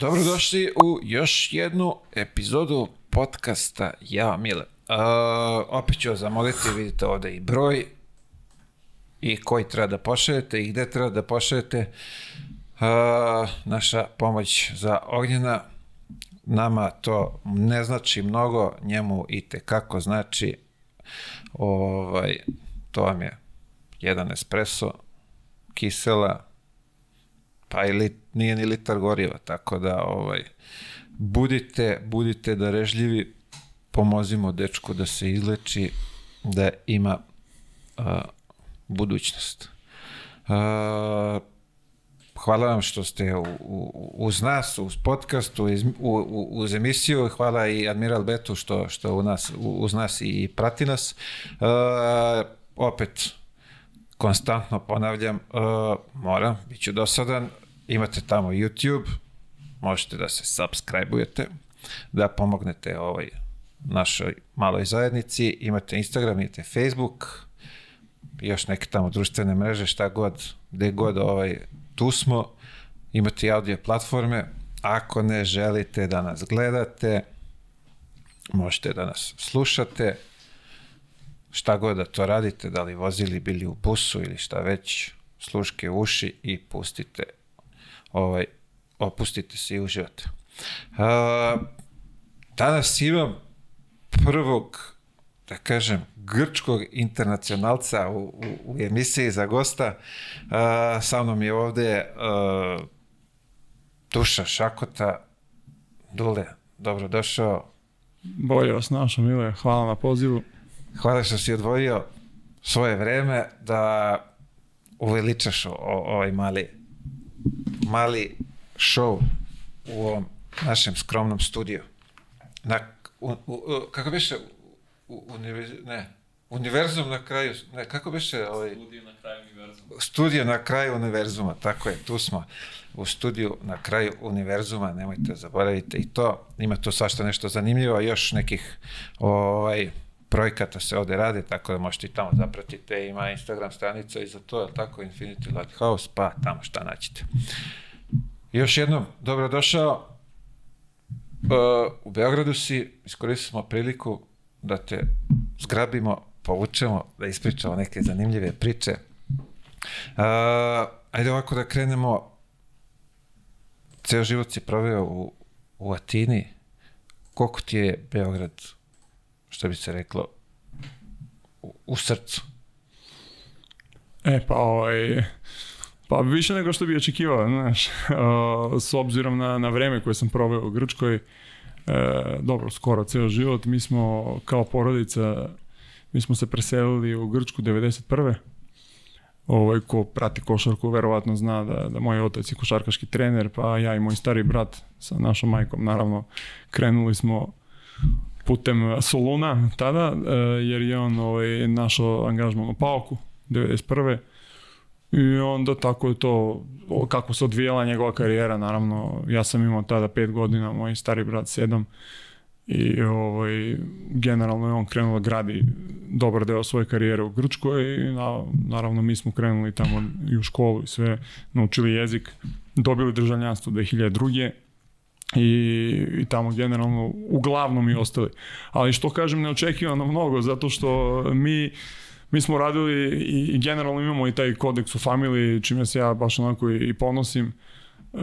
Dobrodošli u još jednu epizodu podcasta Ja Mile. Uh, opet ću vas zamoliti, vidite ovde i broj i koji treba da pošaljete i gde treba da pošaljete. Uh, naša pomoć za ognjena nama to ne znači mnogo, njemu i te kako znači ovaj, to vam je jedan espresso, kisela, pa i lit, nije ni litar goriva, tako da ovaj, budite, budite darežljivi, pomozimo dečku da se izleči, da ima a, budućnost. A, hvala vam što ste u, u, uz nas, uz podcastu, iz, u, u, uz emisiju. Hvala i Admiral Betu što, što u nas, u, uz nas i prati nas. E, opet, konstantno ponavljam, e, moram, bit ću dosadan, Imate tamo YouTube, možete da se subscribe-ujete, da pomognete ovaj našoj maloj zajednici, imate Instagram, imate Facebook, još neke tamo društvene mreže, šta god, gde god ovaj, tu smo, imate i audio platforme, ako ne želite da nas gledate, možete da nas slušate, šta god da to radite, da li vozili, bili u busu ili šta već, sluške uši i pustite ovaj, opustite se i uživate. A, danas imam prvog, da kažem, grčkog internacionalca u, u, u emisiji za gosta. A, sa mnom je ovde a, Duša Šakota. Dule, dobrodošao. Bolje vas našo, Mile. Hvala na pozivu. Hvala što si odvojio svoje vreme da uveličaš ovaj mali mali show u ovom našem skromnom studiju. Na, u, u, kako biše, u, univerz, ne, univerzum na kraju, ne, kako biše? Ovaj, studio na kraju univerzuma. Studio na kraju univerzuma, tako je, tu smo u studiju na kraju univerzuma, nemojte zaboravite i to, ima tu svašta nešto zanimljivo, još nekih ovaj, projekata se ovde radi, tako da možete i tamo zapratite, ima Instagram stranica i za to, je tako, Infinity Lighthouse, pa tamo šta naćete. Još jednom, dobrodošao. Uh, u Beogradu si, iskoristili smo priliku da te zgrabimo, povučemo, da ispričamo neke zanimljive priče. Uh, ajde ovako da krenemo. Ceo život si proveo u, u Atini. Koliko ti je Beograd što bi se reklo, u, u srcu. E, pa ovaj... Pa više nego što bi očekivao, znaš, s obzirom na, na vreme koje sam proveo u Grčkoj, E, dobro, skoro ceo život. Mi smo kao porodica, mi smo se preselili u Grčku 91. Ovaj, ko prati košarku verovatno zna da, da moj otac je košarkaški trener, pa ja i moj stari brat sa našom majkom, naravno, krenuli smo putem Soluna tada, e, jer je on ovaj, našao angažman u Pauku 1991. I onda tako je to, kako se odvijela njegova karijera, naravno, ja sam imao tada 5 godina, moj stari brat sedam, i ovaj, generalno je on krenuo da gradi dobar deo svoje karijere u Grčkoj i na, naravno mi smo krenuli tamo i u školu i sve, naučili jezik, dobili državljanstvo 2002 i, i tamo generalno uglavnom i ostali. Ali što kažem neočekivano mnogo zato što mi mi smo radili i, generalno imamo i taj kodeks u familiji čime se ja baš onako i, i ponosim. Uh,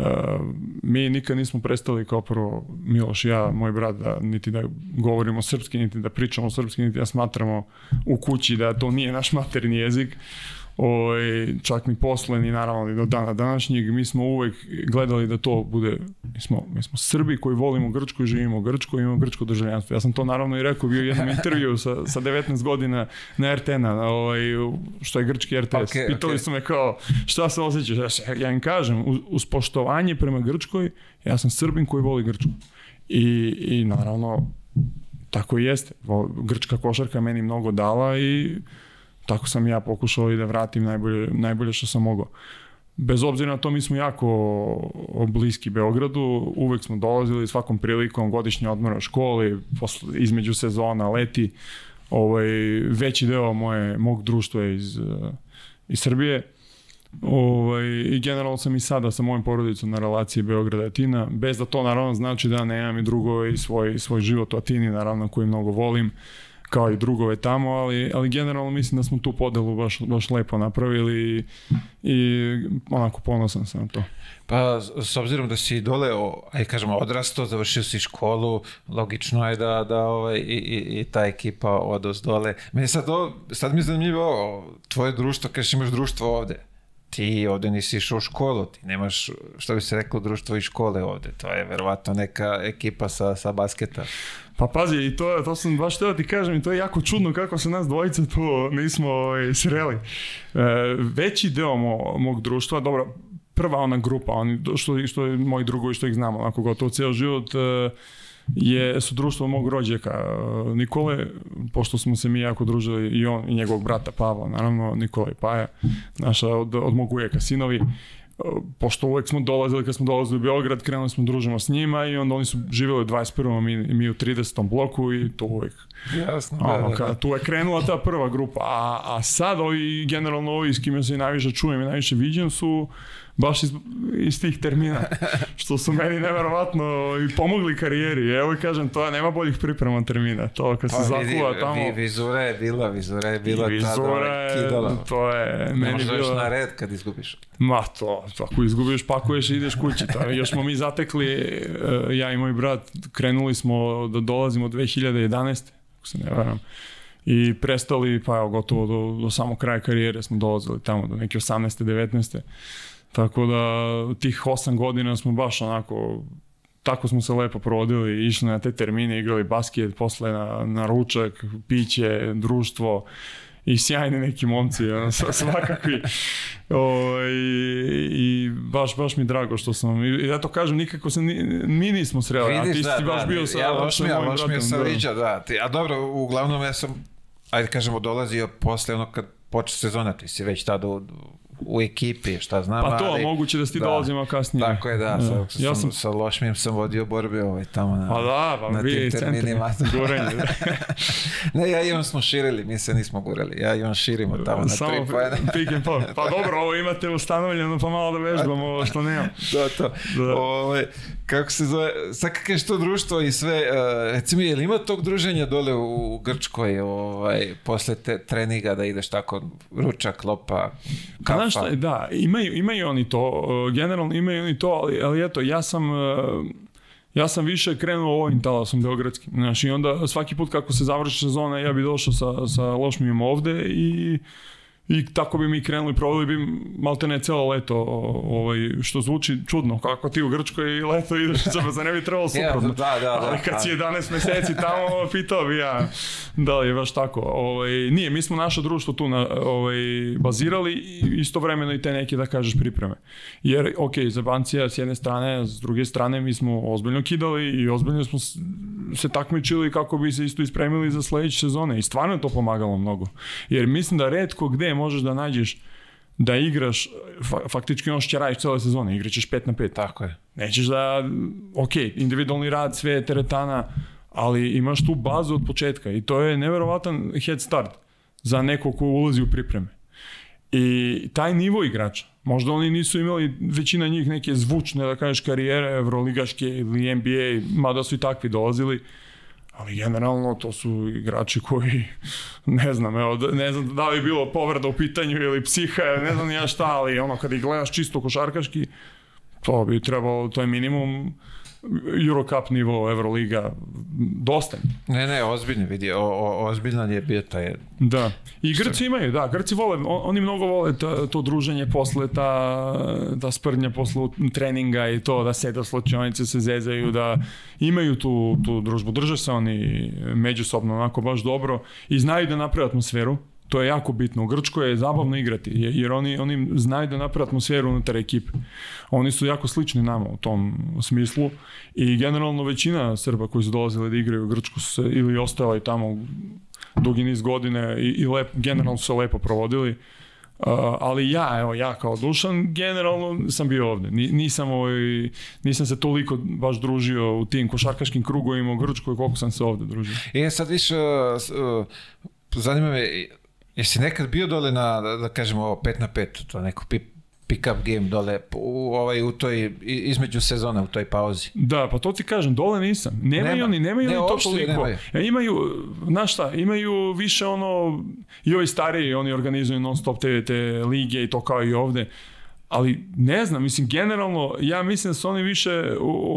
mi nikad nismo prestali kao prvo Miloš i ja, moj brat, da niti da govorimo srpski, niti da pričamo srpski, niti da smatramo u kući da to nije naš maternji jezik. Oj, ovaj, čak ni posle, ni naravno do dana današnjeg, mi smo uvek gledali da to bude, mi smo, mi smo Srbi koji volimo Grčku i živimo u Grčku, imamo grčko državljanstvo. Ja sam to naravno i rekao, bio jednom intervju sa, sa 19 godina na RTN-a, ovaj, što je grčki RTS. Okay, Pitali okay. su me kao, šta se osjećaš? Ja im kažem, uz, uz poštovanje prema Grčkoj, ja sam Srbin koji voli Grčku. I, i naravno, tako i jeste. Grčka košarka meni mnogo dala i tako sam ja pokušao i da vratim najbolje, najbolje što sam mogao. Bez obzira na to, mi smo jako bliski Beogradu, uvek smo dolazili svakom prilikom, godišnje odmora školi, posle, između sezona, leti. Ovaj, veći deo moje, mog društva je iz, iz Srbije. Ovaj, I generalno sam i sada sa mojom porodicom na relaciji Beograda Atina, bez da to naravno znači da nemam i drugo i svoj, svoj život u Atini, naravno koji mnogo volim. Uh, kao i drugove tamo, ali, ali generalno mislim da smo tu podelu baš, baš lepo napravili i, i onako ponosan sam na to. Pa, s obzirom da si dole, aj kažemo, odrasto, završio si školu, logično je da, da ovaj, i, i, i ta ekipa odos dole. Meni sad, ovo, sad mi je zanimljivo, tvoje društvo, kažeš imaš društvo ovde ti ovde nisi išao u školu, ti nemaš, što bi se reklo, društvo i škole ovde, to je verovatno neka ekipa sa, sa basketa. Pa pazi, i to, to sam baš teo ti kažem i to je jako čudno kako se nas dvojica tu nismo ovaj, sreli. E, veći deo mo, mog društva, dobro, prva ona grupa, oni, što, što je moji drugovi, što ih znamo, onako gotovo ceo život, e, je, su društvo mog rođaka uh, Nikole, pošto smo se mi jako družili i on i njegovog brata Pavla, naravno Nikola i Paja, naša od, od mog ujeka sinovi, uh, pošto uvek smo dolazili, kad smo dolazili u Beograd, krenuli smo da družimo s njima i onda oni su živjeli u 21. mi, mi u 30. bloku i to uvek. Jasno, da, ono, da, kada, da. Tu je krenula ta prva grupa, a, a sad ovi, generalno ovi s kim ja se najviše čujem i najviše viđem su uh, baš iz, iz tih termina, što su meni neverovatno i pomogli karijeri. Evo i kažem, to nema boljih priprema termina. To kad se pa, zakuva tamo... Vi, vizura je bila, vizura je bila vizura ovaj, je, kidala. To je... meni meni bila... na red kad izgubiš. Ma to, to, ako izgubiš, pakuješ i ideš kući. To, još smo mi zatekli, e, ja i moj brat, krenuli smo da dolazimo 2011. Ako se ne varam i prestali, pa evo, gotovo do, do samo kraja karijere smo dolazili tamo, do neke 18. 19. Tako da tih 8 godina smo baš onako tako smo se lepo provodili, išli na te termine, igrali basket, posle na, na ručak, piće, društvo i sjajni neki momci, ono, svakakvi. O, ovaj, i, i, baš, baš mi drago što sam, i, ja to kažem, nikako se, ni, mi nismo sreli, a ti da, si baš da, bio sa, ja, baš mi, ja, baš mi je sa da. da. Ti, a dobro, uglavnom ja sam, ajde kažemo, dolazio posle ono kad počne sezona, ti si već tada u, u ekipi, šta znam. Pa to, ali, moguće da si ti da, dolazimo kasnije. Tako je, da. Ja. Da. Sa, ja sam, sa Lošmijem sam vodio borbe ovaj, tamo na, pa da, pa na tim terminima. Guranje. Da. ne, ja i on smo širili, mi se nismo gurali. Ja i on širimo tamo na Samo tri pojene. pick and pop. Pa da. dobro, ovo imate ustanovljeno, pa malo da vežbamo ovo što nemam. da, to. Da. Ove, ovaj, kako se zove, sad kako to društvo i sve, uh, recimo, je li ima tog druženja dole u Grčkoj, ovaj, posle te treninga da ideš tako, ručak, lopa, kafa? Pa znaš šta, da, imaju, imaju oni to, e, generalno imaju oni to, ali, ali eto, ja sam... E, ja sam više krenuo ovim talasom beogradskim, znaš, i onda svaki put kako se završi sezona ja bi došao sa, sa lošmijem ovde i I tako bi mi krenuli, proveli bi malte ne celo leto, ovaj, što zvuči čudno, kako ti u Grčkoj leto ideš, za za ne bi trebalo suprotno. da, da, da, Ali kad si 11 meseci tamo, pitao bi ja da li je baš tako. Ovaj, nije, mi smo naše društvo tu na, ovaj, bazirali i istovremeno i te neke, da kažeš, pripreme. Jer, ok, za bancija s jedne strane, s druge strane mi smo ozbiljno kidali i ozbiljno smo se takmičili kako bi se isto ispremili za sledeće sezone i stvarno je to pomagalo mnogo. Jer mislim da redko gde možeš da nađeš da igraš, faktički ono što radiš cijela sezona, igraćeš 5 na 5, tako je. Nećeš da, ok, individualni rad, sve teretana, ali imaš tu bazu od početka i to je neverovatan head start za neko ko ulazi u pripreme. I taj nivo igrača, možda oni nisu imali, većina njih neke zvučne, da kažeš, karijere, evroligaške ili NBA, mada su i takvi dolazili, ali generalno to su igrači koji ne znam, evo, ne znam da li bilo povreda u pitanju ili psiha, ne znam ja šta, ali ono kad ih gledaš čisto košarkaški, to bi trebalo, to je minimum Eurocup nivo, Euroliga, dosta. Ne, ne, ozbiljno vidi, o, o, ozbiljno je bio taj... Da, i Grci Što... imaju, da, Grci vole, oni mnogo vole ta, to druženje posle, ta, ta sprnja posle treninga i to, da sede u slučajnice, se zezaju, da imaju tu, tu družbu, drže se oni međusobno onako baš dobro i znaju da naprave atmosferu, To je jako bitno. U Grčkoj je zabavno igrati, jer oni, oni znaju da naprave atmosferu unutar ekipe. Oni su jako slični nama u tom smislu i generalno većina Srba koji su dolazili da igraju u Grčku su se ili ostali tamo dugi niz godine i, i lep, generalno su se lepo provodili. Uh, ali ja, evo, ja kao Dušan, generalno sam bio ovde. Ni, Nisam, ovaj, nisam se toliko baš družio u tim košarkaškim krugovima u Grčkoj koliko sam se ovde družio. E, sad više, uh, uh zanima me, Jesi nekad bio dole na, da, da kažemo, 5 na 5, to neko pick-up game dole u, ovaj, u toj, između sezona, u toj pauzi. Da, pa to ti kažem, dole nisam. Nemaju Nema. oni, nemaju ne, oni to toliko. Ja, e, Imaju, znaš šta, imaju više ono, i ovi stariji, oni organizuju non stop te, te lige i to kao i ovde ali ne znam, mislim, generalno, ja mislim da su oni više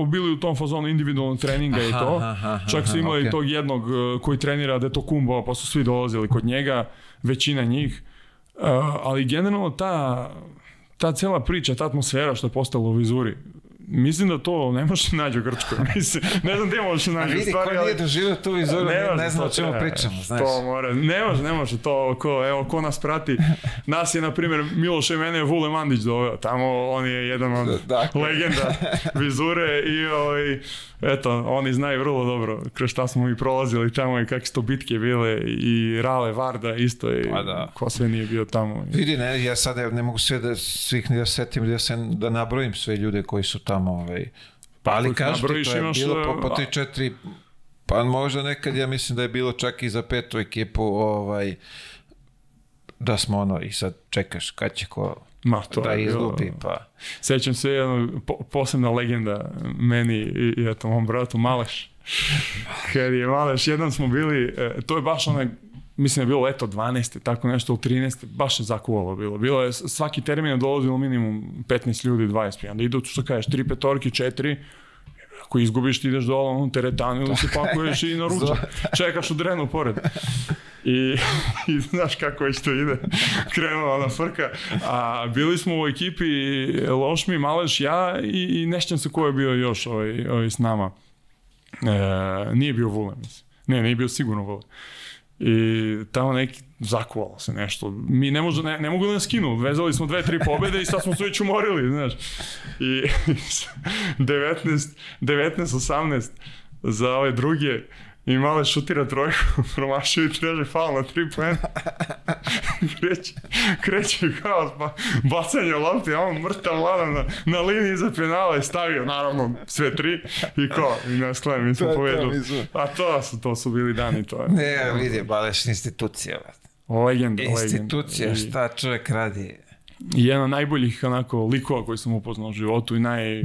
bili u tom fazonu individualnog treninga aha, i to. Aha, aha, Čak su imali okay. tog jednog e, koji trenira Deto da Kumbo, pa su svi dolazili kod njega, većina njih. Uh, ali generalno ta, ta cela priča, ta atmosfera što je postala u vizuri, Mislim da to ne može naći u Grčkoj. Mislim, ne znam gde može naći. A vidi, stvari, ko nije doživio tu vizoru, ne, ne, ne o čemu e, pričamo. Znaš. To mora, ne može, ne može to. Ko, evo, ko nas prati. Nas je, na primjer, Miloš i mene Vule Mandić doveo. Tamo on je jedan od dakle. legenda vizure i ovaj, eto, oni znaju vrlo dobro kroz šta smo mi prolazili tamo i kakve su to bitke bile i Rale Varda isto i pa da. ko sve nije bio tamo. Vidi, ne, ja sad ne mogu sve da svih ne da setim, da, se, da nabrojim sve ljude koji su tamo tamo, ovaj. Pa ali kažete, to je bilo da... E, po, po tri, četiri, pa možda nekad ja mislim da je bilo čak i za petu ekipu, ovaj, da smo ono, i sad čekaš kad će ko Ma, to da je izgubi, bilo... pa... Sećam se jedno posebna legenda meni i, i eto mom bratu Maleš. Kad je Maleš, jednom smo bili, e, to je baš onaj mislim je bilo leto 12. tako nešto, ili 13. baš je zakuvalo bilo. Bilo je, svaki termin je dolazilo minimum 15 ljudi, 20. Onda idu, što kažeš, tri petorki, četiri, ako izgubiš ti ideš dole, ono, teretanu ili se pakuješ i naruča. Da. Čekaš u drenu pored. I, I znaš kako već to ide, krenula ona frka. A, bili smo u ekipi mi, Maleš, ja i, i nešćan se ko je bio još ovaj, ovaj s nama. E, nije bio Vule, mislim. Ne, nije bio sigurno Vule i tamo neki zakuvalo se nešto. Mi ne, može, ne, ne mogu da nas skinu, vezali smo dve, tri pobede i sad smo se već umorili, znaš. I 19, 19, 18 za ove druge I male šutira trojku, promašio i traže faul na tri poena. kreće, kreće kao pa bacanje lopte, a on mrtav ladan na, na liniji za penala i stavio naravno sve tri i ko, i nas klem, mi smo povedali. A to su, to su bili dani, to je. Ne, vidi, Baleš institucija, vrat. Legenda, Institucija, legenda. šta čovek radi. I jedan od najboljih onako likova koji sam upoznao u životu i naj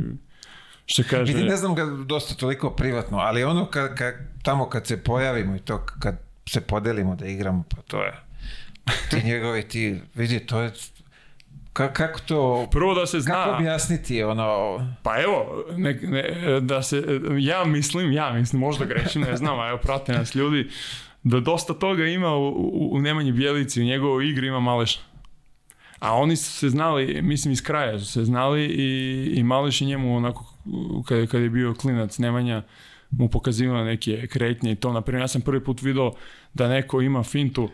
Što kaže... Vidim, ne znam ga dosta toliko privatno, ali ono kad, kad, tamo kad se pojavimo i to kad se podelimo da igramo, pa to je ti njegovi ti, vidi, to je Ka, kako to... Prvo da se zna... Kako objasniti ono... Pa evo, ne, ne, da se... Ja mislim, ja mislim, možda grešim, ne znam, a evo prate nas ljudi, da dosta toga ima u, u, u Nemanji Bjelici, u njegovoj igri ima Maleša. A oni su se znali, mislim iz kraja su se znali i, i Maleš i njemu onako kada, kad je bio klinac Nemanja, mu pokazivala neke kretnje i to. Naprimjer, ja sam prvi put video da neko ima fintu,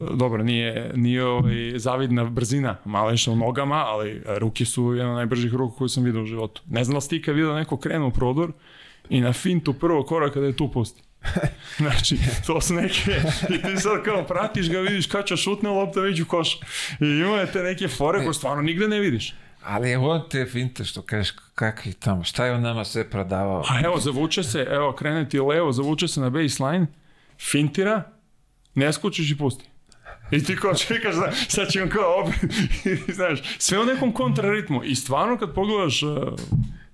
dobro, nije, nije ovaj, zavidna brzina, malo je u nogama, ali ruke su jedna od najbržih ruku koju sam video u životu. Ne znam da ste ikad video da neko krenu u prodor i na fintu prvo korak kada je tu pusti. znači, to su neke, i ti sad kao pratiš ga, vidiš kača šutne lopta, već u koš. I imate neke fore koje stvarno nigde ne vidiš. Ali je te finte što kažeš kakvi tamo, šta je on nama sve prodavao? A evo, zavuče se, evo, kreneti levo, zavuče se na baseline, fintira, ne skučiš i pusti. I ti kao čekaš, da, sad će on kao opet, znaš, sve u nekom kontraritmu. I stvarno kad pogledaš uh,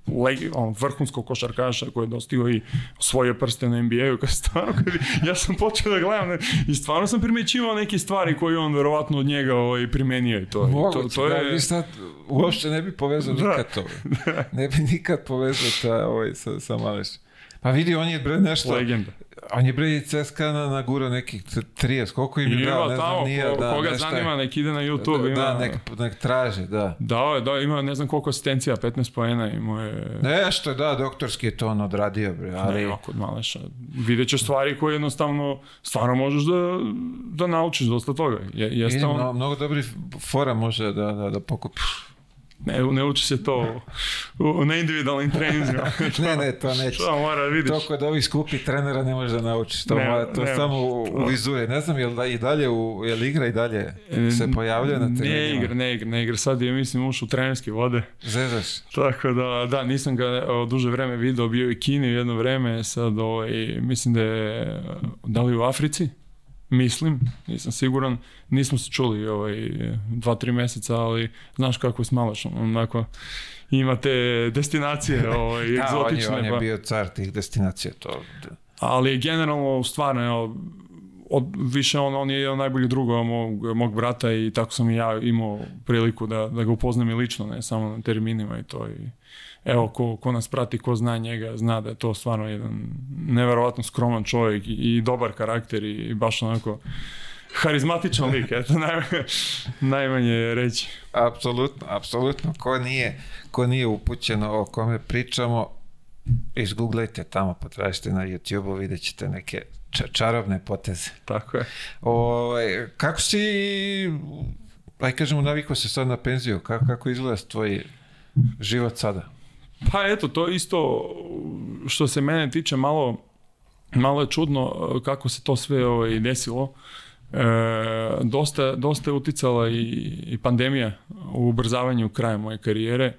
leg, on, vrhunskog košarkaša koji je dostio i svoje prste na NBA-u. Kad stvarno, kad, ja sam počeo da gledam ne, i stvarno sam primećivao neke stvari koje on verovatno od njega ovaj, primenio i to. Moguće, to, to da, je... vi sad uopšte ne bi povezao da, nikad to. Da. Ne bi nikad povezao ta, ovaj, sa, sa Malešem. Pa vidi, on je bre nešto... Legenda on je bre CSKA na, nagura nekih 30, koliko im je dao, ne znam, tamo, nije, ko, da, koga nešta, zanima, nek ide na YouTube, da, ima, da, nek, nek traže, da. Da, da, ima ne znam koliko asistencija, 15 poena imao je. Nešto, da, doktorski je to on odradio, bre, ali... Ne, kod Maleša, vidjet ćeš stvari koje jednostavno, stvarno možeš da, da naučiš dosta toga. Je, jeste on... Mnogo, mnogo dobri fora može da, da, da pokupiš. Ne, ne uči se to u, na individualnim treninzima. ne, ne, to neće. To mora vidiš. To kod ovih skupih trenera ne možeš da naučiš. To, ne, to ne, samo u vizuje. Ne znam, je jel da i dalje, u, je li igra i dalje e, se pojavlja na terenima? Ne igra, ne igra, ne igra. Sad je, mislim, ušao u trenerske vode. Zezaš. Tako da, da, nisam ga duže vreme video. Bio i Kini u jedno vreme. Sad, ovaj, mislim da je, da li u Africi? mislim, nisam siguran, nismo se čuli ovaj, dva, tri meseca, ali znaš kako je smalačno, onako, imate destinacije ovaj, da, egzotične. Da, on, je, on je pa. bio car tih destinacija, to... Da. Ali generalno, stvarno, evo, od, više on, on je jedan najbolji drug mog, mog brata i tako sam i ja imao priliku da, da ga upoznam i lično, ne samo na terminima i to i evo, ko, ko nas prati, ko zna njega, zna da je to stvarno jedan neverovatno skroman čovjek i, i dobar karakter i, i baš onako harizmatičan lik, eto, najmanje, najmanje reći. Apsolutno, apsolutno. Ko nije, ko nije upućen o kome pričamo, izgooglajte tamo, potražite na YouTube-u, vidjet ćete neke čarobne poteze. Tako je. O, ovaj, kako si, aj kažemo, navikao se sad na penziju, kako, kako izgleda tvoj život sada? Pa eto, to je isto što se mene tiče malo, malo je čudno e, kako se to sve ovaj, desilo. E, dosta, dosta je uticala i, i pandemija u ubrzavanju kraja moje karijere,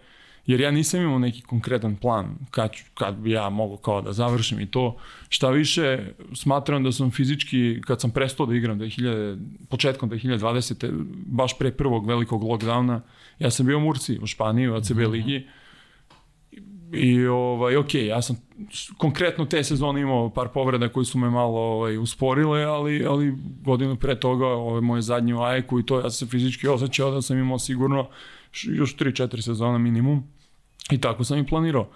jer ja nisam imao neki konkretan plan kad, kad bi ja mogao kao da završim i to. Šta više, smatram da sam fizički, kad sam prestao da igram 2000, početkom 2020. baš pre prvog velikog lockdowna, ja sam bio u Murci, u Španiji, u ACB mm -hmm. ligi, I ovaj, ok, ja sam konkretno te sezone imao par povreda koji su me malo ovaj, usporile, ali, ali godinu pre toga ovaj, moje zadnje u Ajeku i to ja sam se fizički osjećao da sam imao sigurno još 3-4 sezona minimum i tako sam i planirao.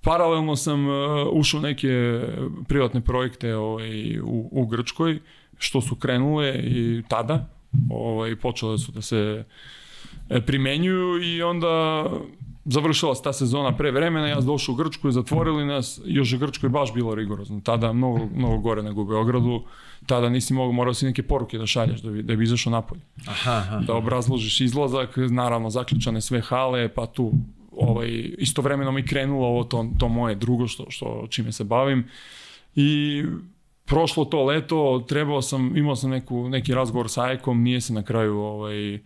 Paralelno sam uh, ušao neke privatne projekte ovaj, u, u Grčkoj, što su krenule i tada, ovaj, počele su da se e, primenjuju i onda završila se ta sezona pre vremena, ja sam došao u Grčku i zatvorili nas, još je Grčkoj baš bilo rigorozno, tada mnogo, mnogo gore nego u Beogradu, tada nisi mogao, morao si neke poruke da šalješ da bi, da bi izašao napolje. Aha, aha. Da obrazložiš izlazak, naravno zaključane sve hale, pa tu ovaj, istovremeno mi krenulo ovo to, to moje drugo što, što čime se bavim i prošlo to leto, trebao sam, imao sam neku, neki razgovor sa Ajkom, nije se na kraju ovaj, eh,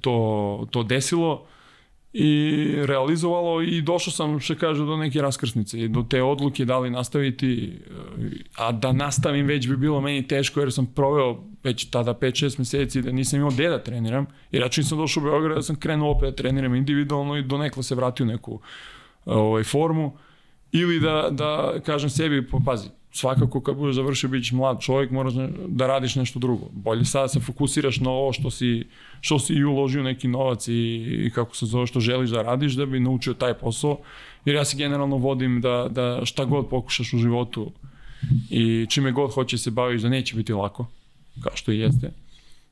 to, to desilo. Uh, i realizovalo i došao sam, što kaže, do neke raskrsnice i do te odluke da li nastaviti, eh, a da nastavim već bi bilo meni teško jer sam proveo već tada 5-6 meseci da nisam imao gde da treniram, i račun sam došao u Beograd da sam krenuo opet da treniram individualno i donekle se vratio neku eh, ovaj, formu ili da, da kažem sebi, pa pazi, svakako kad budeš završio bićeš mlad čovjek, moraš da radiš nešto drugo. Bolje sada da se fokusiraš na ovo što si, što si i uložio neki novac i, i kako se zove što želiš da radiš da bi naučio taj posao. Jer ja se generalno vodim da, da šta god pokušaš u životu i čime god hoćeš se baviš da neće biti lako, kao što i jeste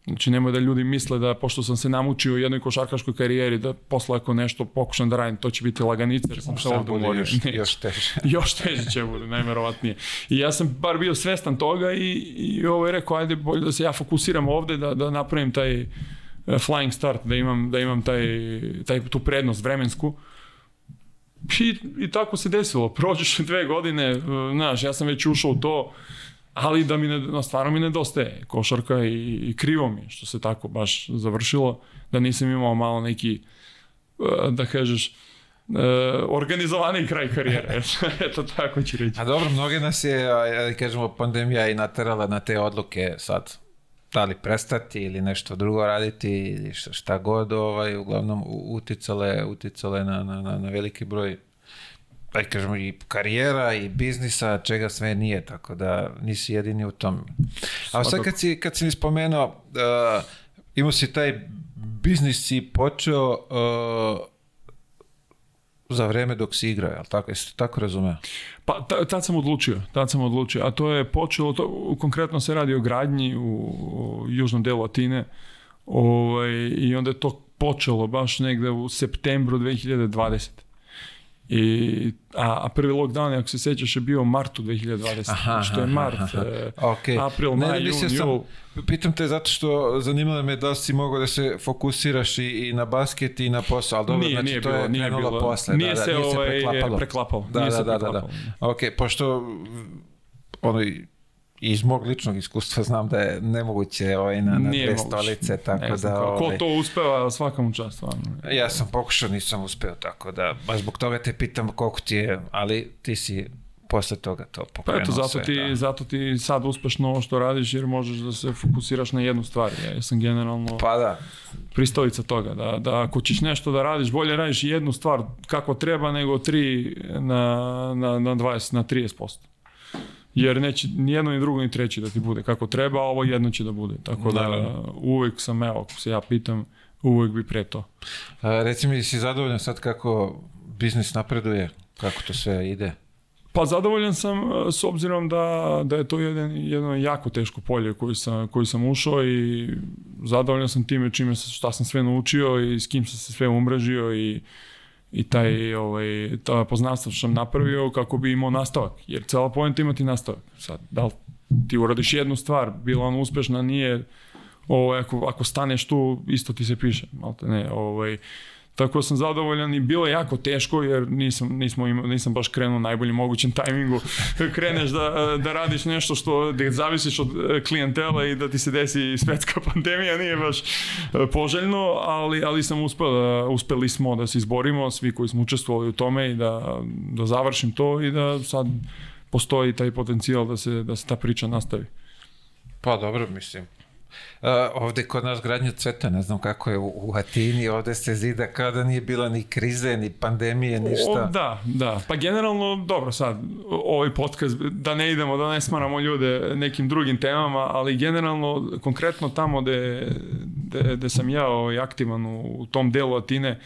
Znači, nemoj da ljudi misle da, pošto sam se namučio u jednoj košarkaškoj karijeri, da posle ako nešto pokušam da radim, to će biti laganice, jer sam šta ovde umorio. Još, još teže. još teže će bude, najverovatnije. I ja sam bar bio svestan toga i, i ovo je rekao, ajde, bolje da se ja fokusiram ovde, da, da napravim taj eh, flying start, da imam, da imam taj, taj, tu prednost vremensku. I, I tako se desilo. Prođeš dve godine, eh, znaš, ja sam već ušao u to, ali da mi ne, stvarno mi nedostaje košarka i, i krivo mi što se tako baš završilo, da nisam imao malo neki, eh, da kažeš, eh, organizovani kraj karijere. Eto tako ću reći. A dobro, mnoge nas je, kažemo, pandemija i naterala na te odluke sad. Da li prestati ili nešto drugo raditi ili šta god, ovaj, uglavnom uticale, uticale na, na, na, na veliki broj aj kažemo, i karijera i biznisa, čega sve nije, tako da nisi jedini u tom. A sad kad si, kad si mi spomenuo, uh, imao si taj biznis si počeo uh, za vreme dok si igrao, jel tako? Jeste tako razumeo? Pa tad sam odlučio, tad sam odlučio, a to je počelo, to, konkretno se radi o gradnji u, u južnom delu Atine ovaj, i onda je to počelo baš negde u septembru 2020. I, a, a prvi lockdown, ako se sećaš, je bio u martu 2020. Aha, što znači je mart, aha, e, okay. april, maj, jun, jul. Pitam te zato što zanimalo me da si mogao da se fokusiraš i, i na basket i na posao, ali dobro, nije, znači nije to bilo, je nije bilo. posle. Da, nije, da, se, da, nije se ovaj, preklapalo. preklapalo. Da, nije da, se preklapalo. da, da, da, da. Ok, pošto onaj iz mog ličnog iskustva znam da je nemoguće ovaj, na, na dve stolice, tako da... Ko ovaj, to uspeva, svakam čast. Ja sam pokušao, nisam uspeo, tako da, baš zbog toga te pitam koliko ti je, ali ti si posle toga to pa pokrenuo Eto, zato sve, ti, da. zato ti sad uspešno ovo što radiš, jer možeš da se fokusiraš na jednu stvar. Ja sam generalno pa da. pristalica toga, da, da ako ćeš nešto da radiš, bolje radiš jednu stvar kako treba, nego tri na, na, na 20, na 30% jer neće ni jedno ni drugo ni treće da ti bude kako treba, a ovo jedno će da bude. Tako da, da uvek sam, evo, ako se ja pitam, uvek bi pre to. A, reci mi, si zadovoljan sad kako biznis napreduje, kako to sve ide? Pa zadovoljan sam e, s obzirom da, da je to jedan, jedno jako teško polje koji sam, koji sam ušao i zadovoljan sam time čime, šta sam sve naučio i s kim sam se sve umražio i uh, i taj ovaj, ta poznanstvo što sam napravio kako bi imao nastavak. Jer cela pojenta imati nastavak. Sad, da li ti uradiš jednu stvar, bila ona uspešna, nije, ovaj, ako, ako staneš tu, isto ti se piše. Malte ne, ovaj, Tako da sam zadovoljan i bilo je jako teško jer nisam, nismo ima, nisam baš krenuo najboljim mogućim tajmingu. Kreneš da, da radiš nešto što da zavisiš od e, klijentela i da ti se desi svetska pandemija, nije baš e, poželjno, ali, ali sam uspeo da, uspeli smo da se izborimo, svi koji smo učestvovali u tome i da, da završim to i da sad postoji taj potencijal da se, da se ta priča nastavi. Pa dobro, mislim, Uh, ovde kod nas gradnja cveta, ne znam kako je u, u Atini, ovde se zida kada nije bila ni krize, ni pandemije, ništa. O, da, da. Pa generalno, dobro sad, ovaj podcast, da ne idemo, da ne smaramo ljude nekim drugim temama, ali generalno, konkretno tamo gde, gde, gde sam ja ovaj, aktivan u, u tom delu Atine,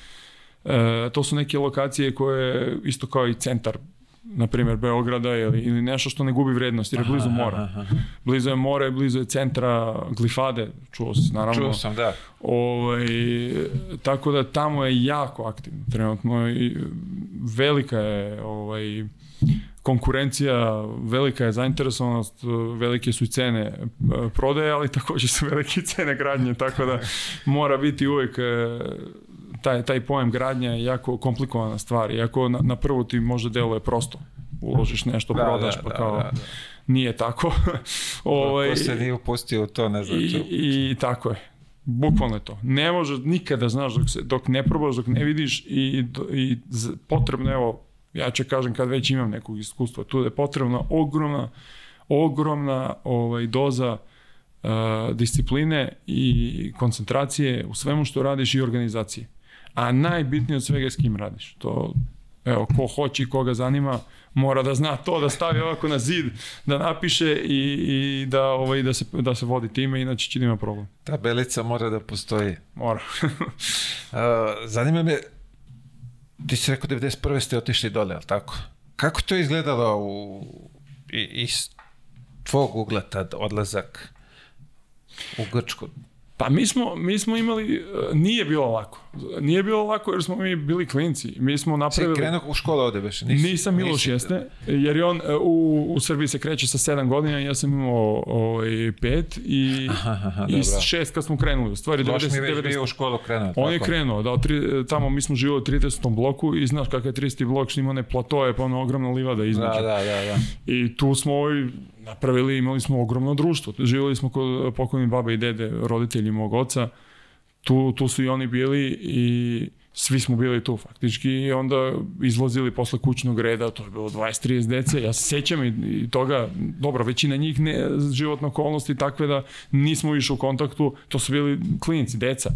E, to su neke lokacije koje, isto kao i centar na primjer Beograda ili, ili nešto što ne gubi vrednost jer je blizu mora. Blizu je i blizu je centra glifade, čuo sam naravno. Čuo sam, da. Ovaj, tako da tamo je jako aktivno trenutno i velika je ovaj, konkurencija, velika je zainteresovanost, velike su i cene e, prodaje, ali takođe su velike cene gradnje, tako da mora biti uvek e, taj, taj pojam gradnja je jako komplikovana stvar, iako na, na prvu ti možda deluje prosto, uložiš nešto, da, prodaš, da, pa da, kao... Da, da nije tako. Pa, ovaj, Ko se nije upustio u to, ne znam. I, I tako je. Bukvalno je to. Ne možeš nikada, znaš, dok, se, dok ne probaš, dok ne vidiš i, i potrebno, evo, ja ću kažem kad već imam nekog iskustva, tu je potrebna ogromna, ogromna ovaj, doza uh, discipline i koncentracije u svemu što radiš i organizacije a najbitnije od svega je s kim radiš. To, evo, ko hoće i koga zanima, mora da zna to, da stavi ovako na zid, da napiše i, i da, ovaj, da, se, da se vodi time, inače će da ima problem. Tabelica mora da postoji. Mora. Zanima me, ti si rekao 91. ste otišli dole, ali tako? Kako to je izgledalo u, iz tvog ugla tad odlazak u Grčku? Pa mi smo, mi smo imali, e, nije bilo lako. Nije bilo lako jer smo mi bili klinci. Mi smo napravili... Si krenuo u školu ovde beše? Nisi, nisam Miloš jeste, jer je on e, u, u Srbiji se kreće sa 7 godina, ja sam imao ovaj, 5 i, aha, aha, i 6 kad smo krenuli. U stvari, Loš 90, mi već 90, bio u školu krenuo. On je krenuo, da, tri, tamo mi smo živjeli u 30. bloku i znaš kakav je 30. blok, što ima one platoje, pa ono ogromna livada između. Da, da, da, da. I tu smo ovaj, napravili, imali smo ogromno društvo. Živjeli smo kod eh, pokojnih baba i dede, roditelji mog oca. Tu, tu su i oni bili i svi smo bili tu faktički i onda izlazili posle kućnog reda, to je bilo 20-30 dece, ja se sećam i toga, dobro, većina njih ne, životne okolnosti takve da nismo više u kontaktu, to su bili klinici, deca,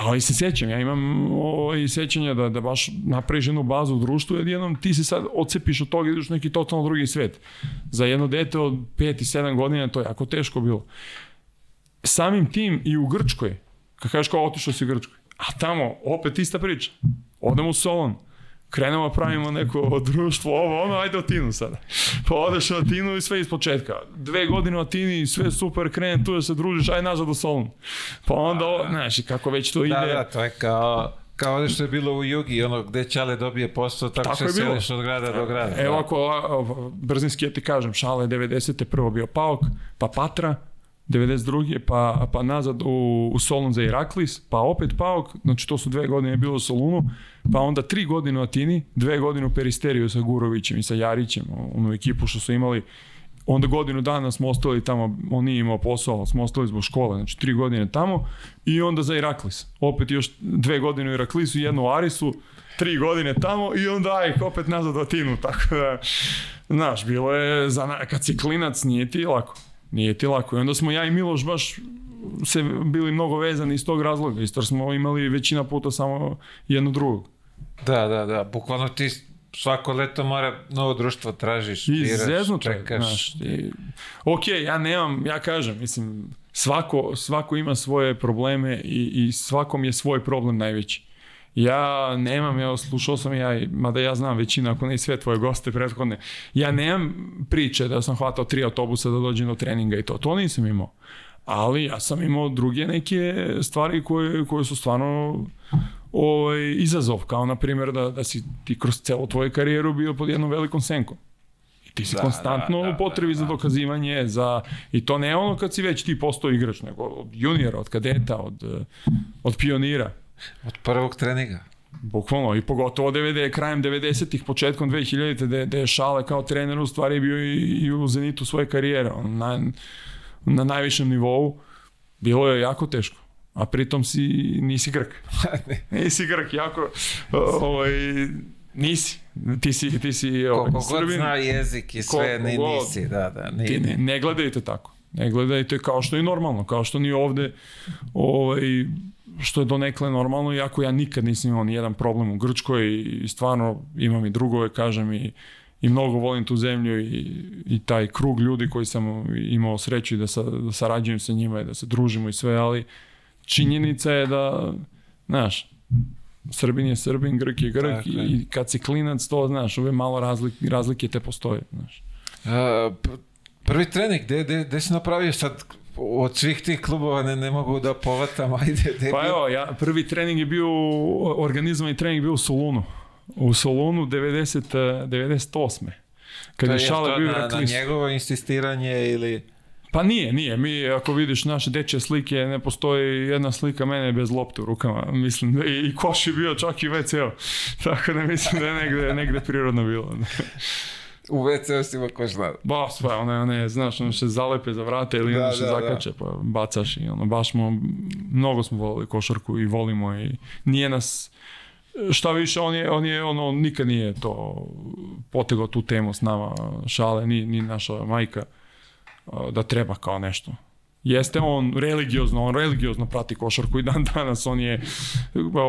Ali se sjećam, ja imam ovaj sećanja da, da baš napraviš jednu bazu u društvu, jer jednom ti se sad odcepiš od toga i ideš u neki totalno drugi svet. Za jedno dete od 5 i 7 godina to je jako teško bilo. Samim tim i u Grčkoj, kad kažeš kao otišao si u Grčkoj, a tamo opet ista priča. Odemo u Solon, krenemo da pravimo neko društvo, ovo, ono, ajde Atinu sada. Pa odeš na Tinu i sve iz početka. Dve godine u Atini, sve super, krene tu da se družiš, ajde nazad u Solun. Pa onda, da, znaš, kako već to da, ide. Da, da, to je kao kao ono što je bilo u Jugi, ono gde Čale dobije posao, tako, tako se seliš od grada do grada. Evo da. ako, brzinski ja ti kažem, Šale 90. prvo bio Paok, pa Patra, 92. pa, pa nazad u, u Solun za Iraklis, pa opet pao, znači to su dve godine bilo u Solunu, pa onda tri godine u Atini, dve godine u Peristeriju sa Gurovićem i sa Jarićem, onu ekipu što su imali, onda godinu dana smo ostali tamo, on nije imao posao, smo ostali zbog škole, znači tri godine tamo i onda za Iraklis. Opet još dve godine u Iraklisu, jednu u Arisu, tri godine tamo i onda aj, opet nazad u Atinu, tako da, znaš, bilo je, za, kad si klinac nije ti lako. Nije ti lako. I onda smo ja i Miloš baš se bili mnogo vezani iz tog razloga. Isto smo imali većina puta samo jedno drugo. Da, da, da. Bukvalno ti svako leto mora novo društvo tražiš, I biraš, čekaš. Znaš, i... Ok, ja nemam, ja kažem, mislim, svako, svako ima svoje probleme i, i svakom je svoj problem najveći. Ja nemam, ja slušao sam ja, mada ja znam većina, ako ne i sve tvoje goste prethodne, ja nemam priče da sam hvatao tri autobusa da dođem do treninga i to, to nisam imao. Ali ja sam imao druge neke stvari koje, koje su stvarno ovaj, izazov, kao na primjer da, da si ti kroz celu tvoju karijeru bio pod jednom velikom senkom. I ti si da, konstantno da, da, u potrebi da, da, za dokazivanje, za, i to ne ono kad si već ti postao igrač, nego od juniora, od kadeta, od, od pionira. Od prvog treninga? Bukvalno, i pogotovo 90, krajem 90-ih, početkom 2000-te, da, da je Šale kao trener u stvari bio i, i u zenitu svoje karijere, na, na najvišem nivou, bilo je jako teško. A pritom si, nisi Grk. nisi Grk, jako, ovaj, nisi. Ti si, ti si ovaj, Koliko god zna jezik i sve, ne, nisi, da, da. Nije. ne, ne gledajte tako. Ne gledajte kao što je normalno, kao što ni ovde ovaj, što je donekle normalno, iako ja nikad nisam imao ni jedan problem u Grčkoj i stvarno imam i drugove, kažem i i mnogo volim tu zemlju i, i taj krug ljudi koji sam imao sreću da, sa, da sarađujem sa njima i da se družimo i sve, ali činjenica je da, znaš, Srbin je Srbin, Grk je Grk dakle. i kad si klinac to, znaš, ove malo razlik, razlike te postoje, znaš. A, e, prvi trening, gde, gde, gde si napravio sad od svih tih klubova ne, ne mogu da povatam, ajde. Pa debil. Pa evo, ja, prvi trening je bio, organizovan trening je bio u Solunu. U Solunu 90, 98. Eh, Kad to je Šale bio na, na njegovo insistiranje ili... Pa nije, nije. Mi, ako vidiš naše deče slike, ne postoji jedna slika mene bez lopte u rukama. Mislim, da i, i koš je bio čak i već, evo. Tako da mislim da je negde, negde prirodno bilo. U WC-osima ko zna. Ba, sve, one, one, znaš, ono se zalepe za vrate ili da, se da, da. zakače, da. pa bacaš i ono, baš smo, mnogo smo volili košarku i volimo i nije nas, šta više, on je, on je ono, nikad nije to potegao tu temu s nama, šale, ni, ni naša majka, da treba kao nešto. Jeste on religiozno, on religiozno prati košarku i dan danas on je,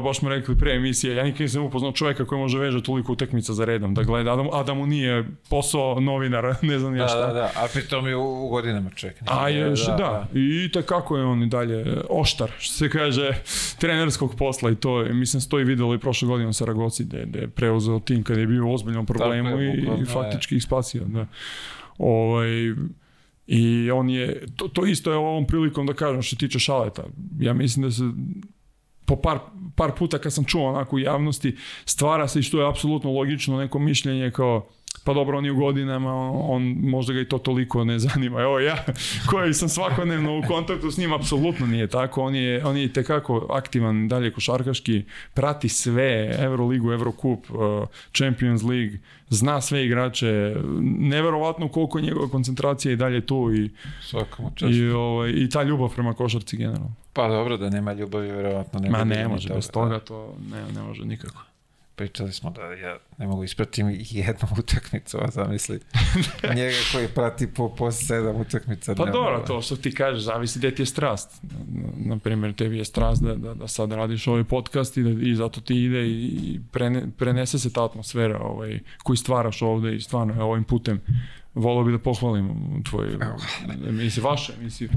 baš smo rekli pre emisije, ja nikad nisam upoznao čoveka koji može vežati toliko utakmica za redom da gleda, a da mu, a da mu nije posao novinar, ne znam ja da, šta. Da, da, da, a pritom je u, u godinama čovjek. Nije, a da, je, da, da, da, i takako je on i dalje e, oštar, što se kaže, trenerskog posla i to je, mislim, stoji videlo i prošle godine u Saragoci, gde, gde je preuzeo tim kada je bio u ozbiljnom problemu Tako je, i, i da. faktički ih spasio, da. Ovaj, I on je, to, to isto je ovom prilikom da kažem što se tiče Šaleta. Ja mislim da se po par, par puta kad sam čuo onako u javnosti, stvara se i što je apsolutno logično neko mišljenje kao pa dobro, on je u godinama, on, on možda ga i to toliko ne zanima. Evo ja, koji sam svakodnevno u kontaktu s njim, apsolutno nije tako. On je, on je tekako aktivan dalje košarkaški, prati sve, Euroligu, Eurocup, uh, Champions League, zna sve igrače, neverovatno koliko je njegova koncentracija i dalje tu i, Svakom, i, ovaj, i ta ljubav prema košarci generalno. Pa dobro, da nema ljubavi, verovatno nema. Ma ne može, bez da. toga to ne, ne može nikako pričali smo da ja ne mogu ispratim jednu utakmicu, a zamisli njega koji prati po, po sedam utakmica. Pa dobro, to što ti kažeš, zavisi gde ti je strast. Naprimjer, tebi je strast da, da, da sad radiš ovaj podcast i, da, i zato ti ide i prene, prenese se ta atmosfera ovaj, koju stvaraš ovde i stvarno je ovim putem volao bi da pohvalim tvoj misli vaše misli,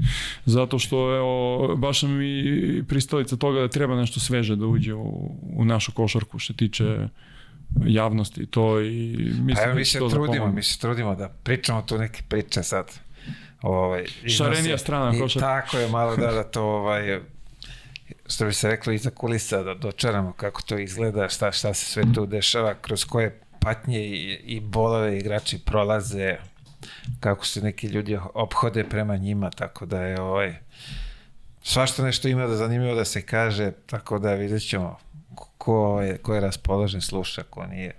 zato što evo baš sam i pristalica toga da treba nešto sveže da uđe u, u našu košarku što tiče javnosti to i mislim pa evo, da mi se da trudimo mi se trudimo da pričamo tu neke priče sad ovaj da šarenija strana košarka tako je malo da da to ovaj što bi se reklo iza kulisa da dočaramo kako to izgleda, šta, šta se sve tu dešava, kroz koje patnje i, i bolove igrači prolaze, kako se neki ljudi obhode prema njima, tako da je ovaj, svašta nešto ima da zanimljivo da se kaže, tako da vidjet ćemo ko je, ko je raspoložen sluša, ko nije.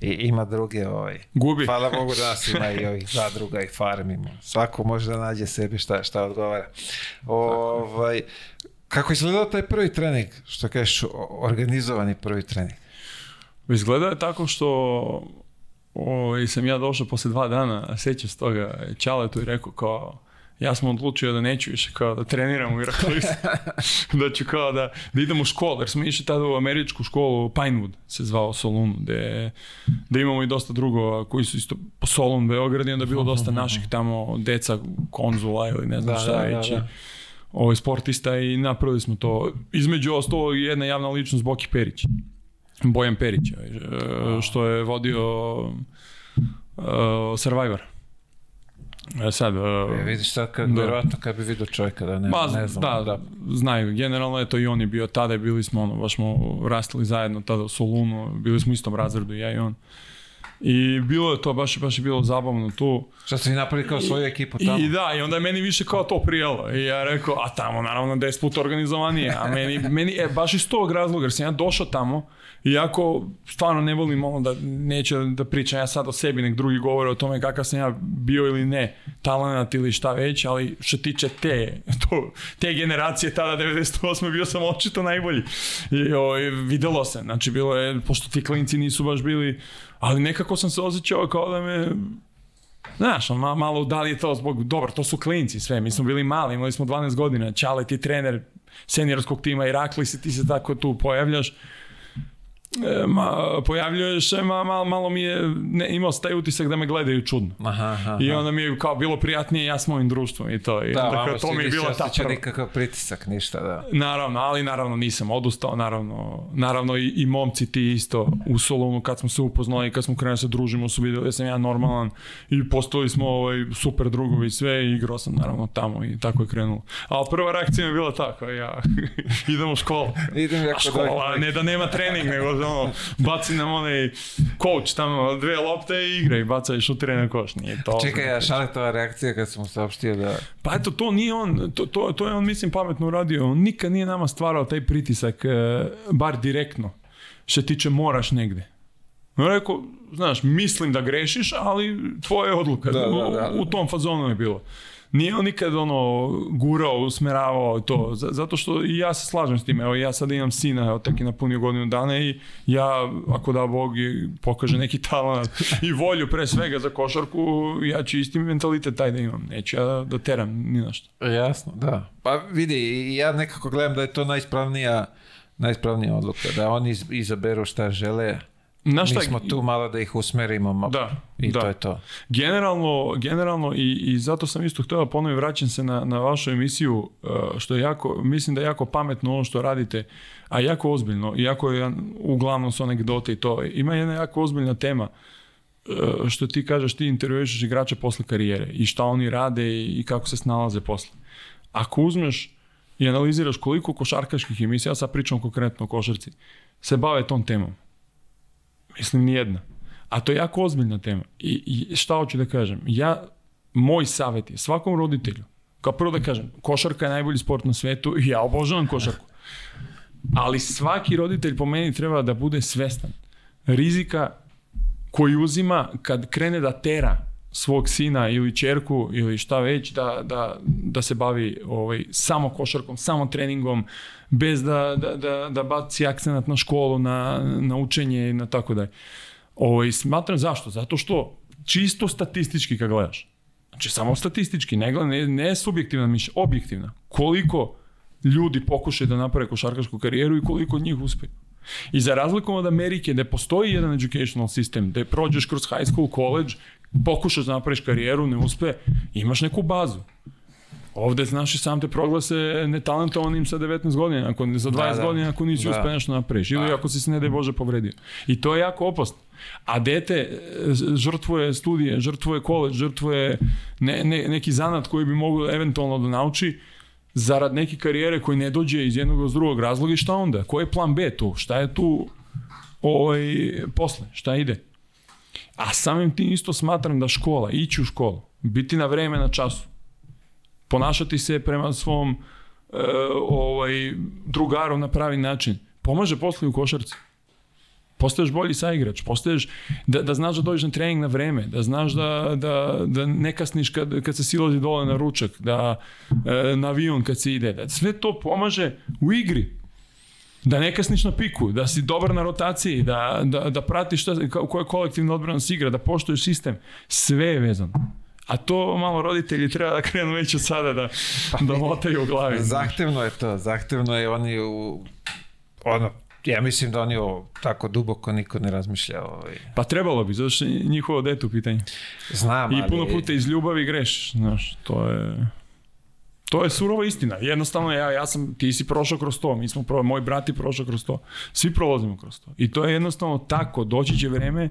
I, ima druge ovaj. Gubi. Hvala Bogu da nas ima i ovih zadruga i farmi. Svako može da nađe sebi šta, šta odgovara. Ovaj, kako je izgledao taj prvi trening? Što kažeš, organizovani prvi trening? Izgleda je tako što o, ovaj, i sam ja došao posle dva dana, a sjećam se toga, tu i rekao kao, ja sam odlučio da neću više kao da treniram u Iraklisu, da ću kao da, da idem u školu, jer smo išli tada u američku školu, Pinewood se zvao Solun, gde, da imamo i dosta drugo, koji su isto po Solun Beograd i onda bilo dosta naših tamo deca konzula ili ne znam da, šta da, već. Da, da, ovaj, sportista i napravili smo to. Između ostalo jedna javna ličnost Boki Perić. Bojan Perića, e, što je vodio uh, Survivor. E sad... Uh, e, vidiš sad, kad, da. verovatno kad bi vidio čovjeka, da ne, ba, pa, ne znam. Da, da, znaju. Generalno je to i on je bio tada, bili smo, ono, baš smo rastili zajedno tada u Solunu, bili smo u istom razredu, ja i on. Uh, I bilo je to, baš, baš je bilo zabavno tu. Šta ste vi napravili kao svoju ekipu tamo? I, I da, i onda je meni više kao to prijelo. I ja rekao, a tamo naravno 10 puta organizovanije. A meni, meni e, baš iz tog razloga, jer sam ja došao tamo, iako stvarno ne volim ono da neće da pričam ja sad o sebi, nek drugi govore o tome kakav sam ja bio ili ne, talenat ili šta već, ali što tiče te, to, te generacije tada 98. bio sam očito najbolji. I, o, ovaj, videlo se, znači bilo je, pošto ti klinci nisu baš bili ali nekako sam se osjećao kao da me Znaš, on malo, da li je to zbog, dobro, to su klinci sve, mi smo bili mali, imali smo 12 godina, Čale ti trener seniorskog tima Iraklis i ti se tako tu pojavljaš. E, ma, pojavljuje se, ma, malo, malo mi je ne, imao taj utisak da me gledaju čudno. Aha, aha. I onda mi je kao bilo prijatnije ja s mojim društvom i to. I da, onda, kao, to mi je bilo ta prva... nikakav pritisak, ništa, da. Naravno, ali naravno nisam odustao, naravno, naravno i, i momci ti isto u Solunu kad smo se upoznali, kad smo krenuli da se družimo, su vidjeli da sam ja normalan i postali smo ovaj, super drugovi i sve i igrao sam naravno tamo i tako je krenulo. Ali prva reakcija mi je bila tako, ja idem u školu. Idem A škola, ne da nema trening, nego ono, baci nam onaj coach tamo dve lopte i igra i baca i šutira na koš. Nije to. Čekaj, ja šaletova reakcija kad sam mu saopštio da... Pa eto, to nije on, to, to, to je on mislim pametno uradio. On nikad nije nama stvarao taj pritisak, e, bar direktno, što tiče moraš negde. No, rekao, znaš, mislim da grešiš, ali tvoja je odluka. Da, da, da, u, u tom fazonu je bilo nije on nikad ono gurao, usmeravao to, zato što i ja se slažem s tim, evo ja sad imam sina, evo tek je napunio godinu dana i ja, ako da Bog pokaže neki talent i volju pre svega za košarku, ja ću isti mentalitet taj da imam, neću ja da teram ni na što. Jasno, da. Pa vidi, ja nekako gledam da je to najispravnija najispravnija odluka, da oni izaberu šta žele, Na šta, Mi smo tu malo da ih usmerimo da, i da. to je to. Generalno, generalno i, i zato sam isto htio da ponovno vraćam se na, na vašu emisiju, uh, što je jako, mislim da je jako pametno ono što radite, a jako ozbiljno, iako je uglavnom su anegdote i to. Ima jedna jako ozbiljna tema, uh, što ti kažeš, ti intervjuišeš igrače posle karijere i šta oni rade i kako se snalaze posle. Ako uzmeš i analiziraš koliko košarkaških emisija, ja sad pričam konkretno o košarci, se bave tom temom. Mislim, nijedna. A to je jako ozbiljna tema. I, i šta hoću da kažem? Ja, moj savjet je svakom roditelju, kao prvo da kažem, košarka je najbolji sport na svetu i ja obožavam košarku. Ali svaki roditelj po meni treba da bude svestan rizika koji uzima kad krene da tera svog sina ili čerku ili šta već da, da, da se bavi ovaj, samo košarkom, samo treningom, uh, bez da, da, da, da baci akcenat na školu, na, na učenje i na tako dalje. Ovo, ovaj, smatram zašto? Zato što čisto statistički kad gledaš, znači samo statistički, ne, ne, ne subjektivna mišlja, objektivna, koliko ljudi pokušaju da naprave košarkašku karijeru i koliko njih uspe. I za razliku od Amerike, gde postoji jedan educational system, gde prođeš kroz high school, college, pokušaš da napraviš karijeru, ne uspe, imaš neku bazu. Ovde, znaš, i sam te proglase netalentovanim sa 19 godina, ako, za 20 da, da. godina ako nisi da. uspeo nešto napraviš. Ili da. ako si se, ne daj Bože, povredio. I to je jako opasno. A dete e, žrtvuje studije, žrtvuje koleđ, žrtvuje ne, ne, neki zanat koji bi mogao eventualno da nauči zarad neke karijere koji ne dođe iz jednog iz drugog razloga i šta onda? Koji je plan B tu? Šta je tu ovaj, posle? Šta ide? A samim tim isto smatram da škola, ići u školu, biti na vreme na času, ponašati se prema svom e, ovaj, drugaru na pravi način. Pomaže posle u košarci. Postaješ bolji saigrač, postaješ da, da znaš da dođeš na trening na vreme, da znaš da, da, da ne kasniš kad, kad se silazi dole na ručak, da e, na avion kad se ide, da sve to pomaže u igri, da ne kasniš na piku, da si dobar na rotaciji, da, da, da pratiš šta, koja kolektivna odbrana se igra, da poštoješ sistem, sve je vezano. A to malo roditelji treba da krenu već od sada da, da motaju u glavi. zahtevno je to, zahtevno je oni u, ono, ja mislim da oni o, tako duboko niko ne razmišlja. Ovaj. Pa trebalo bi, zato što je njihovo dete u pitanju. Znam, I ali... I puno puta iz ljubavi greš, znaš, to je... To je surova istina. Jednostavno ja ja sam ti si prošao kroz to, mi smo pro, moj brat je prošao kroz to. Svi prolazimo kroz to. I to je jednostavno tako, doći će vreme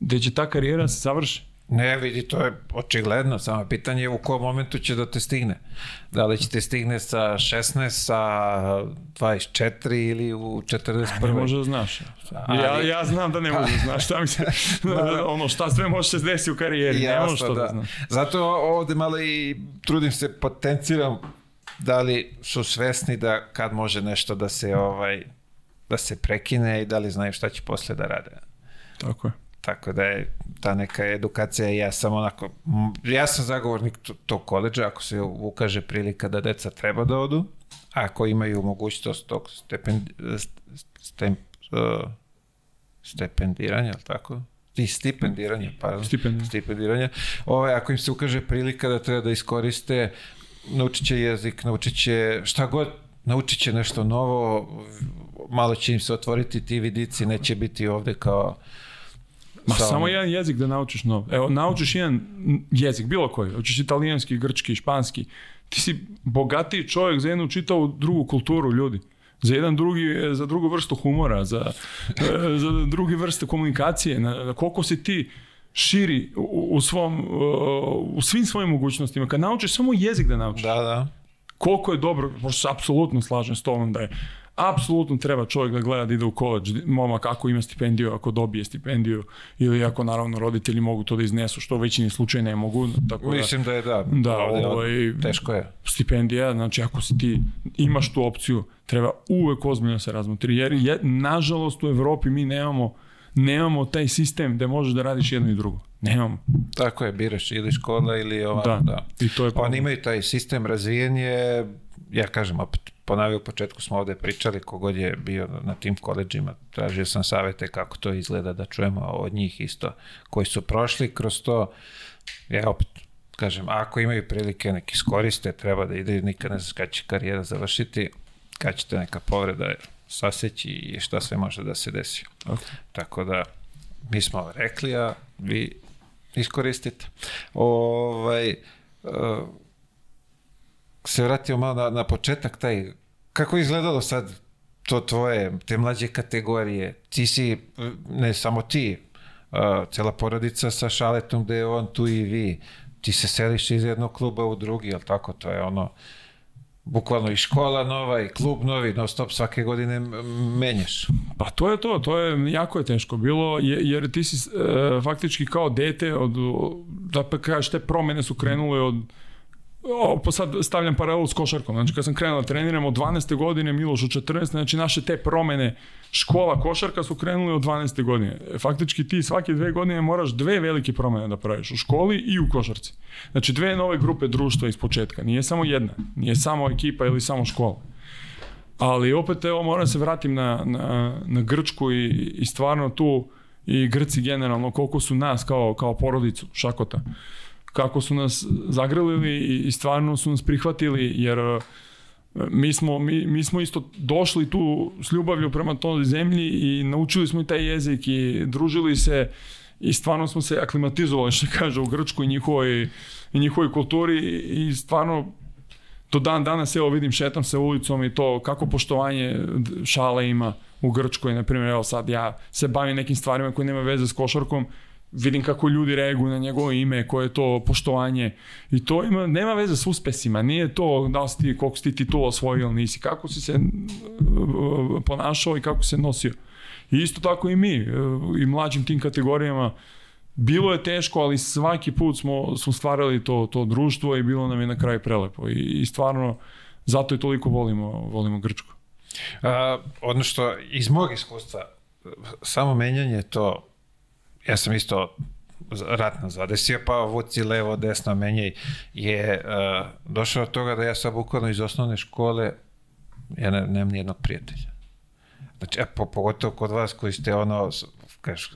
gde će ta karijera se završiti. Ne, vidi, to je očigledno, samo pitanje je u kom momentu će da te stigne. Da li će te stigne sa 16, sa 24 ili u 41. Ne može da znaš. Ali... Ja, ja znam da ne može da znaš, šta mi se, da, da. ono šta sve može se desiti u karijeri, Jasno, ne može što da, da znaš. Zato ovde malo i trudim se potenciram da li su svesni da kad može nešto da se ovaj da se prekine i da li znaju šta će posle da rade. Tako je. Tako da je ta neka edukacija, ja sam onako, ja sam zagovornik tog koleđa, ako se ukaže prilika da deca treba da odu, ako imaju mogućnost tog stepen, stem, uh, e, stependiranja, tako? I stipendiranja, pardon. Stipendiranja. stipendiranja. Ove, ovaj, ako im se ukaže prilika da treba da iskoriste, naučiće jezik, naučiće šta god, naučiće nešto novo, malo će im se otvoriti ti vidici, neće biti ovde kao Ma sa samo jedan jezik da naučiš nov. Evo, naučiš jedan jezik, bilo koji, hoćeš italijanski, grčki, španski, ti si bogatiji čovjek za jednu čitavu drugu kulturu ljudi za jedan drugi, za drugu vrstu humora, za, e, za drugi vrste komunikacije, na, na koliko si ti širi u, u, svom, e, u svim svojim mogućnostima. Kad naučiš samo jezik da naučiš. Da, da. Koliko je dobro, pošto se apsolutno slažem s tobom da je apsolutno treba čovjek da gleda da ide u koleđ, momak ako ima stipendiju, ako dobije stipendiju ili ako naravno roditelji mogu to da iznesu, što većini slučaja ne mogu. Tako da, Mislim da je da, da ovaj, teško je. Stipendija, znači ako si ti imaš tu opciju, treba uvek ozbiljno da se razmotri, jer je, nažalost u Evropi mi nemamo nemamo taj sistem da možeš da radiš jedno i drugo. Nemamo. Tako je, biraš ili škola ili ova. Da, da. I to je pa Oni imaju taj sistem razvijen ja kažem, opet, ponavio u početku smo ovde pričali, kogod je bio na tim koleđima, tražio sam savete kako to izgleda da čujemo od njih isto, koji su prošli kroz to, ja opet kažem, ako imaju prilike neki iskoriste, treba da ide, nikad ne znaš kada će karijera završiti, kada ćete neka povreda saseći i šta sve može da se desi. Okay. Tako da, mi smo rekli, a vi iskoristite. Ovaj, uh, se vratio malo na, na početak, taj, kako je izgledalo sad to tvoje, te mlađe kategorije? Ti si, ne samo ti, uh, cela porodica sa šaletom gde je on tu i vi. Ti se seliš iz jednog kluba u drugi, jel tako? To je ono, bukvalno i škola nova i klub novi, non stop svake godine menjaš. Pa to je to, to je jako je teško bilo, jer ti si e, faktički kao dete, od, da pa kažeš, te promene su krenule od o, pa sad stavljam paralelu s košarkom, znači kad sam krenula da treniram od 12. godine, Miloš od 14. Znači naše te promene škola košarka su krenule od 12. godine. Faktički ti svake dve godine moraš dve velike promene da praviš u školi i u košarci. Znači dve nove grupe društva iz početka, nije samo jedna, nije samo ekipa ili samo škola. Ali opet evo moram se vratim na, na, na Grčku i, i stvarno tu i Grci generalno koliko su nas kao, kao porodicu šakota. Uh, kako su nas zagrlili i, i stvarno su nas prihvatili, jer e, mi smo, mi, mi smo isto došli tu s ljubavlju prema toj zemlji i naučili smo i taj jezik i družili se i stvarno smo se aklimatizovali, što kaže, u Grčkoj i njihovoj, i njihovoj kulturi i stvarno do dan danas, evo vidim, šetam se ulicom i to kako poštovanje šale ima u Grčkoj, na primjer, evo sad ja se bavim nekim stvarima koje nema veze s košarkom vidim kako ljudi reaguju na njegovo ime, koje je to poštovanje i to ima, nema veze s uspesima, nije to da li si ti, koliko si ti titula osvojio ili nisi, kako si se uh, ponašao i kako se nosio. I isto tako i mi, uh, i mlađim tim kategorijama, bilo je teško, ali svaki put smo, smo stvarali to, to društvo i bilo nam je na kraju prelepo. I, i stvarno, zato i toliko volimo, volimo Grčku. A, ono iz mog iskustva, samo menjanje to ja sam isto ratno zadesio, pa vuci levo, desno, menjaj, je uh, došao od toga da ja sam bukvalno iz osnovne škole, ja ne, nemam nijednog prijatelja. Znači, e, po, pogotovo kod vas koji ste ono kažeš,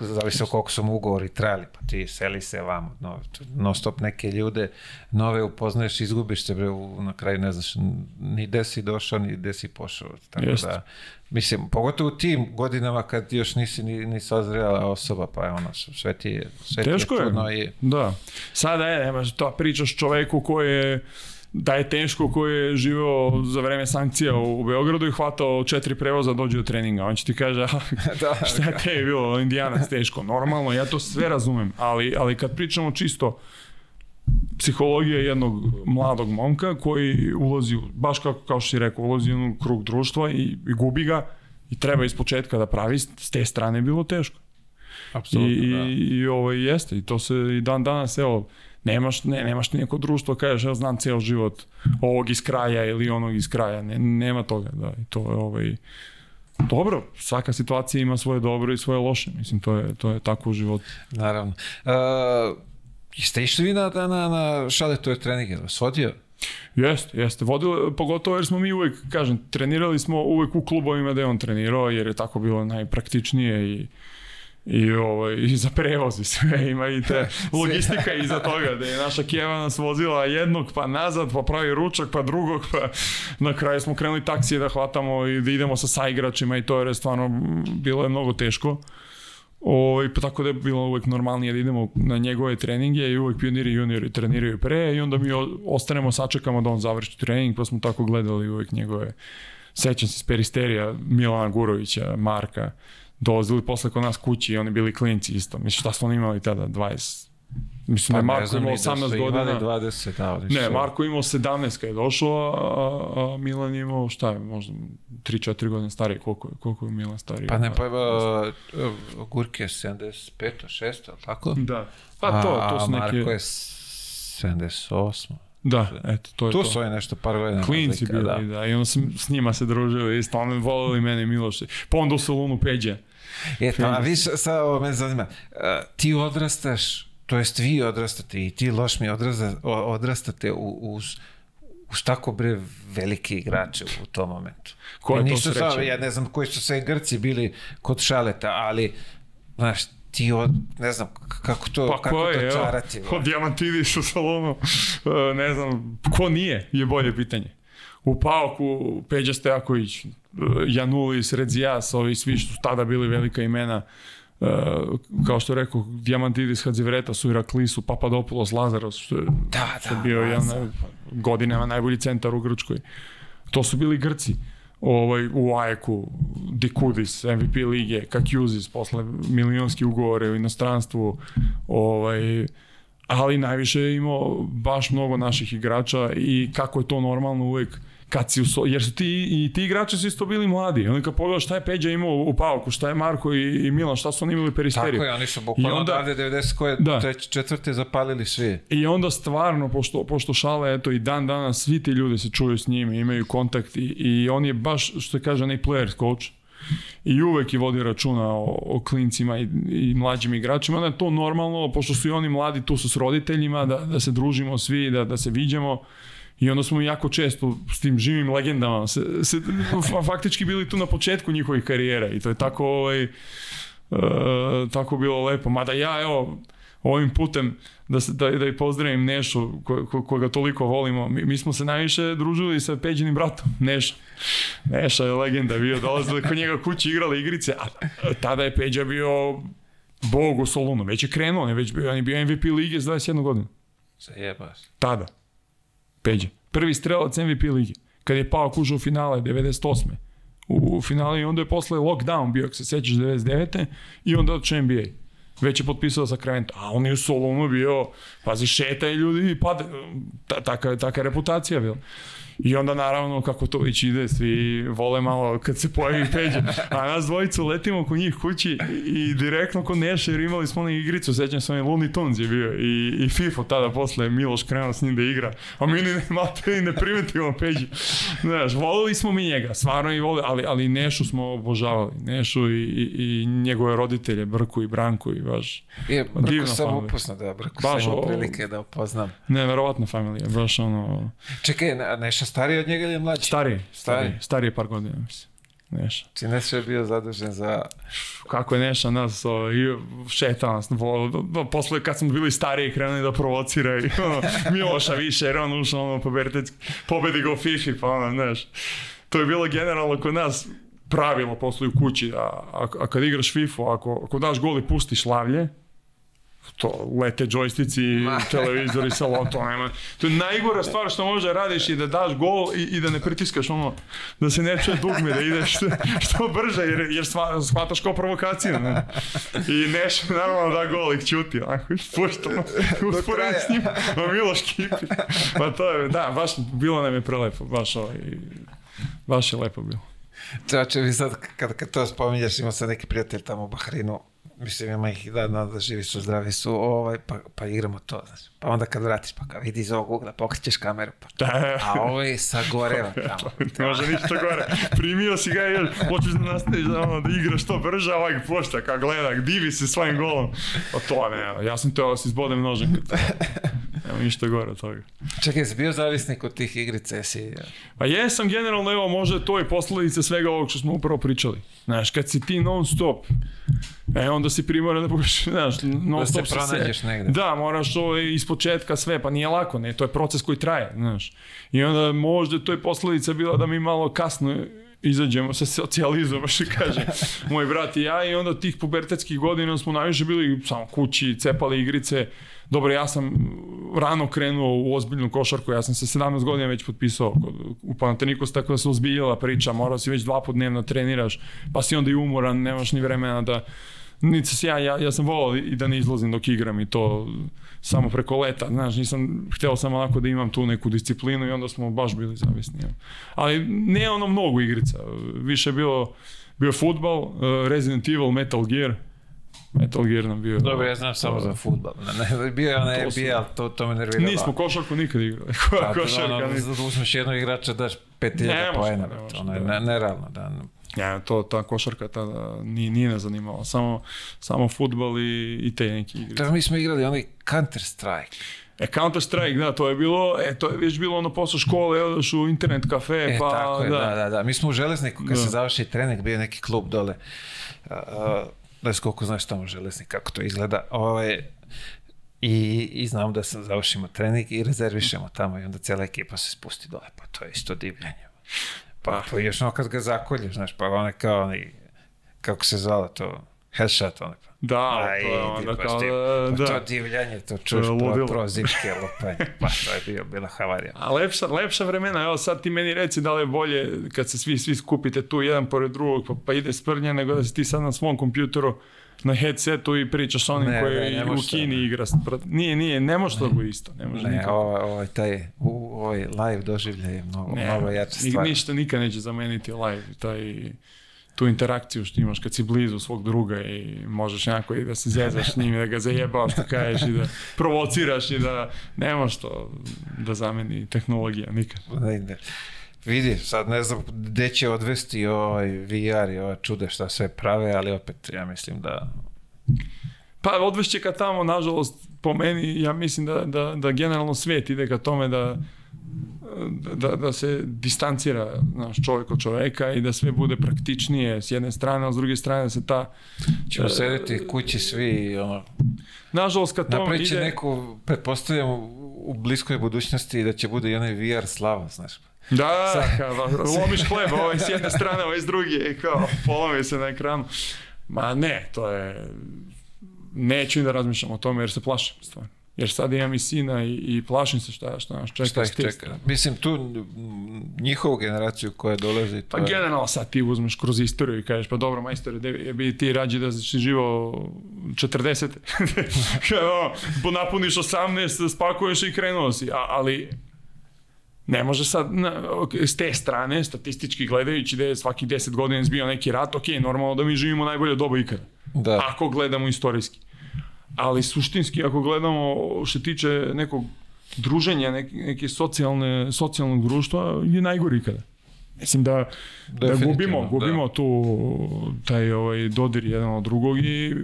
zavisi koliko su mu ugovori trajali, pa ti seli se vamo, no, non stop neke ljude nove upoznaješ, izgubiš se, bre, na kraju ne znaš ni gde si došao, ni gde si pošao, tako Just. da, mislim, pogotovo u tim godinama kad još nisi ni, ni sazrela osoba, pa je ono, sve ti sve Teško ti je, čudno je. I... Da, sada je, nemaš, to pričaš čoveku koji je da je Teško koji je živeo za vreme sankcija u, u Beogradu i hvatao četiri prevoza dođe do treninga. On će ti kaže da, šta je da. tebi bilo Indijanac Teško. Normalno, ja to sve razumem, ali, ali kad pričamo čisto psihologija jednog mladog momka koji ulazi, baš kako, kao što si rekao, ulazi u krug društva i, i gubi ga i treba iz početka da pravi, s te strane je bilo teško. Apsolutno, I, da. i, i ovo ovaj, jeste, i to se i dan danas, evo, nemaš, ne, nemaš ti neko društvo, kažeš ja znam ceo život ovog iz kraja ili onog iz kraja, ne, nema toga, da, i to je ovaj, dobro, svaka situacija ima svoje dobro i svoje loše, mislim, to je, to je tako u životu. Naravno. Uh, jeste išli vi na, na, na šaletove treninge, vodio? Jeste, jeste. Vodilo, pogotovo jer smo mi uvek, kažem, trenirali smo uvek u klubovima da je on trenirao, jer je tako bilo najpraktičnije i i, ovo, ovaj, i za prevoz i sve, ima i te logistika iza toga, da je naša Keva nas vozila jednog, pa nazad, pa pravi ručak, pa drugog, pa na kraju smo krenuli taksije da hvatamo i da idemo sa saigračima i to je stvarno bilo je mnogo teško. Ovaj, pa tako da je bilo uvek normalnije da idemo na njegove treninge i uvek pioniri i juniori treniraju pre i onda mi ostanemo, sačekamo da on završi trening, pa smo tako gledali uvek njegove, sećam se s peristerija Milana Gurovića, Marka, dolazili posle kod nas kući i oni bili klinci isto. Mislim, šta su oni imali tada? 20, Mislim pa, da je Marko imao 18 da godina. 20, da, ali ne, Marko imao 17 kada je došao, a, a Milan je imao, šta je, možda 3-4 godine stariji. Koliko, koliko je Milan stariji? Pa ne, pa evo, pa, e, Gurke je 75 6 tako? Da. Pa to, to su neke... Marko je 78 Da, eto, to je tu to. Tu su je nešto par godina. Klinci bili, da. da. I onda sam s njima se družio i stalno volili mene Miloše. Pa onda u salonu Peđe Eto, to, a viš, sad ovo me zanima, e, ti odrastaš, to jest vi odrastate i ti loš mi odrasta, odrastate u, uz, uz tako bre velike igrače u tom momentu. Ko je to nisu sreće? ja ne znam koji su sve Grci bili kod Šaleta, ali, znaš, ti od, ne znam kako to, pa, kako je, to čarati. Pa ko je, od Diamantidis u salonu, e, ne znam, ko nije, je bolje pitanje u Pauku, Peđa Stojaković, e, Janulis, Redzijas, ovi svi što su tada bili velika imena, e, kao što rekao, Diamantidis Hadzivreta su Iraklisu, Papadopoulos, Lazaros, što je, da, što da, bio jedan naj, godinama najbolji centar u Grčkoj. To su bili Grci. Ovaj, u Ajeku, Dikudis, MVP lige, Kakjuzis, posle milionski ugovore u inostranstvu, ovaj, ali najviše je imao baš mnogo naših igrača i kako je to normalno uvek uh, kad si u so, jer su ti, i ti igrači su isto bili mladi. Onda kad pogledaš šta je Peđa imao u Pauku, šta je Marko i, i Milan, šta su oni imali peristeriju. Tako je, oni su bukvalno odavde 90 koje da. treći, četvrte zapalili svi. I onda stvarno, pošto, pošto šale, eto i dan dana, svi ti ljudi se čuju s njim, imaju kontakt i, i on je baš, što kaže, onaj player coach, i uvek je vodi računa o, o klincima i, i mlađim igračima, onda je to normalno, pošto su i oni mladi, tu su s roditeljima, da, da se družimo svi, da, da se viđemo. I onda smo jako često s tim živim legendama se, se faktički bili tu na početku njihovih karijera i to je tako ovaj e, tako bilo lepo. Mada ja evo ovim putem da, se, da, da i pozdravim Nešu ko, ko, koga toliko volimo. Mi, mi smo se najviše družili sa Peđinim bratom, Neš. Neša je legenda bio, dolazili kod njega kući igrali igrice, a tada je Peđa bio bog u Solunu, već je krenuo, on je, već bio, on je bio MVP lige s 21 godina. Zajebaš. Tada. Peđa. Prvi strelac MVP lige. Kad je pao kuža u finale, 98. U, u finale i onda je posle lockdown bio, ako se sećaš, 99. I onda od NBA već je potpisao za Krajent, a on je u Solunu bio, pazi, šeta i ljudi i pada, ta, taka, taka reputacija bila. I onda naravno kako to već ide, svi vole malo kad se pojavi Peđa. A nas dvojicu letimo kod njih kući i direktno kod Neša jer imali smo onaj igricu, sećam se onaj Looney Tunes je bio i, i FIFA tada posle Miloš krenuo s njim da igra. A mi ne, mate, ne primetimo Peđu. Znaš, volili smo mi njega, stvarno i vole, ali, ali Nešu smo obožavali. Nešu i, i, i njegove roditelje, Brku i Branku i baš. Je, Brku sam familija. upoznao, da, Brku baš, sam imao prilike da upoznam. Ne, verovatno familija, baš ono... Čekaj, Neša Miša stariji od njega ili je mlađi? Stariji, stariji, stariji par godina mislim. Neša. Ti Neša je bio zadužen za... Kako je Neša nas o, i šeta nas. Posle kad smo bili stariji krenuli da provocira i ono, Miloša više jer on ušao ono pobedi go Fifi pa ono, znaš. To je bilo generalno kod nas pravilo posle u kući. A, a, a kad igraš Fifu, ako, ako daš gol i pustiš lavlje, to lete džojstici televizori sa to nema. To je najgora stvar što može radiš i da daš gol i, i da ne pritiskaš ono, da se ne čuje dugme, da ideš što, što brže jer, jer shvataš kao provokaciju. Ne? I neš naravno da gol i ćuti, onako, ispuštano, usporen s njim, no Miloš Kipi. Pa to je, da, baš, bilo nam je prelepo, baš ovaj, baš je lepo bilo. Čače, mi sad, kad, kad to spominješ, imao sam neki prijatelj tamo u Bahrinu, mislim ima ih da, da, da živi su, zdravi su, ovaj, pa, pa igramo to, znaš. Pa onda kad vratiš, pa kao vidi iz ovog ugla, pokrećeš kameru, pa da. a ovo je sagoreva pa, tamo. može ništa gore. Primio si ga i još, hoćeš da nastaviš da, ono, da igraš što brže, a ovaj pošta, kao gleda, divi se svojim golom. pa to ne, ja sam teo da se izbodem nožem. Nema ništa gore od toga. Čekaj, jesi bio zavisnik od tih igrica? Jesi... E? Pa jesam, generalno, evo, možda to je posledica svega ovog što smo upravo pričali. Znaš, kad si ti non stop, e, onda si primoran da pokušaš, znaš, da non da stop se pronađeš se... negde. Da, moraš to iz početka sve, pa nije lako, ne, to je proces koji traje, znaš. I onda možda to je posledica bila da mi malo kasno izađemo sa socijalizom, što kaže moj brat i ja, i onda tih pubertetskih godina smo najviše bili samo kući, cepali igrice, dobro, ja sam rano krenuo u ozbiljnu košarku, ja sam se 17 godina već potpisao u Panathinaikos, tako da se ozbiljila priča, morao si već dva put dnevno treniraš, pa si onda i umoran, nemaš ni vremena da, niti se ja, ja, ja sam volao i da ne izlazim dok igram i to samo preko leta, znaš, nisam, hteo sam onako da imam tu neku disciplinu i onda smo baš bili zavisni. Ali ne ono mnogo igrica, više je bilo, bio futbal, eh, Resident Evil, Metal Gear, Metal Gear nam bio... Dobro, ja znam samo za futbal. Ne, bio je onaj NBA, ali to, to me nerviralo. Nismo košarku nikad igrali. Koja pa, da, košarka? Da, ono, uzmeš jednog igrača, daš 5000 poena. To je da. nerealno. Da. Ja, to, ta košarka ta, nije, nije nas zanimala. Samo, samo futbal i, i te neke igre. Da, mi smo igrali onaj Counter Strike. E, Counter Strike, da, to je bilo, e, to je već bilo ono posle škole, odeš u internet kafe, e, pa... tako je, da. da, da, da. Mi smo u Železniku, kad da. se završi trening, bio neki klub dole. Uh, znaš koliko znaš tamo železnik, kako to izgleda. Ovaj, I, I znam da sam završimo trening i rezervišemo tamo i onda cijela ekipa se spusti dole, pa to je isto divljanje. Pa, ah. pa još ono kad ga zakolješ, znaš, pa one kao oni, kako se zvala to, headshot, onaj, Da, Aj, pa to je onda pa kao... Ti, e, pa da, to divljanje, to čuš pro, prozivke lupanje, pa to je bio, bila havarija. A lepša, lepša vremena, evo sad ti meni reci da li je bolje kad se svi, svi skupite tu jedan pored drugog, pa, pa ide sprnja, nego da si ti sad na svom kompjuteru na headsetu i pričaš onim ne, koji ne, ne u Kini da. igra. Nije, nije, ne može to bude isto. Ne, može ne nikako. ovo, ovaj, ovo, ovaj taj, u, ovaj live doživljaj je mnogo, ne, mnogo jača stvar. Ništa nikad neće zameniti live, taj tu interakciju što imaš kad si blizu svog druga i možeš nekako i da se zezaš s njim i da ga zajebaš što da kažeš i da provociraš i da nema što da zameni tehnologija nikad. Ne, pa ne. Da, da. Vidi, sad ne znam gde će odvesti ovaj VR i ova čude šta sve prave, ali opet ja mislim da... Pa odvešće ka tamo, nažalost, po meni, ja mislim da, da, da generalno svet ide ka tome da da, da se distancira naš čovjek od čovjeka i da sve bude praktičnije s jedne strane, a s druge strane se ta... Ćemo e, sedeti kući svi, ono... Nažalost, kad tom ide... neku, pretpostavljam, u bliskoj budućnosti da će bude i onaj VR slava, znaš. Da, Sa... kao, lomiš hleb, ovaj s jedne strane, ovaj s druge, kao, polomi se na ekranu. Ma ne, to je... Neću da razmišljam o tome jer se plašim, stvarno jer sad imam i sina i, i plašim se šta, šta nas čeka. Šta ih čeka? Mislim, tu njihovu generaciju koja dolazi... To pa je... generalno sad ti uzmeš kroz istoriju i kažeš, pa dobro majstore, je bi ti rađi da si živo 40. Kada napuniš 18, spakuješ i krenuo si, A, ali ne može sad, na, s te strane, statistički gledajući, da je svaki 10 godina izbio neki rat, ok, normalno da mi živimo najbolje dobo ikada. Da. Ako gledamo istorijski ali suštinski ako gledamo što tiče nekog druženja, neke, neke socijalne, socijalnog društva je najgori ikada. Mislim da, da gubimo, gubimo da. tu taj ovaj, dodir jedan od drugog i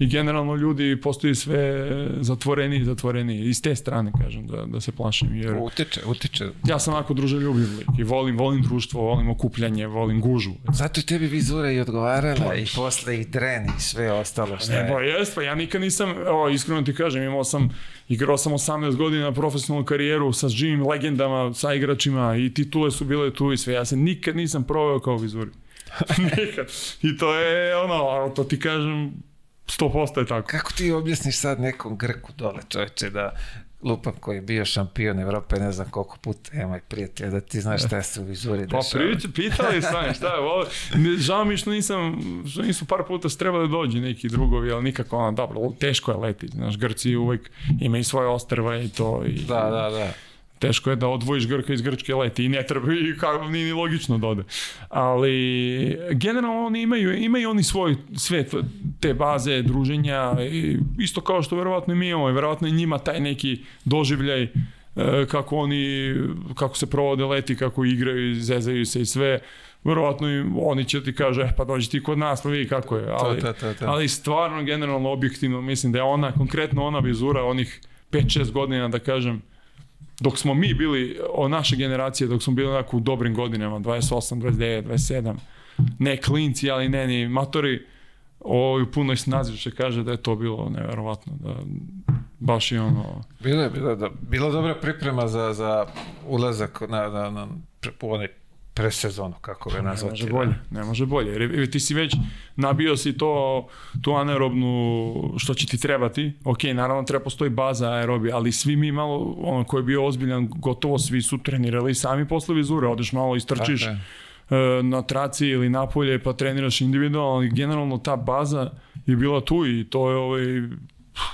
i generalno ljudi postaju sve zatvoreni i zatvoreni iz te strane kažem da da se plašim jer utiče utiče ja sam jako druželjubiv lik i volim volim društvo volim okupljanje volim gužu zato i tebi vizura i odgovarala pa, i posle i tren i sve ostalo šta je. Ba, pa jes, pa ja nikad nisam o, iskreno ti kažem imao sam igrao sam 18 godina profesionalnu karijeru sa živim legendama sa igračima i titule su bile tu i sve ja se nikad nisam proveo kao vizuri nikad i to je ono to ti kažem 100% je tako. Kako ti objasniš sad nekom Grku dole, čovječe, da lupam koji je bio šampion Evrope, ne znam koliko puta, evo moj prijatelj, da ti znaš šta se u vizuri pa dešava. Pa prič, pitali sam, šta je, ovo, žao mi što nisam, što nisu par puta trebali da dođi neki drugovi, ali nikako, ono, dobro, teško je letiti, znaš, Grci uvek imaju svoje ostrva i to. I, da, da, da teško je da odvojiš Grka iz grčke leti i ne treba i kako ni, ni logično da Ali generalno oni imaju, imaju oni svoj svet te baze druženja, i isto kao što verovatno i mi imamo, verovatno i njima taj neki doživljaj e, kako oni, kako se provode leti, kako igraju i zezaju se i sve, verovatno i oni će ti kaže, eh, pa dođi ti kod nas, pa vidi kako je. Ali, ta, ta, ta, ali stvarno, generalno, objektivno, mislim da je ona, konkretno ona vizura onih 5-6 godina, da kažem, dok smo mi bili, od naše generacije, dok smo bili onako u dobrim godinama, 28, 29, 27, ne klinci, ali ne ni matori, ovaj, u punoj snazi što kaže da je to bilo neverovatno, da baš i ono... Bila je, bila, da, bila dobra priprema za, za ulazak na, na, na, na onaj presezonu, kako ga nazvati. Ne može da. bolje, ne može bolje. Jer ti si već nabio si to, tu anaerobnu što će ti trebati. Ok, naravno treba postoji baza aerobija, ali svi mi malo, ono koji je bio ozbiljan, gotovo svi su trenirali sami posle vizure. Odeš malo, istrčiš okay. E, na traci ili napolje pa treniraš individualno, ali generalno ta baza je bila tu i to je ovaj,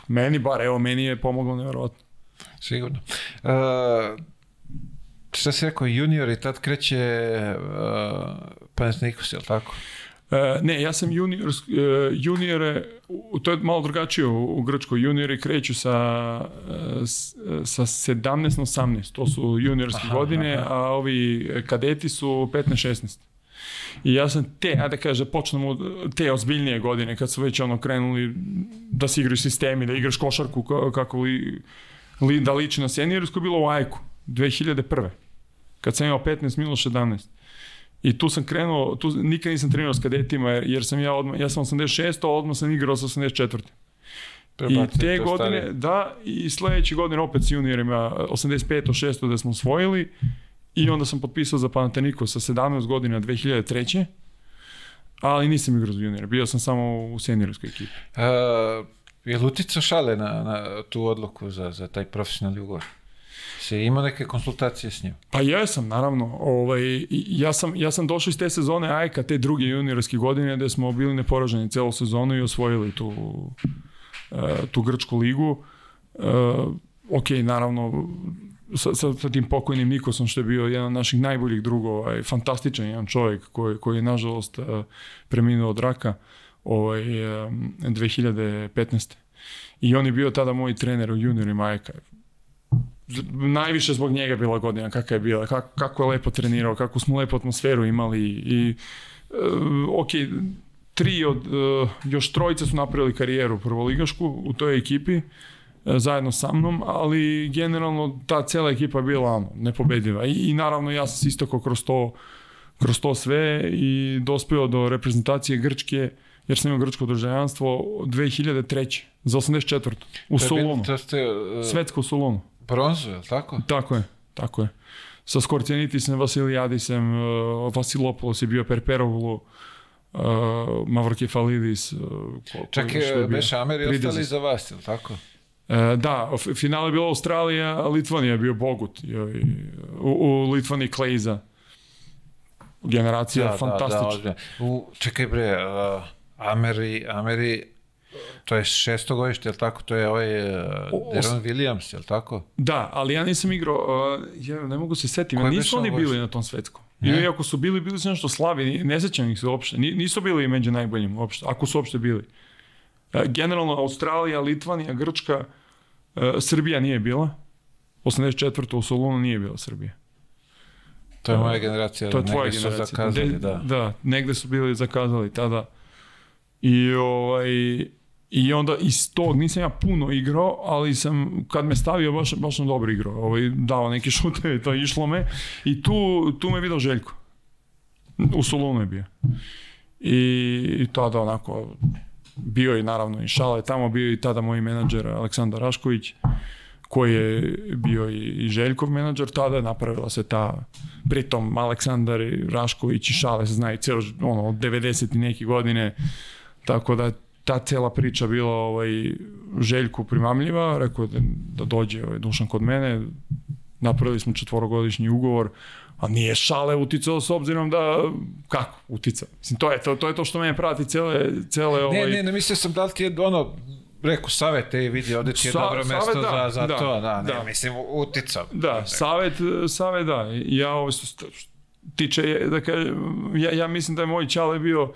meni bar, evo, meni je pomoglo nevjerojatno. Sigurno. Uh šta si rekao, junior i tad kreće uh, Panetnikus, je li tako? Uh, ne, ja sam junior, uh, juniore, to je malo drugačije u, u Grčkoj, juniori kreću sa, uh, sa 17 na 18, to su juniorske aha, godine, aha. a ovi kadeti su 15-16. I ja sam te, ajde da kaže, počnemo od te ozbiljnije godine, kad su već ono krenuli da se igraju sistemi, da igraš košarku kako li, li da liči na seniorsku, bilo u ajku. 2001. Kad sam imao 15, Miloš 17. I tu sam krenuo, tu nikad nisam trenirao s kadetima, jer sam ja odmah, ja sam 86, a odmah sam igrao sa 84. Prebacim, I te godine, stari. da, i sledeće godine opet s juniorima, 85. 6. da smo osvojili, i onda sam potpisao za Panateniku sa 17 godina 2003. Ali nisam igrao za junior, bio sam samo u seniorskoj ekipi. A, e, je li uticao šale na, na tu odluku za, za taj profesionalni ugovor? se imao neke konsultacije s njim? Pa jesam, naravno. Ovaj, ja, sam, ja sam došao iz te sezone Ajka, te druge juniorske godine, gde smo bili neporaženi celu sezonu i osvojili tu, eh, tu grčku ligu. Eh, ok, naravno, sa, sa, sa tim pokojnim Nikosom što je bio jedan od naših najboljih drugova, ovaj, fantastičan jedan čovjek koji, koji je nažalost eh, preminuo od raka ovaj, 2015. I on je bio tada moj trener u juniorima Ajka najviše zbog njega bila godina kakva je bila, kako, kako je lepo trenirao, kako smo lepo atmosferu imali i e, ok, tri od, e, još trojice su napravili karijeru prvoligašku u toj ekipi e, zajedno sa mnom, ali generalno ta cela ekipa je bila ono, nepobediva I, i naravno ja sam se kroz to, kroz to sve i dospio do reprezentacije Grčke jer sam imao grčko državljanstvo 2003. za 84. u Solonu. E, Svetsko u Solonu. Bronzu, je tako? Tako je, tako je. Sa Skorcenitisem, Vasilijadisem, e, Vasilopoulos je bio Perperovlu, uh, e, Mavrokefalidis. Uh, e, Čak je Beš Amer i ostali za vas, je li tako? E, da, finale je bila Australija, Litvanija je bio Bogut. Joj, u, u Litvani Klejza. Generacija da, fantastična. Da, da, u, čekaj bre, uh, Ameri, Ameri To je šesto godište, je li tako? To je ovaj uh, Deron Williams, je li tako? Da, ali ja nisam igrao, uh, ja ne mogu se setiti, nisu oni bili na tom svetskom. Ne? I ako su bili, bili su nešto slavi, ne sećam ih se uopšte. Nisu bili među najboljim uopšte, ako su uopšte bili. E, generalno, Australija, Litvanija, Grčka, Srbija nije bila. 84. u Solunu nije bila Srbija. To je moja generacija, to je tvoja generacija. su zakazali, De, da. Da, negde su bili zakazali tada. I ovaj, I onda iz tog nisam ja puno igrao, ali sam kad me stavio baš, baš sam dobro igrao. Ovaj, dao neke šuteve, to išlo me. I tu, tu me video Željko. U Solunu je bio. I, i tada onako bio i naravno i Šale tamo, bio i tada moj menadžer Aleksandar Rašković koji je bio i Željkov menadžer, tada je napravila se ta, pritom Aleksandar i Rašković i Šale se zna i cijelo, ono, 90 i neke godine, tako da ta cela priča bila ovaj, željku primamljiva, rekao da, da dođe ovaj, Dušan kod mene, napravili smo četvorogodišnji ugovor, a nije šale uticao s obzirom da kako utica. Mislim to je to to je to što mene prati cele cele ovaj Ne, ne, ne mislio sam da li ti je ono rekao savet, i vidi, ovde da ti je Sa, dobro mesto da, za, za da, to, da, ne, da. mislim uticao. Da, savet, savet da. Ja ovo ovaj, što tiče da kažem, ja, ja mislim da je moj čale bio uh,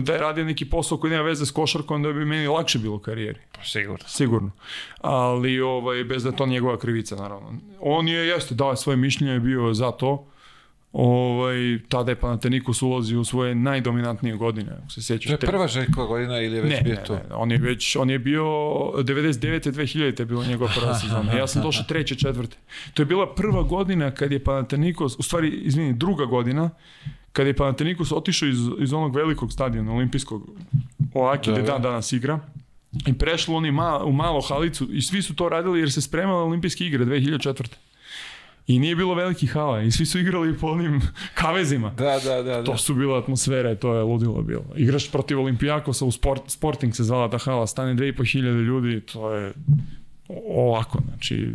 da je radio neki posao koji nema veze s košarkom, da bi meni lakše bilo u karijeri. Pa sigurno. Sigurno. Ali ovaj, bez da je to njegova krivica, naravno. On je, jeste, dao svoje mišljenje, bio za to. Ovaj, tada je Panatenikus ulazi u svoje najdominantnije godine, ako se sjećaš. To je prva Željkova godina ili je već ne, bio ne, to? Ne, on je već, on je bio 99. 2000. je bila njegova prva sezona. Ja sam došao treće, četvrte. To je bila prva godina kad je Panatenikus, u stvari, izvini, druga godina, Kada je Panatenikos otišao iz, iz onog velikog stadiona, olimpijskog, Oaki, da, gde da. dan danas igra, i prešlo oni ma, u malo halicu i svi su to radili jer se spremali olimpijske igre 2004. I nije bilo velikih hala i svi su igrali po onim kavezima. Da, da, da. da. To su bile atmosfere, to je ludilo bilo. Igraš protiv Olimpijakosa u sport, Sporting se zvala ta hala, stane 2500 ljudi, to je ovako, znači,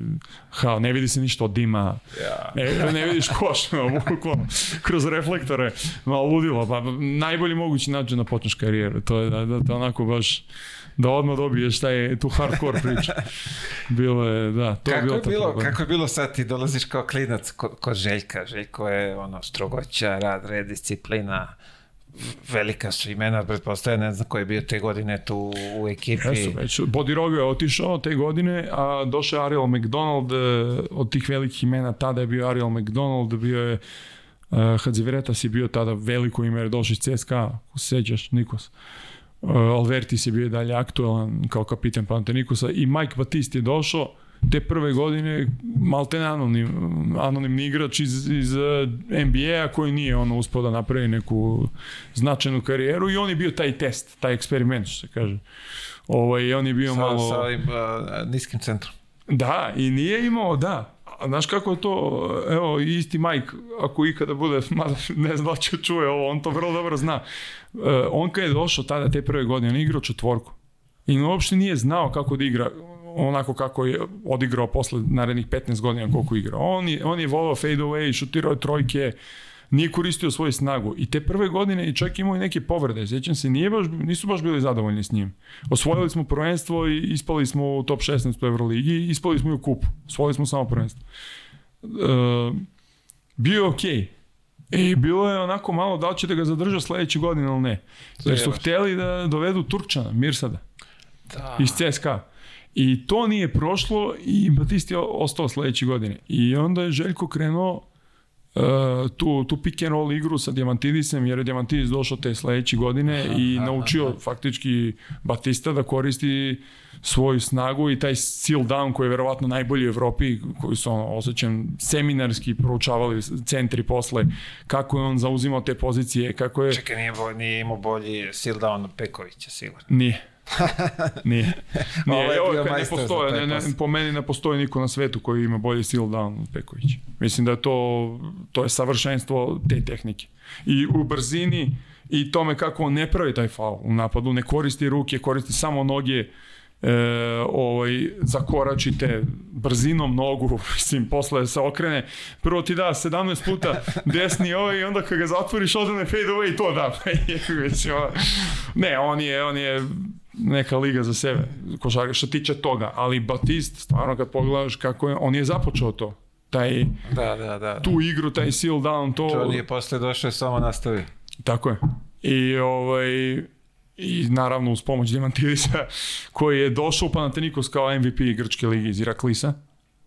ha, ne vidi se ništa od dima, ja. ne, ne vidiš koš, no, bukvalno, kroz reflektore, malo ludilo, pa najbolji mogući način da počneš karijeru, to je da, da te onako baš, da odmah dobiješ taj, tu hardcore priču. Bilo je, da, to kako je bilo, je bilo Kako je bilo sad ti dolaziš kao klinac kod ko Željka, Željko je ono, strogoća, rad, red, disciplina, velika su imena, pretpostavljam, ne znam ko je bio te godine tu u ekipi. Jesu, već, Body Rogo je otišao te godine, a došao Ariel McDonald, e, od tih velikih imena tada je bio Ariel McDonald, bio je uh, e, Hadziveretas je bio tada veliko ime, jer došao iz CSKA, ako Nikos. Uh, Alvertis je bio dalje aktualan kao kapitan Pantenikosa i Mike Batist je došao, te prve godine maltene anonim, anonimni igrač iz, iz eh, NBA-a koji nije ono uspao da napravi neku značajnu karijeru i on je bio taj test, taj eksperiment što se kaže. Ovaj, on je bio sa, malo... Sa ovim uh, niskim centrom. Da, i nije imao, da. A, znaš kako je to, evo, isti Mike, ako ikada bude, mada ne znam da će čuje ovo, on to vrlo dobro zna. Uh, on kad je došao tada te prve godine, on je igrao četvorku. I uopšte nije znao kako da igra onako kako je odigrao posle narednih 15 godina koliko igrao. On je, on je volao fade away, šutirao trojke, nije koristio svoju snagu. I te prve godine i čak imao i neke povrede. Sjećam se, nije baš, nisu baš bili zadovoljni s njim. Osvojili smo prvenstvo i ispali smo u top 16 u Euroligi, ispali smo i u kupu. Osvojili smo samo prvenstvo. E, bio je okej. Okay. E, I bilo je onako malo da li će da ga zadrža sledeće godine ili ne. Jer su hteli da dovedu Turčana, Mirsada. Da. Iz CSKA. I to nije prošlo i Batisti je ostao sledeće godine. I onda je Željko krenuo Uh, tu, tu pick and roll igru sa Diamantidisem, jer je Diamantidis došao te sledeće godine aha, i aha, naučio aha. faktički Batista da koristi svoju snagu i taj seal down koji je verovatno najbolji u Evropi, koji su ono, osjećam seminarski proučavali centri posle, kako je on zauzimao te pozicije, kako je... Čekaj, nije, bo, nije imao bolji seal down od Pekovića, sigurno. Nije nije. Nije, ovo je, ovo ne postoje, ne, ne, po meni ne postoji niko na svetu koji ima bolji seal down od Peković. Mislim da je to, to je savršenstvo te tehnike. I u brzini i tome kako on ne pravi taj faul u napadu, ne koristi ruke, koristi samo noge, e, ovaj, zakoračite brzinom nogu, mislim, posle se okrene, prvo ti da 17 puta desni ovaj i onda kad ga zatvoriš, odane fade away i to da. ne, on je, on je neka liga za sebe, košarka, što tiče toga, ali Batist, stvarno kad pogledaš kako je, on je započeo to, taj, da, da, da, da. tu igru, taj seal down, to... To je posle došao samo nastavi. Tako je. I ovaj, i naravno uz pomoć Diamantirisa koji je došao u Panatenikos kao MVP Grčke lige iz Iraklisa.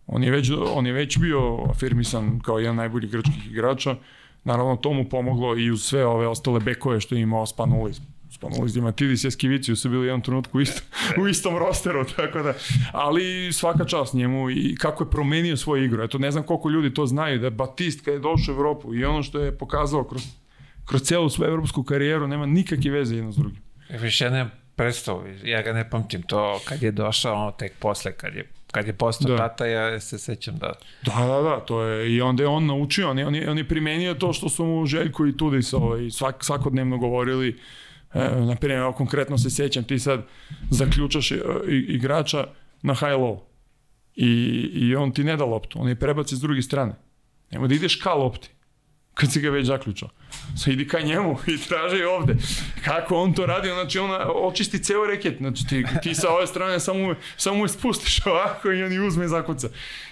On je već, on je već bio afirmisan kao jedan najboljih grčkih igrača. Naravno, to mu pomoglo i uz sve ove ostale bekove što je imao Spanulis, spomenuli pa ste Matidis i Eskiviciju su bili u jednom trenutku isto, u istom rosteru, tako da, ali svaka čast njemu i kako je promenio svoju igru. Eto, ne znam koliko ljudi to znaju, da Batist kada je došao u Evropu i ono što je pokazao kroz, kroz celu svoju evropsku karijeru nema nikakve veze jedno s drugim. E, više ne predstavu, ja ga ne pamtim to kad je došao, ono tek posle kad je kad je postao da. tata, ja se sećam da... Da, da, da, to je, i onda je on naučio, on je, on je, on je primenio to što su mu Željko i Tudis ovaj, svak, svakodnevno govorili, E, na primjer, konkretno se sjećam, ti sad zaključaš e, igrača na high low i, i on ti ne da loptu, on je prebaci s druge strane. Nemo da ideš ka lopti, kad si ga već zaključao. Sad idi ka njemu i traži ovde. Kako on to radi, znači ona očisti ceo reket, znači ti, ti sa ove strane samo, samo je spustiš ovako i on i uzme i zakuca.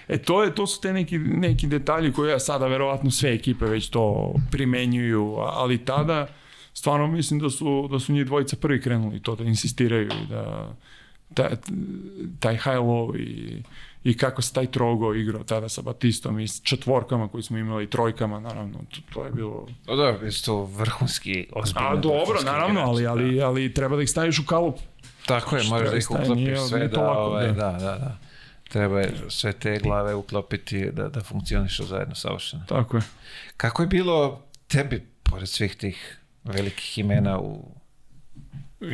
E to, je, to su te neki, neki detalji koje ja sada verovatno sve ekipe već to primenjuju, ali tada stvarno mislim da su, da su njih dvojica prvi krenuli to, da insistiraju i da taj, taj high low i, i kako se taj trogo igrao tada sa Batistom i s četvorkama koji smo imali i trojkama, naravno, to, to je bilo... O da, je to vrhunski ozbiljno. A dobro, naravno, igrač, ali, ali, da. ali treba da ih staviš u kalup. Tako je, moraš da ih uklopiš sve, da, lako, ovaj, da, da, da. da. Treba je sve te glave uklopiti da, da funkcionišu zajedno savršeno. Tako je. Kako je bilo tebi, pored svih tih velikih imena u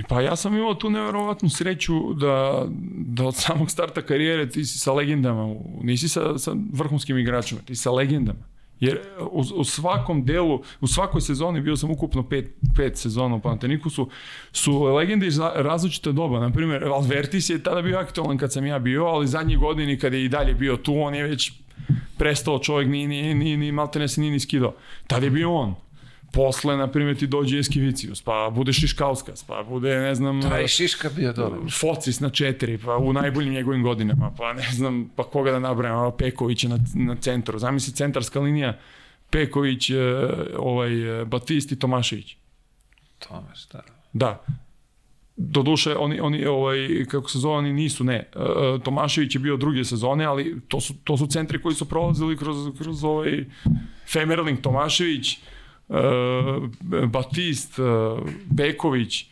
Pa ja sam imao tu neverovatnu sreću da, da od samog starta karijere ti si sa legendama, nisi sa, sa vrhunskim igračima, ti sa legendama. Jer u, u svakom delu, u svakoj sezoni, bio sam ukupno pet, pet sezona u Panateniku, su, su legende iz različita doba. Naprimjer, Alvertis je tada bio aktualan kad sam ja bio, ali zadnji godini kad je i dalje bio tu, on je već prestao čovjek, ni, ni, ni, ni malte ne se nije ni skidao. Tada je bio on posle, na primjer, ti dođe Eskivicius, pa bude Šiškauskas, pa bude, ne znam... Da, je Šiška bio dobro. Focis na četiri, pa u najboljim njegovim godinama, pa ne znam, pa koga da nabrajam, Pekovića na, na centru. Zamisli centarska linija, Peković, e, ovaj, e, Batist i Tomašević. Tomaš, šta? Da. Doduše, oni, oni ovaj, kako se zove, oni nisu, ne. E, Tomašević je bio druge sezone, ali to su, to su centri koji su prolazili kroz, kroz ovaj Femerling, Tomašević, Eh, Batist, Beković, eh,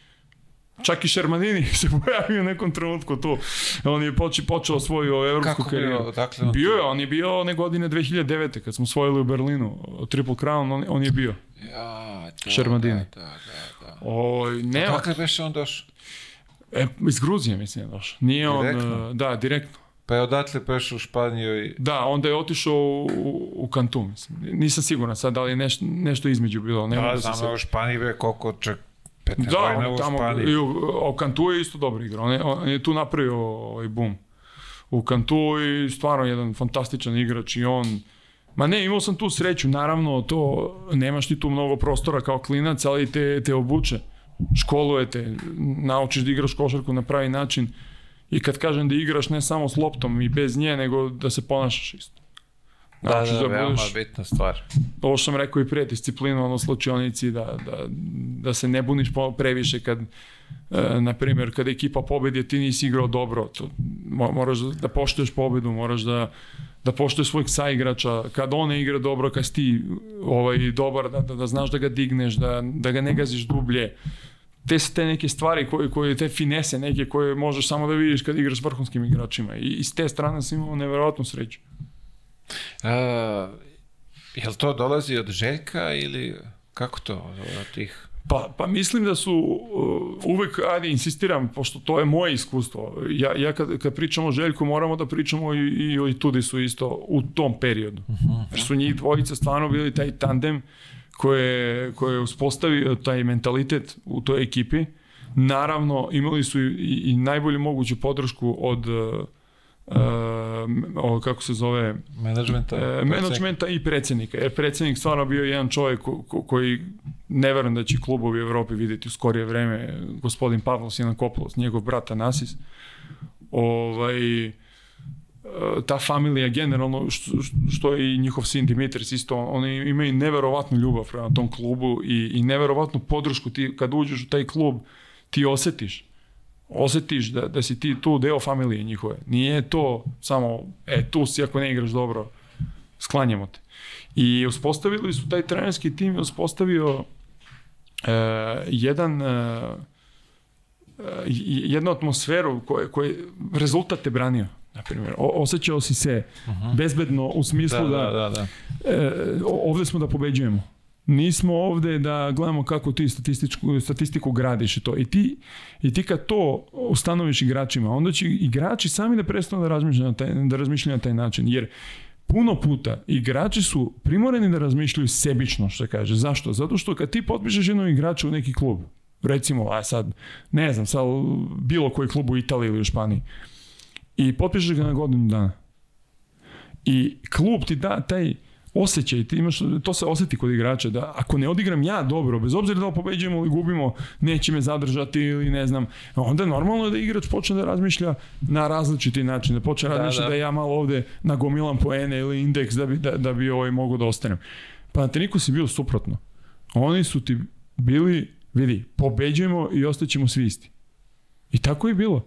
Čak i Šermanini se pojavio u nekom trenutku tu. On je počeo, počeo svoju evropsku Kako karijeru. Bio, dakle, bio je, on je bio one godine 2009. kad smo osvojili u Berlinu Triple Crown, on, on je bio. Ja, da, Šermadini. Da, da, da. da. O, ne, A dakle beše on došao? E, iz Gruzije mislim je došao. Nije direktno? on, eh, da, direktno. Pa je odatle prešao u Španiju i... Da, onda je otišao u, u, Kantu, mislim. Nisam siguran sad, ali da neš, nešto između bilo. Nema da, da znam, se... u Španiji je koliko čak 15 da, godina u tamo, Španiji. I u, Kantu je isto dobro igrao. On je, on je tu napravio ovaj bum. U Kantu i stvarno jedan fantastičan igrač i on... Ma ne, imao sam tu sreću, naravno, to nemaš ti tu mnogo prostora kao klinac, ali te, te obuče, školuje te, naučiš da igraš košarku na pravi način. Uh, I kad kažem da igraš ne samo s loptom i bez nje, nego da se ponašaš isto. Da, znači, da, da, da, veoma budeš, bitna stvar. Ovo što sam rekao i prije, disciplinu, ono slučionici, da, da, da se ne buniš previše kad, e, na primjer, kad ekipa pobedi, ti nisi igrao dobro. To, moraš da poštuješ pobedu, moraš da, da poštuješ svojeg saigrača. Kad on ne igra dobro, kad si ti ovaj, dobar, da, da, da znaš da ga digneš, da, da ga ne gaziš dublje te, te neke stvari, koje, koje, te finese neke koje možeš samo da vidiš kad igraš s vrhunskim igračima. I, iz te strane sam imao nevjerojatnu sreću. A, je li to dolazi od Željka ili kako to od tih Pa, pa mislim da su uh, uvek, ajde, insistiram, pošto to je moje iskustvo. Ja, ja kad, kad pričamo o Željku, moramo da pričamo i, i i tudi su isto u tom periodu. Uh mhm. -huh. Jer su njih dvojica stvarno bili taj tandem uh, koje, koje je uspostavio taj mentalitet u toj ekipi. Naravno, imali su i, i, najbolju moguću podršku od Uh, o, kako se zove menadžmenta, e, menadžmenta i predsjednika jer predsednik stvarno bio jedan čovjek ko, ko, koji ne verujem da će klubovi u Evropi videti u skorije vreme gospodin Pavlos Janakopoulos, njegov brat Anasis ovaj, ta familija generalno što, što je i njihov sin Dimitris isto oni imaju neverovatnu ljubav prema tom klubu i i neverovatnu podršku ti kad uđeš u taj klub ti osetiš osetiš da, da si ti tu deo familije njihove. Nije to samo, e, tu si ako ne igraš dobro, sklanjamo te. I uspostavili su, taj trenerski tim je uspostavio e, jedan e, e, jednu atmosferu koje, koje rezultat te branio na primjer. O, osjećao si se uh mhm. -huh. bezbedno u smislu da, da, da, da. da. E, ovde smo da pobeđujemo. Nismo ovde da gledamo kako ti statističku, statistiku gradiš i to. I ti, I ti kad to ustanoviš igračima, onda će igrači sami da prestanu da razmišljaju na taj, da razmišljaju na taj način. Jer puno puta igrači su primoreni da razmišljaju sebično, što kaže. Zašto? Zato što kad ti potpišeš jednog igrača u neki klub, recimo, a sad, ne znam, sad bilo koji klub u Italiji ili u Španiji, i potpišeš ga na godinu dana. I klub ti da taj osjećaj, ti imaš, to se osjeti kod igrača, da ako ne odigram ja dobro, bez obzira da li pobeđujemo ili gubimo, neće me zadržati ili ne znam, onda normalno je da igrač počne da razmišlja na različiti način, da počne da, razmišlja da. da. ja malo ovde nagomilam poene ili indeks da bi, da, da bi ovaj mogao da ostanem. Pa na teniku si bio suprotno. Oni su ti bili, vidi, pobeđujemo i ostaćemo svi isti. I tako je bilo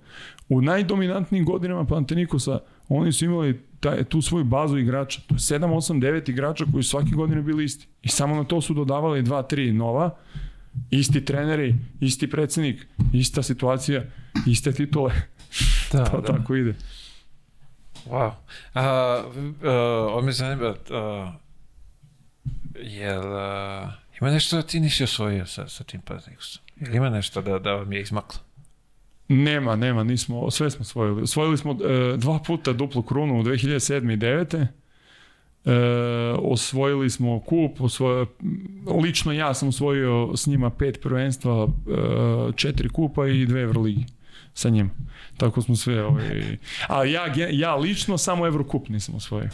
u najdominantnijim godinama Pantenikosa oni su imali taj, tu svoju bazu igrača. To je 7, 8, 9 igrača koji su svake godine bili isti. I samo na to su dodavali 2, 3 nova. Isti treneri, isti predsednik, ista situacija, iste titule. Da, to da. tako ide. Wow. A, uh, ovo mi zanima, a, e, jel, a, e, ima nešto da ti nisi osvojio sa, sa tim Pantenikosom? Ili ima nešto da, da vam je izmaklo? Nema, nema, nismo, sve smo osvojili. Osvojili smo e, dva puta duplu krunu u 2007. i 2009. E, osvojili smo kup, osvoj... lično ja sam osvojio s njima pet prvenstva, e, četiri kupa i dve Evroligi sa njim. Tako smo sve, ovaj... a ja, ja lično samo Evrokup nisam osvojio.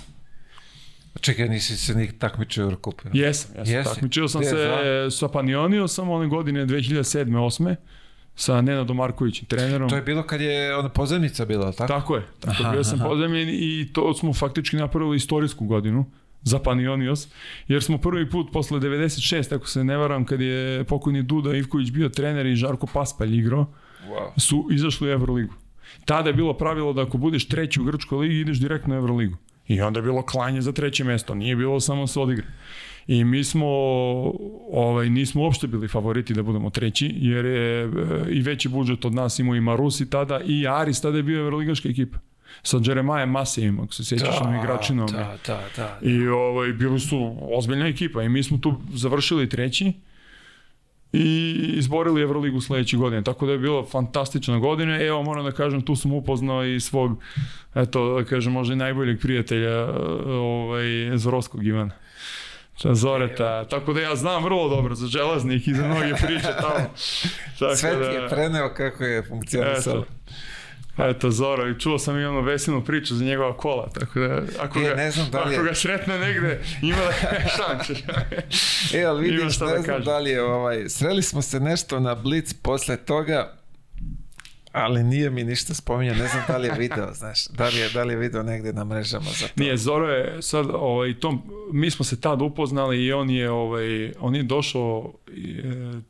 Čekaj, nisi se nik takmičio u Eurocupu? Jesam, jesam, Jesi? takmičio sam Gdje, se, sa Panionio sam one godine 2007. 8 sa Nenadom Markovićem, trenerom. To je bilo kad je ona pozemnica bila, tako? Tako je. Tako aha, bio sam pozemljen i to smo faktički napravili istorijsku godinu za Panionios, jer smo prvi put posle 96, ako se ne varam, kad je pokojni Duda Ivković bio trener i Žarko Paspalj igrao, wow. su izašli u Euroligu. Tada je bilo pravilo da ako budeš treći u Grčkoj ligi, ideš direktno u Euroligu. I onda je bilo klanje za treće mesto, nije bilo samo se odigra. I mi smo, ovaj, nismo uopšte bili favoriti da budemo treći, jer je eh, i veći budžet od nas imao i Marusi tada i Aris tada je bio evroligaška ekipa sa Jeremajem Masijim, ako se sjećaš na igračinom. Da, da, da, da, da. I ovaj, bili su ozbiljna ekipa i mi smo tu završili treći i izborili Evroligu sledeće godine. Tako da je bilo fantastična godina. Evo, moram da kažem, tu sam upoznao i svog, eto, da kažem, možda i najboljeg prijatelja eh, ovaj, Zorovskog Ivana. Zoreta, tako da ja znam vrlo dobro za želaznik i za mnoge priče tamo. Tako Sve ti da- je preneo kako je funkcionisalo. Eto, Zoro, i čuo sam i onu veselu priču za njegova kola, tako da ako, ga, e, ne da ako ga sretne negde, ima da šanče. e, ali vidiš, da ne da znam da li je ovaj, sreli smo se nešto na Blitz posle toga, ali nije mi ništa spominja, ne znam da li je video, znaš, da li je, da li je video negde na mrežama za to. Nije, Zoro je sad, ovaj, tom, mi smo se tad upoznali i on je, ovaj, on je došao e,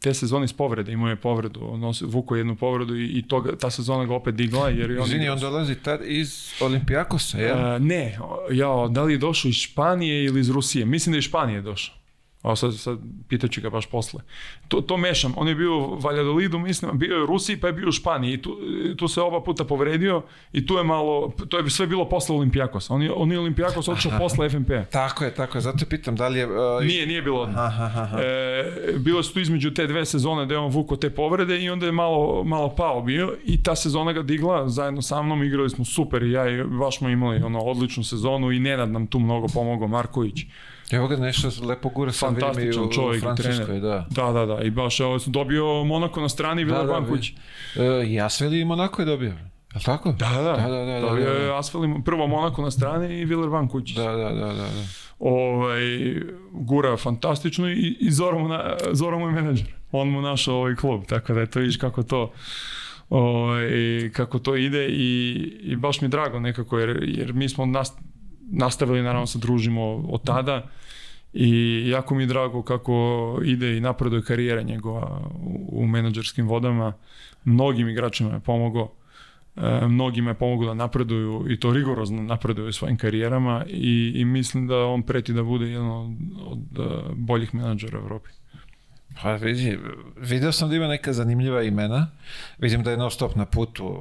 te sezone s povrede, imao je povredu, on vuko jednu povredu i, i toga, ta sezona ga opet digla. Jer on Izvini, on dolazi tad iz Olimpijakosa, jel? A, e, ne, ja, da li je došao iz Španije ili iz Rusije? Mislim da je iz Španije došao a sad, sad pitaću ga baš posle. To, to mešam, on je bio u Valjadolidu, mislim, bio je u Rusiji pa je bio u Španiji i tu, tu se oba puta povredio i tu je malo, to je sve bilo posle Olimpijakos, on je, on je Olimpijakos odšao posle FNP. Tako je, tako je, zato pitam da li je... Uh... Nije, nije bilo odmah. Aha, E, bilo su tu između te dve sezone da je on vuko te povrede i onda je malo, malo pao bio i ta sezona ga digla zajedno sa mnom, igrali smo super i ja i baš smo imali ono, odličnu sezonu i Nenad nam tu mnogo pomogao, Marković. Evo ga nešto lepo gura sam vidim i u čovjek, Francuskoj, da. Da, da, da, i baš evo, dobio Monako na strani i Villaban da, da, kući. E, I Asveli Monako je dobio. Je tako? Da, da, da, da, dobio da, da, da, da, da. Asveli, prvo Monako na strani i Villerban kući. Da, da, da, da, da. Ovaj, gura fantastično i, i Zoro, mu je menadžer. On mu našao ovaj klub, tako da eto vidiš kako to o, ovaj, i kako to ide i, i baš mi drago nekako jer, jer mi smo nas, nastavili naravno se družimo od tada i jako mi je drago kako ide i napreduje karijera njegova u menadžerskim vodama. Mnogim igračima je pomogao, e, mnogima je pomogao da napreduju i to rigorozno napreduju svojim karijerama i, i mislim da on preti da bude jedan od, od e, boljih menadžera u Evropi. Pa vidi, video sam da ima neka zanimljiva imena. Vidim da je non stop na putu.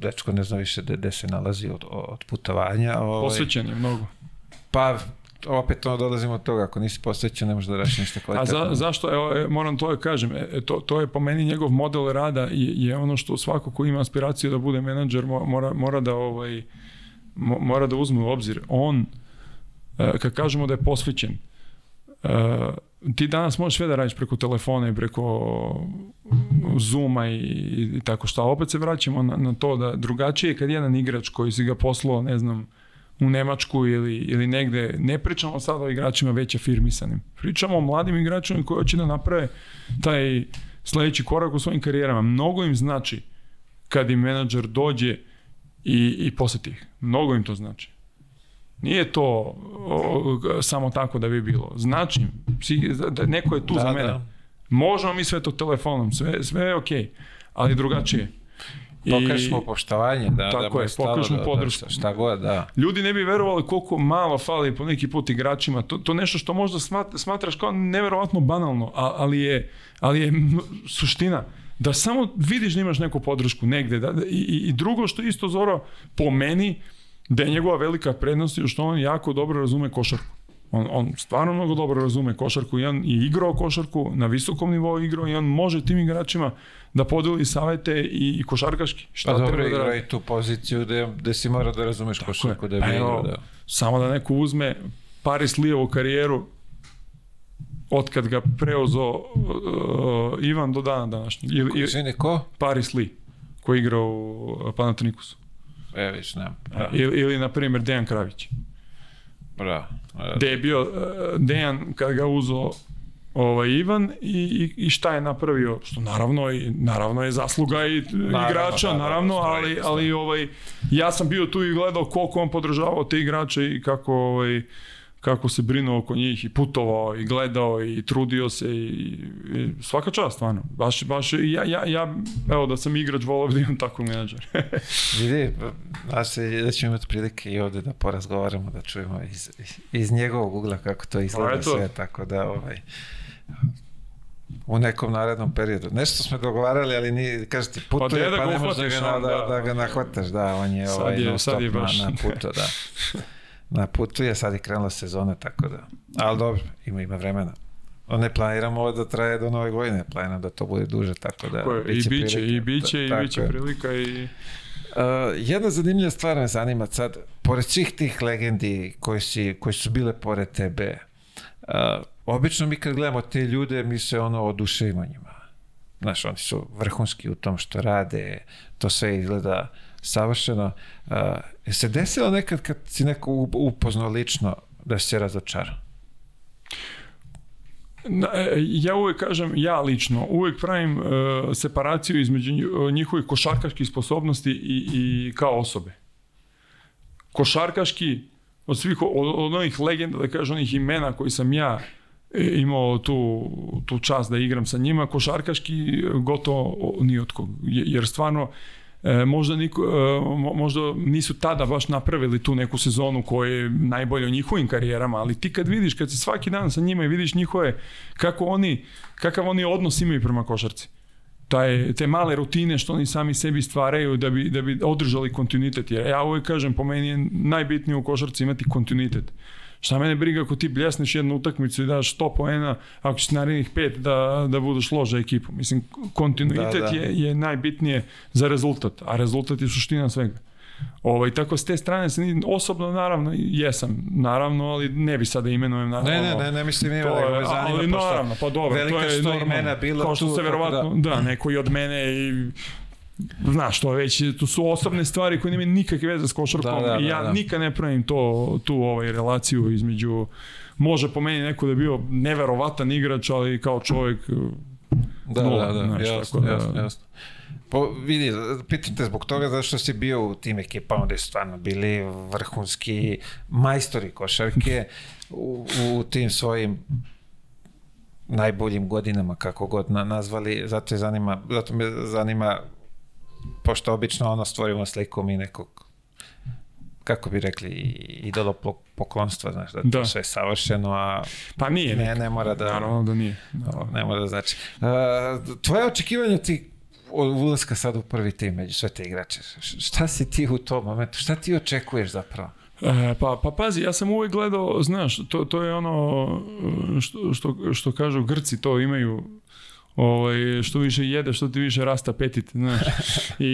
Dečko ne zna više gde se nalazi od, od putovanja. Ovaj, Posvećen je mnogo. Pa, opet ono dolazimo od toga, ako nisi posvećen ne možeš da radiš ništa kvalitetno. A za, zašto, evo, e, moram to da kažem, e, to, to je po meni njegov model rada i je ono što svako ko ima aspiraciju da bude menadžer mora, mora da ovaj, mora da uzme u obzir. On, e, kad kažemo da je posvećen, Eh, ti danas možeš sve da radiš preko telefona i preko Zooma i, i tako šta. Opet se vraćamo na, na to da drugačije je kad jedan igrač koji si ga poslao, ne znam, u Nemačku ili, ili negde, ne pričamo sad o igračima već afirmisanim. Pričamo o mladim igračima koji hoće da naprave taj sledeći korak u svojim karijerama. Mnogo im znači kad im menadžer dođe i, i poseti ih. Mnogo im to znači. Nije to o, samo tako da bi bilo. Znači, da, da neko je tu da, za mene. Da. Možemo mi sve to telefonom, sve, sve je okej, okay, ali drugačije. I, pokažemo poštovanje, da, da tako da je, pokažemo da, da podršku. Da, šta god, da. Ljudi ne bi verovali koliko malo fali po neki put igračima. To, to nešto što možda smatraš kao neverovatno banalno, ali je, ali je suština da samo vidiš da imaš neku podršku negde. Da, i, I drugo što isto Zoro po meni, da je njegova velika prednost je što on jako dobro razume košarku. On, on stvarno mnogo dobro razume košarku i on je igrao košarku, na visokom nivou igrao i on može tim igračima da podeli savete i, i košarkaški. Šta pa dobro da igra i tu poziciju da, da si mora da razumeš Tako košarku. Je. Da bi pa Evo, igra, da. Samo da neko uzme Paris Lijevu karijeru otkad ga preozo uh, Ivan do dana današnjeg. Ili, ko? Paris Lee koji igrao u Panatonikusu. E, viš, nemam. Ili, ili, na primjer, Dejan Kravić. Bra. Gde je bio e, Dejan kad ga uzo ovaj Ivan i, i, šta je napravio što naravno i naravno je zasluga i naravno, igrača da, da, da, naravno, naravno ali ali ovaj ja sam bio tu i gledao koliko on podržavao te igrače i kako ovaj kako se brinuo oko njih i putovao i gledao i trudio se i, i svaka čast stvarno. Baš, baš ja, ja, ja, evo da sam igrač volao da imam takvog menadžera. Vidi, da se da ćemo imati prilike i ovde da porazgovaramo, da čujemo iz, iz njegovog ugla kako to izgleda pa to. sve, tako da ovaj, u nekom narednom periodu. Nešto smo dogovarali, ali ni kažete pa putuje, pa, pa ne možeš da ga, na, da, da, da ga nahvataš, da, on je ovaj, sad je, sad je baš. na putu, da. na putu je, sad je krenula sezona, tako da, ali dobro, ima, ima vremena. Ne planiramo ovo da traje do nove godine, planiram da to bude duže, tako da... Tako I biće, prilike, i biće, i biće prilika i... Uh, jedna zanimljiva stvar me zanima sad, pored svih tih legendi koji, si, koji su bile pored tebe, uh, obično mi kad gledamo te ljude, mi se ono oduševimo njima. Znaš, oni su vrhunski u tom što rade, to sve izgleda uh, savršena. Je uh, se desilo nekad kad si neko upoznao lično da se razočarao? E, ja uvek kažem, ja lično, uvek pravim e, separaciju između e, njihovih košarkaških sposobnosti i, i kao osobe. Košarkaški, od svih, od, od onih legenda, da kažem, onih imena koji sam ja imao tu, tu čast da igram sa njima, košarkaški gotovo ni od kog. Jer stvarno, E, možda, niko, e, možda nisu tada baš napravili tu neku sezonu koja je najbolja u njihovim karijerama, ali ti kad vidiš, kad se svaki dan sa njima i vidiš njihove, kako oni, kakav oni odnos imaju prema košarci taj, te male rutine što oni sami sebi stvaraju da bi, da bi održali kontinuitet. Jer ja uvek kažem, po meni je najbitnije u košarci imati kontinuitet. Šta mene briga ako ti bljesneš jednu utakmicu i daš 100 poena, ako ćeš narednih pet da, da budeš loža ekipu. Mislim, kontinuitet da, da. Je, je najbitnije za rezultat, a rezultat je suština svega. Ovaj, tako s te strane, osobno naravno jesam, naravno, ali ne bi sada imenujem. Naravno, ne, ne, ne, ne mislim ime, nego me zanima. Ali naravno, pa dobro, to je normalno. Imena bilo kao što tu, se verovatno, da. da, neko i od mene i znaš, to već, to su osobne stvari koje nemaju nikakve veze s košarkom da, da, da, i ja da. nikad ne pravim to, tu ovaj, relaciju između, može po meni neko da je bio neverovatan igrač, ali kao čovjek Da, nula, da, da, znaš, jasno, da, jasno, jasno. Po, pa vidi, pitam te zbog toga zašto si bio u tim ekipama gde su stvarno bili vrhunski majstori košarke u, u tim svojim najboljim godinama, kako god na, nazvali, zato, je zanima, zato me zanima pošto obično ono stvorimo sliku mi nekog kako bi rekli, idolo poklonstva, znaš, da, da. to sve je savršeno, a pa nije, ne, ne mora da... Naravno da nije. Naravno. Da, ne mora da znači. Uh, tvoje očekivanje ti od ulaska sad u prvi tim među sve te igrače, šta si ti u tom momentu, šta ti očekuješ zapravo? E, pa, pa pazi, ja sam uvijek gledao, znaš, to, to je ono e, što, što, što kažu Grci, to imaju Ovaj, što više jede, što ti više rasta apetit, znaš. I,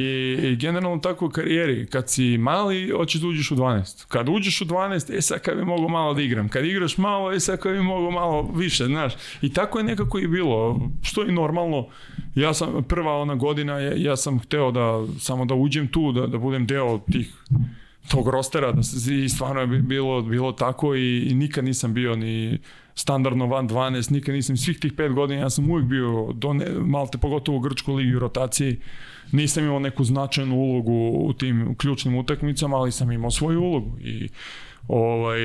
I, generalno tako u karijeri, kad si mali, hoćeš da uđeš u 12. Kad uđeš u 12, e sad kad bi mogao malo da igram. Kad igraš malo, e sad kad bi mogao malo više, znaš. I tako je nekako i bilo, što je normalno. Ja sam, prva ona godina, ja, ja sam hteo da, samo da uđem tu, da, da budem deo tih tog rostera, da se, i stvarno je bilo, bilo tako i, i nikad nisam bio ni standardno van 12, nikad nisam svih tih pet godina, ja sam uvijek bio, do ne, malte pogotovo u Grčkoj ligi u rotaciji, nisam imao neku značajnu ulogu u tim ključnim utakmicama, ali sam imao svoju ulogu i ovaj,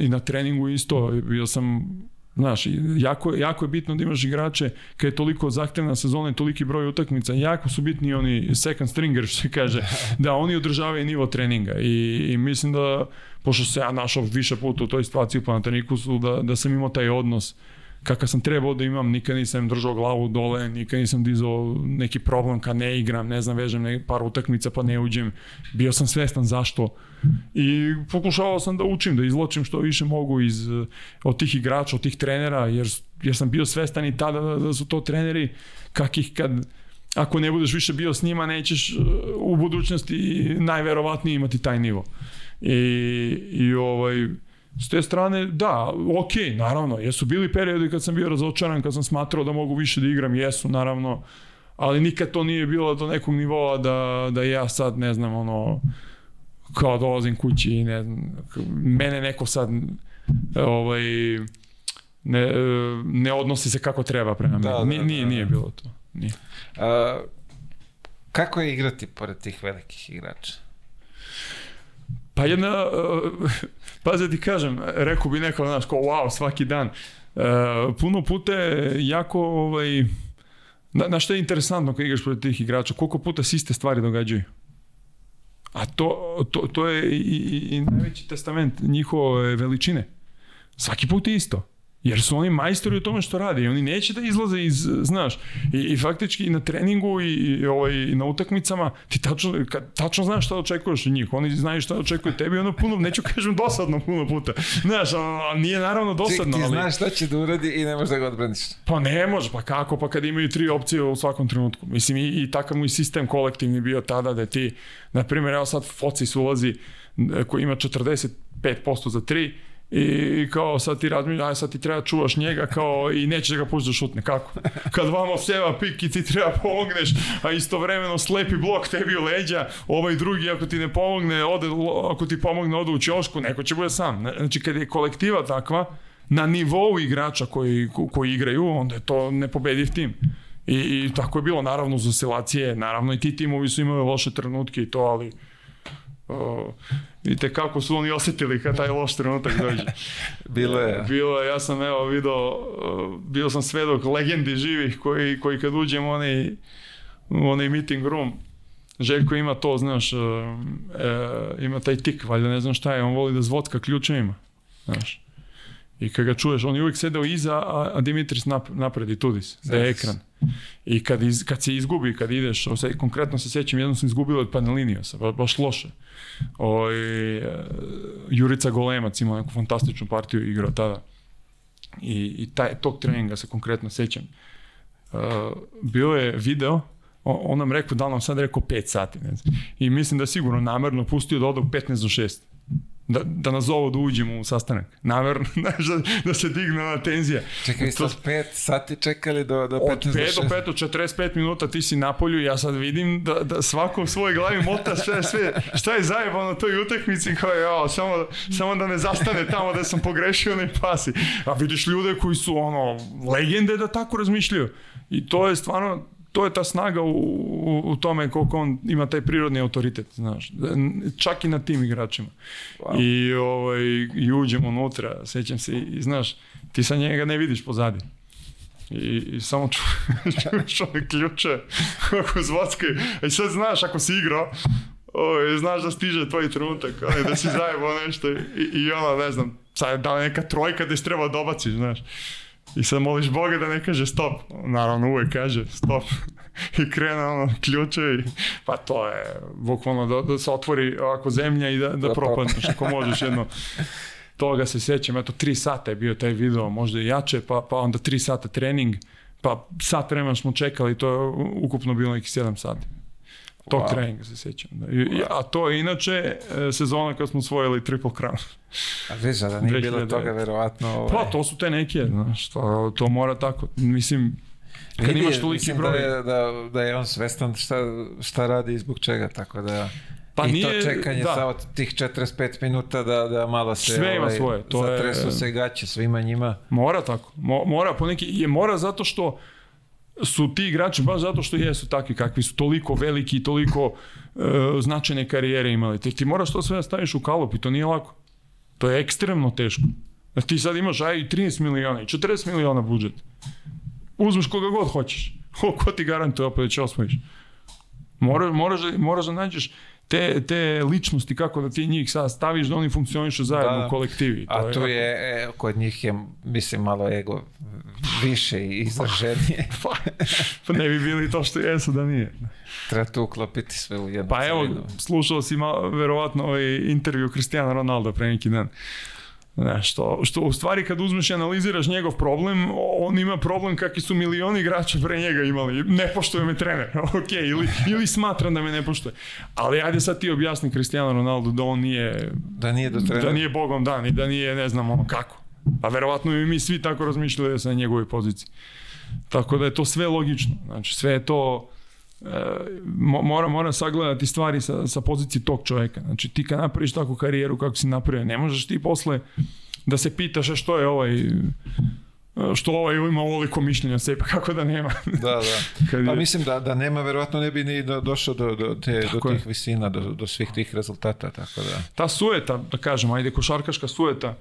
i na treningu isto, bio sam Znaš, jako, jako je bitno da imaš igrače kad je toliko zahtevna sezona i toliki broj utakmica, jako su bitni oni second stringer, što se kaže, da oni održavaju nivo treninga i, i mislim da, pošto se ja našao više puta u toj situaciji u Planetaniku, da, da sam imao taj odnos uh, kakav sam trebao da imam, nikad nisam držao glavu dole, nikad nisam dizao neki problem kad ne igram, ne znam, vežem par utakmica pa ne uđem. Bio sam svestan zašto. I pokušavao sam da učim, da izločim što više mogu iz, eh, od tih igrača, od tih trenera, jer, jer sam bio svestan i tada da, da su to treneri kakih kad ako ne budeš više bio s njima, nećeš eh, u budućnosti najverovatnije imati taj nivo. I, i ovaj, S te strane, da, ok, naravno, jesu bili periodi kad sam bio razočaran, kad sam smatrao da mogu više da igram, jesu, naravno, ali nikad to nije bilo do nekog nivoa da, da ja sad, ne znam, ono, kao dolazim kući i ne znam, mene neko sad, ovaj, ne, ne odnosi se kako treba prema da, meni. Da, nije, da, nije da. bilo to. Nije. A, kako je igrati pored tih velikih igrača? Pa jedna... Uh, Pa da ti kažem, rekao bi neko, znaš, kao wow, svaki dan. E, puno puta je jako, ovaj, na, na što je interesantno kad igraš protiv tih igrača, koliko puta se iste stvari događaju. A to, to, to je i, i, i najveći testament njihove veličine. Svaki put je isto. Jer su oni majstori u tome što rade i oni neće da izlaze iz, znaš, i, i faktički na treningu i, i, ovaj, i na utakmicama ti tačno, kad, tačno znaš šta očekuješ od njih, oni znaju šta očekuje tebi ono puno, neću kažem dosadno puno puta, znaš, a, nije naravno dosadno. Ček, ti ali... znaš šta će da uradi i ne možeš da ga odbraniš. Pa ne može, pa kako, pa kad imaju tri opcije u svakom trenutku. Mislim, i, i takav mu i sistem kolektivni bio tada da ti, na primjer, evo sad Focis ulazi koji ima 45% za tri, i kao sad ti razmišljaš, aj sad ti treba da čuvaš njega kao i nećeš ga pustiti da šutne, kako? Kad vamo seva pik i ti treba da pomogneš, a istovremeno slepi blok tebi u leđa, ovaj drugi ako ti ne pomogne, ode, ako ti pomogne ode u čošku, neko će bude sam. Znači kad je kolektiva takva, na nivou igrača koji, koji igraju, onda je to nepobediv tim. I, I tako je bilo, naravno, uz oscilacije, naravno i ti timovi su imali loše trenutke i to, ali... Uh, i te kako su oni osetili kad taj loš trenutak dođe. bilo je. Da, bilo je, ja sam evo video, eh, bio sam svedok legendi živih koji, koji kad uđem onaj, onaj meeting room, Željko ima to, znaš, e, ima taj tik, valjda ne znam šta je, on voli da zvotka ključevima, znaš. I kad ga čuješ, on je uvijek sedeo iza, a Dimitris nap, napred i tudis, da je ekran. I kad, iz, kad se izgubi, kad ideš, se, konkretno se sjećam, jednom sam izgubio od Paneliniosa, ba, baš loše. O, i, e, Jurica Golemac ima neku fantastičnu partiju igrao tada. I, i taj, tog treninga se konkretno sjećam. Uh, bio je video, on nam rekao, da li nam sad rekao 5 sati, ne znam. I mislim da sigurno namerno pustio da odog 15 do 6 da, da nas ovo da uđemo u sastanak. Naverno, znaš, da, da se digne na tenzija. Čekaj, vi ste od 5 sati čekali do, do 15 Od 5 do 5, 45 minuta ti si na polju, ja sad vidim da, da svako u svojoj glavi mota sve, sve, šta je zajebano na toj utakmici, kao jao, samo, samo da ne zastane tamo da sam pogrešio onaj pasi. A vidiš ljude koji su ono, legende da tako razmišljaju. I to je stvarno, to je ta snaga u, u, u, tome koliko on ima taj prirodni autoritet, znaš, čak i na tim igračima. Wow. I, ovaj, I uđem unutra, sećam se, i, znaš, ti sa njega ne vidiš pozadi. I, i samo ču, čuješ one ključe kako zvocke. I e, sad znaš, ako si igrao, ovaj, znaš da stiže tvoj trenutak, ovaj, da si zajebao nešto i, i ono, ne znam, sad da neka trojka da se treba dobaciš, znaš. I sad moliš Boga da ne kaže stop. Naravno, uvek kaže stop. I krene ono ključe i pa to je bukvalno da, da se otvori ovako zemlja i da, da, da propadneš ako možeš jedno. Toga se sjećam, eto, tri sata je bio taj video, možda i jače, pa, pa onda tri sata trening, pa sat vremena smo čekali, to je ukupno bilo nekih sedam sati. Tog wow. treninga da se sjećam. Wow. Da. A to je inače e, sezona kad smo osvojili Triple Crown. A viš, da nije 2009. bilo toga verovatno... Pa, ovaj... Pa, to su te neke, mhm. znaš, to, to mora tako. Mislim, kad Vidi, imaš toliki da broj... Da da, da je on svestan šta, šta radi i zbog čega, tako da... Pa I nije, to čekanje da. samo tih 45 minuta da, da malo se Sve ima ovaj, svoje. To zatresu je, se gaće svima njima. Mora tako. Mo, mora po neki, je mora zato što su ti igrači baš zato što jesu takvi kakvi su, toliko veliki i toliko e, značajne karijere imali. Te ti moraš to sve da staviš u kalop i to nije lako. To je ekstremno teško. Znači ti sad imaš aj 13 miliona i 40 miliona budžet. Uzmeš koga god hoćeš. O, ko ti garantuje opet da će osvojiš? Moraš, moraš, da, moraš da nađeš te, te ličnosti, kako da ti njih sad staviš, da oni funkcionišu zajedno da, u kolektivi. To a je, tu je, e, kod njih je, mislim, malo ego više i izraženije. pa, pa ne bi bili to što jesu da nije. Treba tu uklopiti sve u jednu Pa celinu. evo, slušao si malo, verovatno ovaj intervju Kristijana Ronaldo pre neki dan. Znaš, što, što u stvari kad uzmeš i analiziraš njegov problem, on ima problem kakvi su milioni igrača pre njega imali. Ne poštuje me trener, ok, ili, ili smatram da me ne poštuje. Ali ajde sad ti objasni Cristiano Ronaldo da on nije... Da nije do da trenera. Da nije bogom dan i da nije ne znam ono kako. A pa verovatno i mi svi tako razmišljali da se na njegovoj poziciji. Tako da je to sve logično. Znači sve je to mora, mora sagledati stvari sa, sa pozicije tog čoveka. Znači ti kad napraviš takvu karijeru kako si napravio, ne možeš ti posle da se pitaš a što je ovaj što ovaj ima ovoliko mišljenja sve, pa kako da nema. da, da. Kad pa je... Pa mislim da, da nema, verovatno ne bi ni došao do, do, te, tako do tih je. visina, do, do svih tih rezultata. Tako da. Ta sueta, da kažem, ajde košarkaška sueta,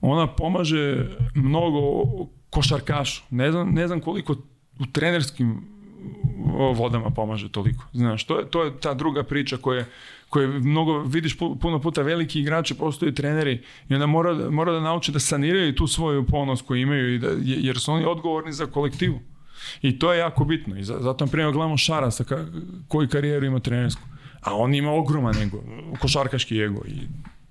ona pomaže mnogo košarkašu. Ne znam, ne znam koliko u trenerskim vodama pomaže toliko. Znaš, to je, to je ta druga priča koja koje mnogo, vidiš puno puta veliki igrači postaju treneri i onda mora, mora da nauče da saniraju tu svoju ponos koju imaju i da, jer su oni odgovorni za kolektivu. I to je jako bitno. I zato na primjer gledamo Šarasa ka, koju karijeru ima trenersku. A on ima ogroman ego, košarkaški ego i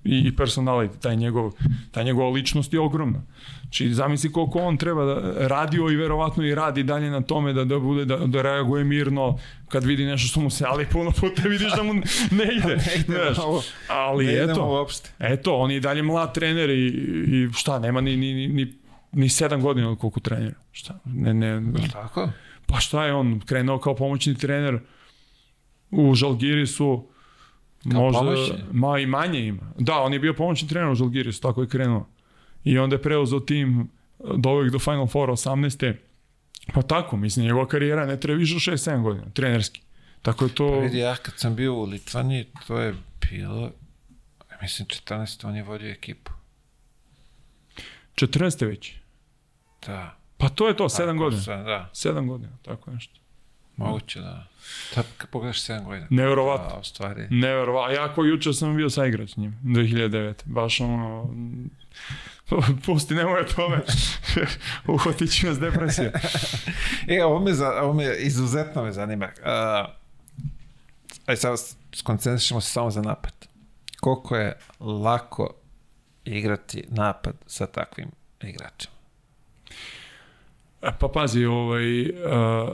i personality, taj njegov, ta njegova ličnost je ogromna. Znači, zamisli koliko on treba da radio i verovatno i radi dalje na tome da, da, bude, da, da reaguje mirno kad vidi nešto što mu se, ali puno puta vidiš da mu ne ide. ne ide znaš. ali ne eto, uopšte. eto, on je dalje mlad trener i, i šta, nema ni, ni, ni, ni sedam godina od koliko trenera. Šta? Ne, ne, ne. Pa tako? Pa šta je on, krenuo kao pomoćni trener u Žalgirisu, Kao možda, pomoćni? ma i manje ima. Da, on je bio pomoćni trener u Žalgirisu, tako je krenuo. I onda je preuzeo tim eh, do dovek do Final Four 18. Pa tako, mislim, njegova karijera ne treba više 6-7 godina, trenerski. Tako je to... Pa vidi, ja kad sam bio u Litvaniji, to je bilo, mislim, 14. on je vodio ekipu. 14. već? Da. Pa to je to, 7 godina. Sam, da. 7 godina, tako nešto. Moguće da. Da, kad pogledaš 7 godina. Neverovatno. A, u stvari... Neverovatno. Ja koji juče sam bio sa igrač njim, 2009. Baš ono... Pusti, nemoj o tome. Uhotit ću nas depresija. e, ovo me, za, ovo me izuzetno me zanima. Uh, aj e, sad skoncentrišemo se samo za napad. Koliko je lako igrati napad sa takvim igračima? E, pa pazi, ovaj... Uh,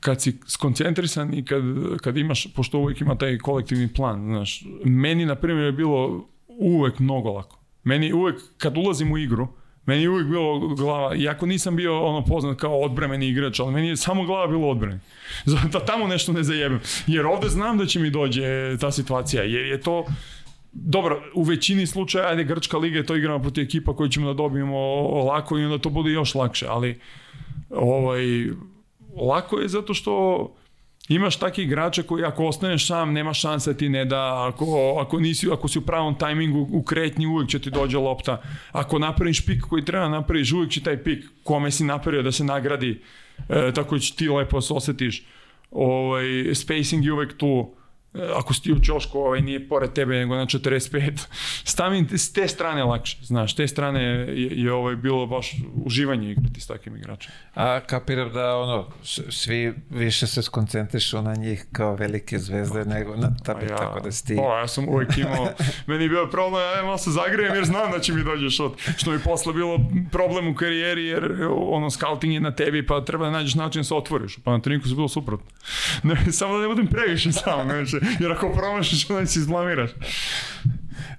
kad si skoncentrisan i kad, kad imaš, pošto uvijek ima taj kolektivni plan, znaš, meni na primjer je bilo uvek mnogo lako. Meni uvek, kad ulazim u igru, meni je uvijek bilo glava, iako nisam bio ono poznat kao odbremeni igrač, ali meni je samo glava bilo odbrani. Da tamo nešto ne zajebem. Jer ovde znam da će mi dođe ta situacija, jer je to... Dobro, u većini slučaja, ajde, Grčka liga je to igramo protiv ekipa koju ćemo da dobijemo lako i onda to bude još lakše, ali ovaj, lako je zato što imaš takih igrača koji ako ostaneš sam nema šanse da ti ne da ako, ako, nisi, ako si u pravom tajmingu u kretnji uvijek će ti dođe lopta ako napraviš pik koji treba da napraviš uvijek će taj pik kome si napravio da se nagradi e, tako će ti lepo se osjetiš ovaj, spacing je uvijek tu E, ako si ti u čošku, ovaj nije pored tebe nego na 45, stavim s te strane lakše, znaš, s te strane je, je ovaj bilo baš uživanje igrati s takvim igračima. A kapiram da ono, svi više se skoncentrišu na njih kao velike zvezde pa, nego na pa tebe, ja, tako da si ti... O, pa ja sam uvijek imao, meni je bio problem, ja malo se zagrejem jer znam da će mi dođe šot, što mi posle bilo problem u karijeri jer ono, scouting je na tebi pa treba da nađeš način da se otvoriš, pa na treningu se bilo suprotno. Ne, samo da ne budem previše samo, znači, jer ako promašiš, onda se izblamiraš. je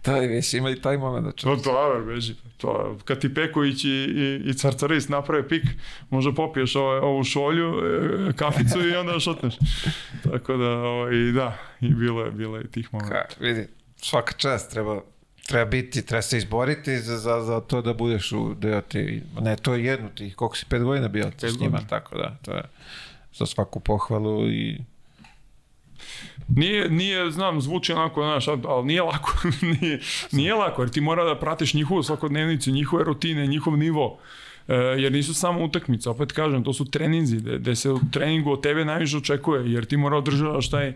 da, već ima i taj moment. Da no, dobro, beži. Pa to, kad ti Peković i, i, i Carcarist naprave pik, možda popiješ ovaj, ovu šolju, e, kaficu i onda šutneš. Tako da, ovaj, da, i bilo je, bilo je tih momenta. Ka, vidi, svaka čast treba treba biti, treba se izboriti za, za, za to da budeš u deo da te, ne, to je jedno, tih, koliko si pet godina bio pet s njima, godina. tako da, to je za svaku pohvalu i Nije, nije, znam, zvuči onako, znaš, ali nije lako, nije, nije lako, jer ti mora da pratiš njihovu svakodnevnicu, njihove rutine, njihov nivo e, jer nisu samo utakmice, opet kažem, to su treninzi, gde se u treningu od tebe najviše očekuje, jer ti mora održavaš taj, e,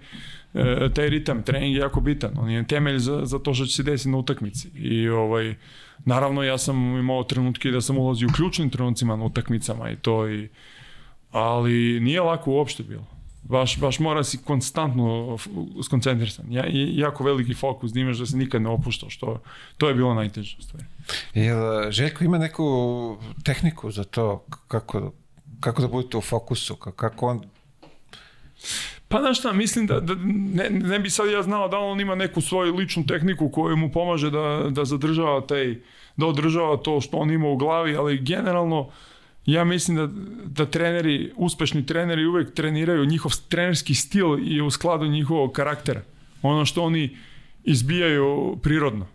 taj ritam, trening je jako bitan, on je temelj za, za to što će se desiti na utakmici. I ovaj, naravno ja sam imao trenutke da sam ulazio u ključnim trenucima na utakmicama i to i ali nije lako uopšte bilo baš, baš mora si konstantno skoncentrisan. Ja, jako veliki fokus da imaš da se nikad ne opuštao, što to je bilo najteže stvar. Jel e, Željko ima neku tehniku za to kako, kako da budete u fokusu, kako on Pa znaš šta, mislim da, da ne, ne bi sad ja znao da on ima neku svoju ličnu tehniku koju mu pomaže da, da zadržava taj, da održava to što on ima u glavi, ali generalno uh, ja mislim da, da treneri, uspešni treneri uvek treniraju, njihov trenerski stil je u skladu njihovog karaktera. Ono što oni izbijaju prirodno.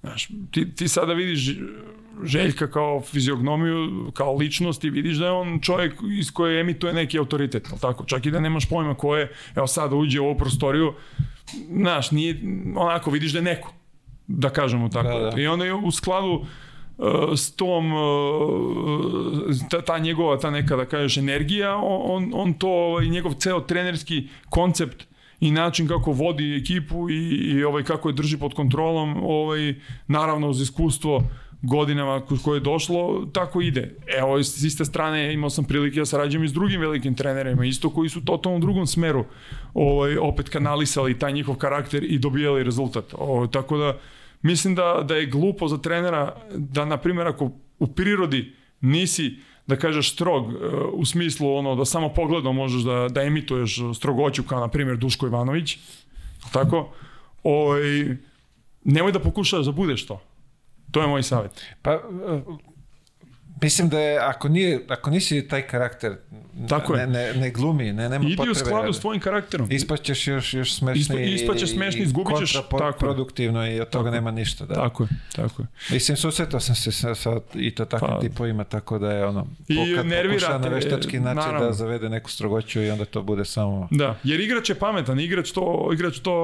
Znaš, ti, ti sada vidiš Željka kao fiziognomiju, kao ličnost i vidiš da je on čovjek iz koje emituje neki autoritet, tako? Čak i da nemaš pojma ko je, evo sada uđe u ovu prostoriju, znaš, nije, onako vidiš da je neko, da kažemo tako. Da, da. I onda je u skladu Uh, s tom uh, ta, ta njegova ta neka da kažeš energija on, on to ovaj, njegov ceo trenerski koncept i način kako vodi ekipu i, i ovaj kako je drži pod kontrolom ovaj naravno uz iskustvo godinama koje je došlo, tako ide. Evo, s iste strane imao sam prilike da sarađujem i s drugim velikim trenerima, isto koji su totalno u drugom smeru ovaj, opet kanalisali taj njihov karakter i dobijali rezultat. ovaj, tako da, mislim da, da je glupo za trenera da, na primjer, ako u prirodi nisi da kažeš strog e, u smislu ono da samo pogledom možeš da, da emituješ strogoću kao na primjer Duško Ivanović tako Oj, nemoj da pokušaš da budeš to to je moj savet pa e, mislim da je ako, nije, ako nisi taj karakter Tako je. Ne, ne, ne glumi, ne, nema Idi potrebe. Idi u skladu s tvojim karakterom. Ispaćeš još, još smešni Ispa, ispaćeš smešni, izgubit ćeš. Kontraproduktivno i od toga nema ništa. Da. Tako je, tako je. Mislim, susretao sam se sa, sa i to takvim pa. tipovima, tako da je ono, I kad pokuša na veštački način da naravno. da zavede neku strogoću i onda to bude samo... Da, jer igrač je pametan, igrač to, igrač to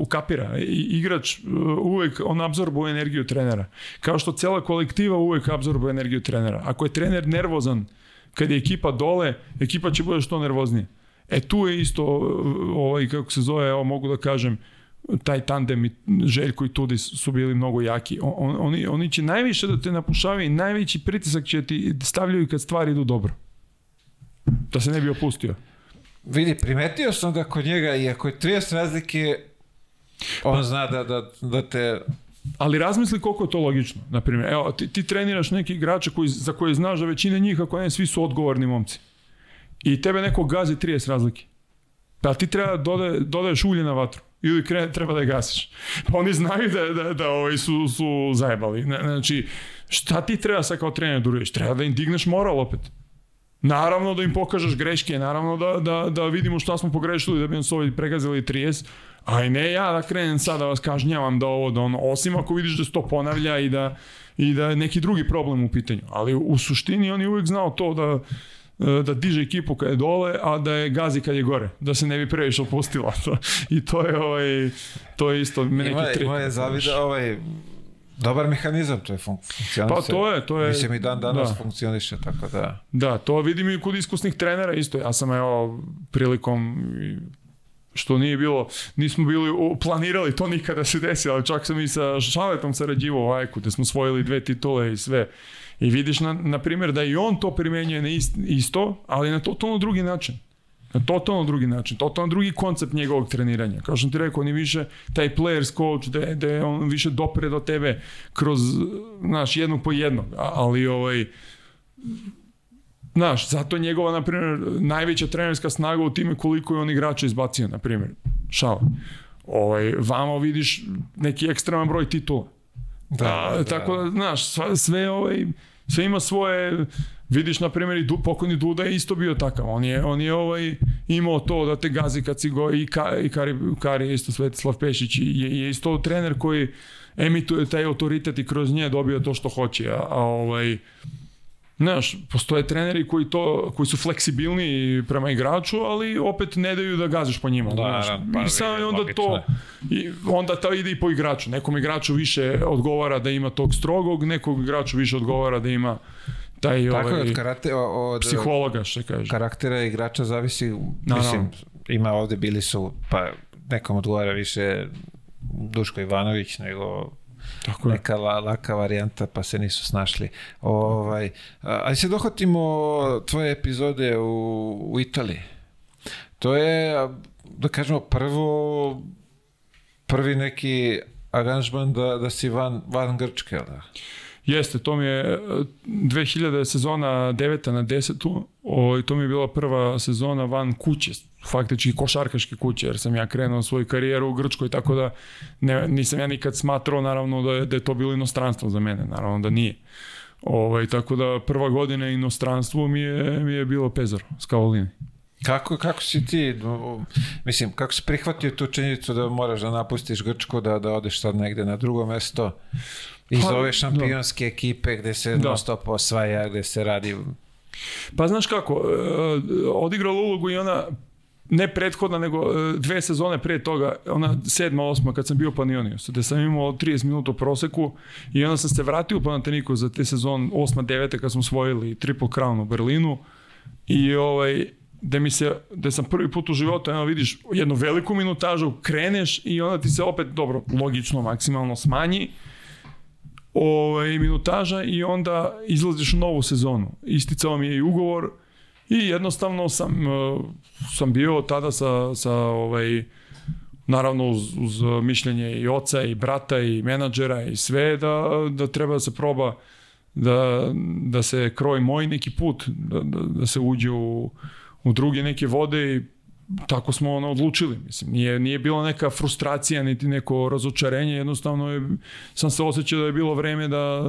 ukapira. I, igrač uh, uvek, on absorbuje energiju trenera. Kao što cela kolektiva uvek absorbuje energiju trenera. Ako je trener nervozan, kad je ekipa dole, ekipa će bude što nervoznija. E tu je isto, ovaj, kako se zove, evo mogu da kažem, taj tandem i Željko i Tudi su bili mnogo jaki. On, oni, oni će najviše da te napušavaju i najveći pritisak će da ti stavljaju kad stvari idu dobro. Da se ne bi opustio. Vidi, primetio sam da kod njega, iako je 30 razlike, on pa, zna da, da, da te ali razmisli koliko je to logično. Na primjer, evo, ti, ti treniraš neki igrače koji, za koje znaš da većina njih, ako ne, svi su odgovorni momci. I tebe neko gazi 30 razlike. Pa ti treba da doda, dodaješ ulje na vatru ili kre, treba da je gasiš. Pa oni znaju da, da, da ovaj, su, su zajebali. Znači, šta ti treba sad kao trener da uradiš? Treba da im digneš moral opet. Naravno da im pokažeš greške, naravno da, da, da vidimo šta smo pogrešili da bi nas ovaj pregazili 30, aj ne ja da krenem sad da vas kažnjavam da ovo, da ono, osim ako vidiš da se to ponavlja i da, i da je neki drugi problem u pitanju. Ali u suštini on je uvek znao to da, da diže ekipu kad je dole, a da je gazi kad je gore, da se ne bi previše opustila. I to je, ovaj, to je isto neki trik. Ima je zavida ovaj, Dobar mehanizam to je funkcionalno. Pa to je, to je. Mislim i dan danas da. funkcioniše, tako da. Da, to vidim i kod iskusnih trenera isto. Ja sam evo prilikom što nije bilo, nismo bili planirali to nikada da se desi, ali čak sam i sa Šaletom sarađivao u Ajku, gde smo svojili dve titule i sve. I vidiš, na, na primjer, da i on to primenjuje na ist, isto, ali na to, na drugi način. Na totalno drugi način, totalno drugi koncept njegovog treniranja. Kao što ti rekao, on je više taj players coach, da da on više dopre do tebe kroz, znaš, jednog po jednog. Ali, ovaj, Znaš, zato njegova, na primjer, najveća trenerska snaga u time koliko je on igrača izbacio, na primjer, šao. Ovaj, vamo vidiš neki ekstreman broj titula. Da, da, tako da, da znaš, sve, sve, ovaj, sve ima svoje Vidiš, na primjer, i du, pokojni Duda je isto bio takav. On je, on je ovaj, imao to da te gazi kad si go, i, ka, i Kari, Kari isto Svetislav Pešić i je, je isto trener koji emituje taj autoritet i kroz nje dobija to što hoće. A, a ovaj, Znaš, postoje treneri koji, to, koji su fleksibilni prema igraču, ali opet ne daju da gaziš po njima. Da, da znaš. Da, pa, I samo je onda logično. to, i onda to ide i po igraču. Nekom igraču više odgovara da ima tog strogog, nekog igraču više odgovara da ima taj Tako ovaj, od, karate, od psihologa, što kaže. Karaktera igrača zavisi, no, da, da. mislim, no. ima ovde bili su, pa nekom odgovara više Duško Ivanović nego Tako neka la, laka varijanta pa se nisu snašli. Ovaj, ali se dohvatimo tvoje epizode u, u Italiji. To je, da kažemo, prvo prvi neki aranžman da, da si van, van Grčke, da? Jeste, to mi je 2000 e, sezona 9. na 10. O, i to mi je bila prva sezona van kuće, faktički košarkaške kuće, jer sam ja krenuo svoju karijeru u Grčkoj, tako da ne, nisam ja nikad smatrao naravno da je, da je to bilo inostranstvo za mene, naravno da nije. Ovaj, tako da prva godina inostranstvo mi je, mi je bilo pezaro s Kaolini. Kako, kako si ti, mislim, kako si prihvatio tu činjenicu da moraš da napustiš Grčku, da, da odeš sad negde na drugo mesto? iz pa, ove da. šampionske da. ekipe gde se da. non stop osvaja, gde se radi... Pa znaš kako, e, odigrala ulogu i ona ne prethodna, nego e, dve sezone pre toga, ona sedma, osma, kad sam bio Panionios, gde sam imao 30 minuta u proseku i onda sam se vratio u Panateniku za te sezon osma, devete, kad smo osvojili Triple Crown u Berlinu i ovaj, da mi se, da sam prvi put u životu, eno vidiš jednu veliku minutažu, kreneš i onda ti se opet, dobro, logično, maksimalno smanji, ovaj, minutaža i onda izlaziš u novu sezonu. Isticao mi je i ugovor i jednostavno sam, eh, sam bio tada sa, sa ovaj, naravno uz, uz mišljenje i oca i brata i menadžera i sve da, da treba da se proba da, da se kroji moj neki put, da, da, da se uđe u, u druge neke vode i tako smo ono odlučili, mislim, nije, nije bilo neka frustracija niti neko razočarenje, jednostavno je, sam se osjećao da je bilo vreme da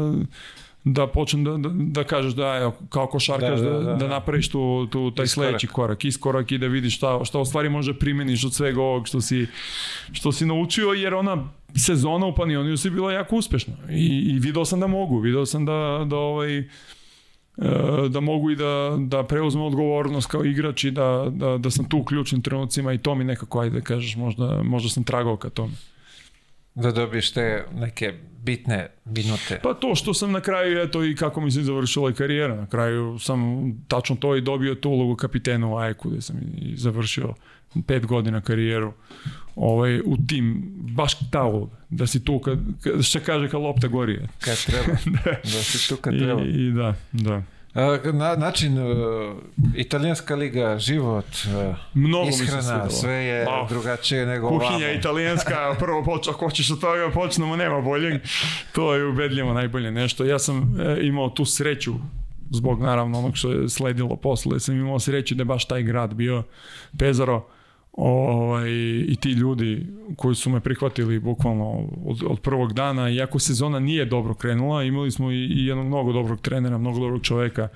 da počnem da, da, da kažeš da evo, kao košarkaš da, da, da, da, da napraviš tu, tu, taj iskorak. sledeći korak, iskorak i da vidiš šta, šta u stvari može primeniš od svega ovog što si, što si naučio, jer ona sezona u Panioniju si bila jako uspešna i, i video sam da mogu, video sam da, da ovaj, E, da mogu i da, da preuzmu odgovornost kao igrač i da, da, da sam tu u ključnim trenucima i to mi nekako, ajde da kažeš, možda, možda sam tragao ka tome da dobiješ te neke bitne minute. Pa to što sam na kraju, eto i kako mi se završila karijera, na kraju sam tačno to i dobio tu ulogu kapitena u Ajku, gde sam i završio pet godina karijeru ovaj, u tim, baš ta uloga, da si tu, kad, kad, što kaže kad lopta gori. Kad treba, da, da si tu kad treba. I, i da, da na, način, e, italijanska liga, život, e, Mnogo ishrana, sve je oh. drugačije nego Kuhinja ovamo. italijanska, prvo počeo, ako hoćeš od toga počnemo, nema boljeg. To je ubedljivo najbolje nešto. Ja sam e, imao tu sreću zbog naravno onog što je sledilo posle, sam imao sreću da je baš taj grad bio Pezaro ovaj, i ti ljudi koji su me prihvatili bukvalno od, od prvog dana, iako sezona nije dobro krenula, imali smo i, i jednog mnogo dobrog trenera, mnogo dobrog čoveka,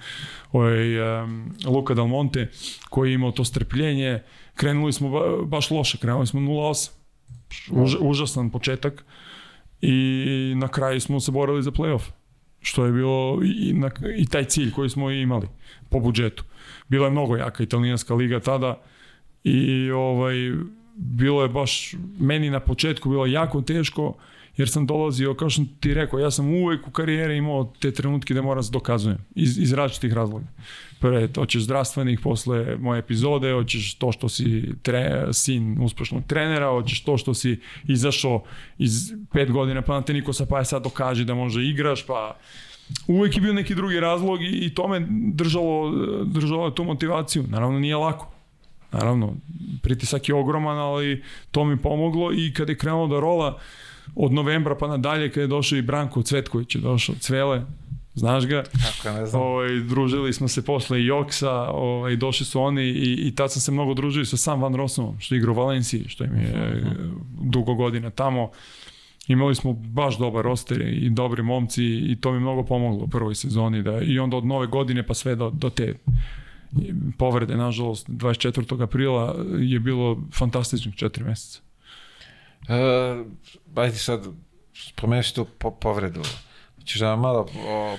ovaj, um, Luka Del Monte, koji je imao to strpljenje. Krenuli smo ba, baš loše, krenuli smo 0-8. Už, užasan početak i na kraju smo se borili za playoff što je bilo i, na, i taj cilj koji smo imali po budžetu. Bila je mnogo jaka italijanska liga tada, i ovaj, bilo je baš, meni na početku bilo jako teško, jer sam dolazio, kao što ti rekao, ja sam uvek u karijere imao te trenutke da moram se dokazujem, iz, iz različitih razloga. Pre, hoćeš zdravstvenih, posle moje epizode, hoćeš to što si tre, sin uspešnog trenera, hoćeš to što si izašao iz pet godina, pa na te sa pa je sad dokaže da može igraš, pa uvek je bio neki drugi razlog i, i to me držalo, držalo tu motivaciju. Naravno nije lako, Naravno, pritisak je ogroman, ali to mi pomoglo i kad je krenulo da rola od novembra pa nadalje, kad je došao i Branko Cvetković, je došao Cvele, znaš ga. Kako ne znam. Ovaj, družili smo se posle i Joksa, ovaj, došli su oni i, i tad sam se mnogo družio sa Sam Van Rossomom, što igra u Valenciji, što im je uh mhm, mhm. eh, -huh. dugo godina tamo. Imali smo baš dobar roster i dobri momci i to mi mnogo pomoglo u prvoj sezoni. Da, I onda od nove godine pa sve do, do te povrede, nažalost, 24. aprila je bilo fantastičnih četiri meseca. E, ajde sad, spomenuš tu po povredu. Hoćeš znači, da malo o,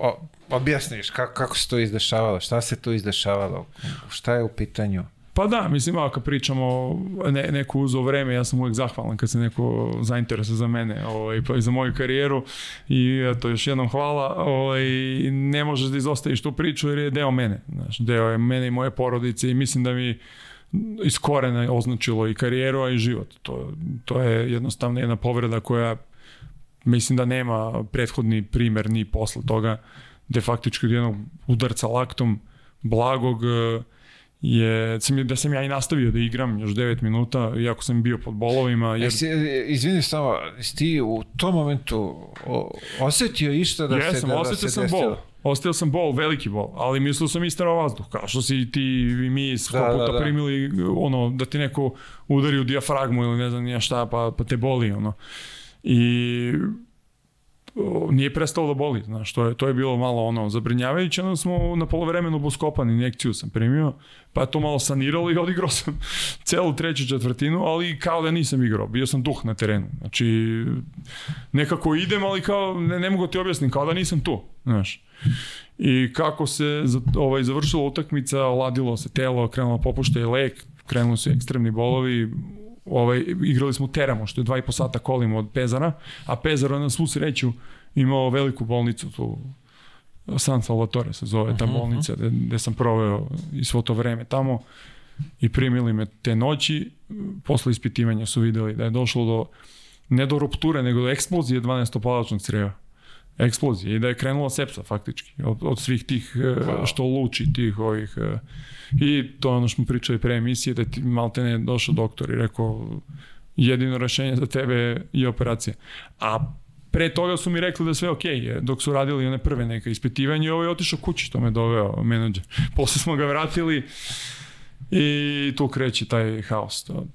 o, objasniš kako, kako se to izdešavalo, šta se to izdešavalo, šta je u pitanju? Pa da, mislim, malo kad pričamo ne, neko uzo vreme, ja sam uvek zahvalan kad se neko zainterese za mene ovaj, pa i za moju karijeru i eto, još jednom hvala. Ovaj, ne možeš da izostaviš tu priču jer je deo mene, znaš, deo je mene i moje porodice i mislim da mi iz korena označilo i karijeru, a i život. To, to je jednostavno jedna povreda koja mislim da nema prethodni primer ni posle toga, de faktički od jednog udarca laktom, blagog, je da, da sam ja i nastavio da igram još 9 minuta, iako sam bio pod bolovima. E, jer... E, izvini samo, ti u tom momentu osetio išta da Jesam, da se da, osjetio da sam bol. Ostao sam bol, veliki bol, ali mislio sam isterao vazduh, kao što si ti i mi sto da, puta da, da. primili ono, da ti neko udari u dijafragmu ili ne znam nija šta, pa, pa te boli, ono. I nije prestalo da boli, znaš, to je, to je bilo malo ono zabrinjavajuće, onda smo na polovremenu buskopan injekciju sam primio, pa je to malo saniralo i odigrao sam celu treću četvrtinu, ali kao da nisam igrao, bio sam duh na terenu, znači nekako idem, ali kao ne, ne mogu da ti objasniti, kao da nisam tu, znaš. I kako se ovaj, završila utakmica, oladilo se telo, krenulo popuštaj lek, krenuli su ekstremni bolovi, ovaj, igrali smo Teramo, što je dva i po sata kolimo od Pezara, a Pezaro na svu sreću imao veliku bolnicu tu San Salvatore se zove ta mhm. bolnica uh gde sam proveo i svo to vreme tamo i primili me te noći posle ispitivanja su videli da je došlo do ne do rupture nego do eksplozije 12 palačnog creva eksplozije i da je krenula sepsa faktički od, od svih tih e, wow. što luči tih ovih e, i to ono što smo pričali pre emisije da ti malte ne došao doktor i rekao jedino rešenje za tebe je operacija. A pre toga su mi rekli da sve ok, e, dok su radili one prve neka ispitivanja, ovo je otišao kući, to me doveo menadžer. Posle smo ga vratili, I tu kreće taj haos. To,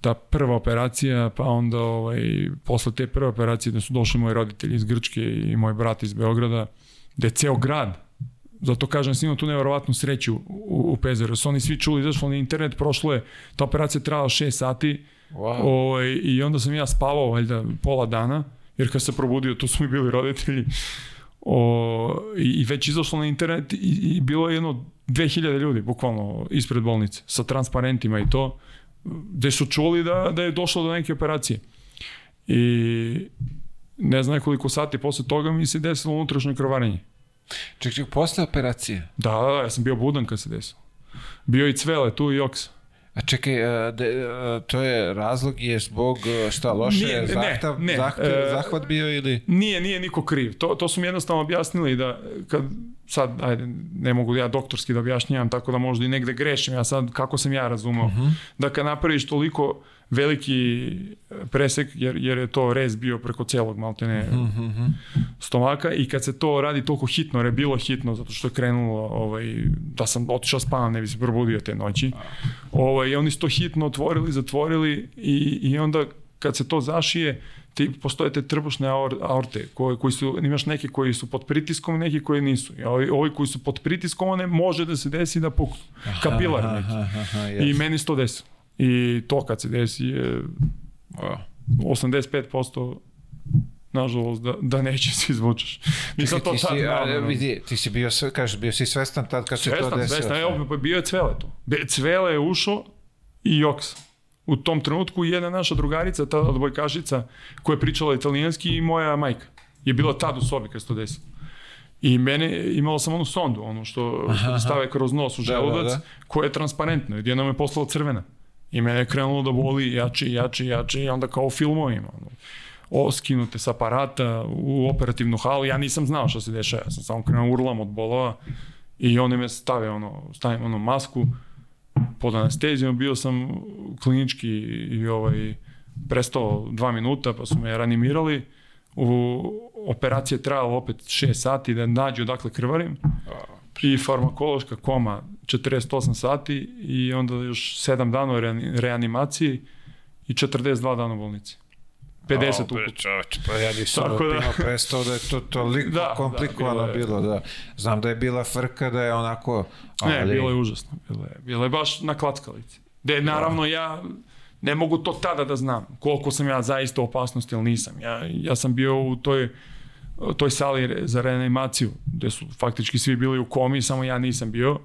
ta prva operacija, pa onda ovaj, posle te prve operacije da su došli moji roditelji iz Grčke i moj brat iz Beograda, da je ceo grad zato kažem, snimam tu nevjerovatnu sreću u, u Pezaru. Su oni svi čuli, izašlo na internet, prošlo je, ta operacija trajala 6 sati wow. o, ovaj, i onda sam ja spavao valjda pola dana, jer kad se probudio, tu su mi bili roditelji. O, i, i, već izašlo na internet i, i bilo je jedno 2000 ljudi, bukvalno, ispred bolnice, sa transparentima i to, gde su čuli da, da je došlo do neke operacije. I ne znam koliko sati posle toga mi se desilo unutrašnje krvarenje. Ček, ček, posle operacije? Da, da, da, ja sam bio budan kad se desilo. Bio i Cvele tu i Joksa. A čekaj, de, to je razlog je zbog šta loše nije, zahtav, ne, ne, zahtav, e, zahvat bio ili... Nije, nije niko kriv. To, to su mi jednostavno objasnili da kad sad, ajde, ne mogu ja doktorski da objašnjavam, tako da možda i negde grešim, ja sad kako sam ja razumao, uh mhm. -huh. da kad napraviš toliko veliki eh, presek, jer, jer je to rez bio preko celog maltene mm -hmm. stomaka i kad se to radi toliko hitno, jer je bilo hitno zato što je krenulo, ovaj, da sam otišao spavam, ne bi se probudio te noći. Ovaj, oni su to hitno otvorili, zatvorili i, i onda kad se to zašije, ti postoje te trbušne aorte, koje, koji su, imaš neke koji su pod pritiskom, neki koji nisu. I ovi, ovi koji su pod pritiskom, one može da se desi da puknu. Kapilar neki. Aha, aha, yes. I meni se to desilo. I to kad se desi je 85% nažalost, da, da neće se izvučeš. Mi sad to ti sad si, a, vidi, ti si bio, kažeš, bio si svestan tad kad svestan, se to desilo. Svestan, svestan, evo, pa bio je Cvele to. Cvele je ušao i Joksa. U tom trenutku jedna naša drugarica, ta odbojkašica, koja je pričala italijanski i moja majka, je bila tad u sobi kad se to desilo. I mene, imalo sam onu sondu, ono što, aha, što stave kroz nos u želudac, da, da, da. koja je transparentna, jedna nam je poslala crvena. I mene je krenulo da boli jače, jače, jače i onda kao u filmovima. Ono. O, skinute s aparata u operativnu halu, ja nisam znao šta se dešava, ja sam samo krenuo urlam od bolova i oni me stave, ono, stavim ono masku, pod anestezijom bio sam klinički i ovaj, prestao dva minuta, pa su me ranimirali, u operacije trajalo opet 6 sati da nađu odakle krvarim i farmakološka koma 48 sati i onda još 7 dana u reanimaciji i 42 dana u bolnici. 50 oh, ukupno. Čoveč, pa ja nisam Tako da... prestao da je to toliko da, da komplikovano da, bilo, bilo, da. Znam da je bila frka, da je onako... Ali... Ne, bilo je užasno, bilo je, bilo je baš na klackalici. Gde, da da. naravno, ja ne mogu to tada da znam, koliko sam ja zaista u opasnosti ili nisam. Ja, ja sam bio u toj toj sali za reanimaciju, gde su faktički svi bili u komi, samo ja nisam bio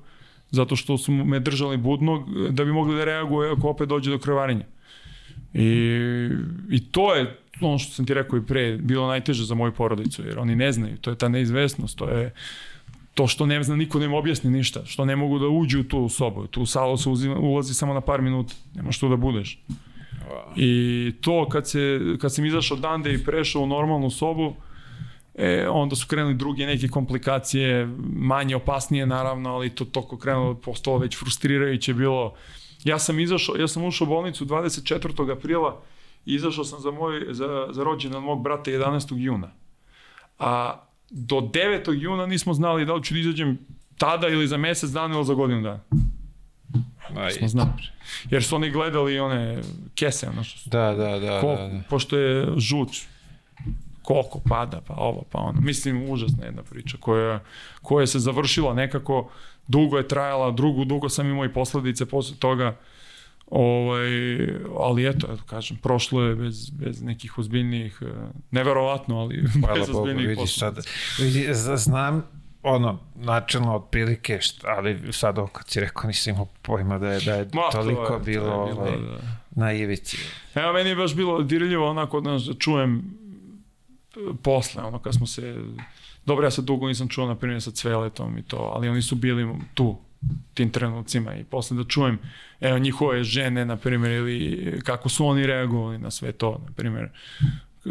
zato što su me držali budnog da bi mogli da reaguje ako opet dođe do krvarenja. I, I to je ono što sam ti rekao i pre, bilo najteže za moju porodicu, jer oni ne znaju, to je ta neizvesnost, to je to što ne zna, niko ne objasni ništa, što ne mogu da uđu u tu sobu, tu salu se uzima, ulazi samo na par minuta, nema što da budeš. I to kad, se, kad sam izašao dande i prešao u normalnu sobu, E, onda su krenuli druge neke komplikacije, manje opasnije naravno, ali to toko krenulo, postalo već frustrirajuće bilo. Ja sam izašao, ja sam ušao u bolnicu 24. aprila i izašao sam za, moj, za, za rođendan mog brata 11. juna. A do 9. juna nismo znali da li ću da izađem tada ili za mesec dana ili za godinu dana. Aj. Smo znali. Jer su oni gledali one kese, ono što su. Da, da, da. Ko, da, da. Pošto je žuč, koliko pada, pa ovo, pa ono. Mislim, užasna jedna priča koja, koja se završila nekako, dugo je trajala, drugo, dugo sam imao i posledice posle toga, ovaj, ali eto, eto, kažem, prošlo je bez, bez nekih ozbiljnijih, e, neverovatno, ali Hvala bez Bogu, ozbiljnijih posledica. Vidi, znam, ono, načelno otprilike, šta, ali sad ovo kad si rekao nisam imao pojma da je, da je Ma, toliko to je, bilo, to je bilo ovaj, da. na ivici. Evo, meni je baš bilo dirljivo onako da čujem posle, ono, kad smo se, dobro, ja se dugo nisam čuo, na primjer, sa Cveletom i to, ali oni su bili tu, tim trenucima i posle da čujem evo njihove žene na primjer ili kako su oni reagovali na sve to na primjer e,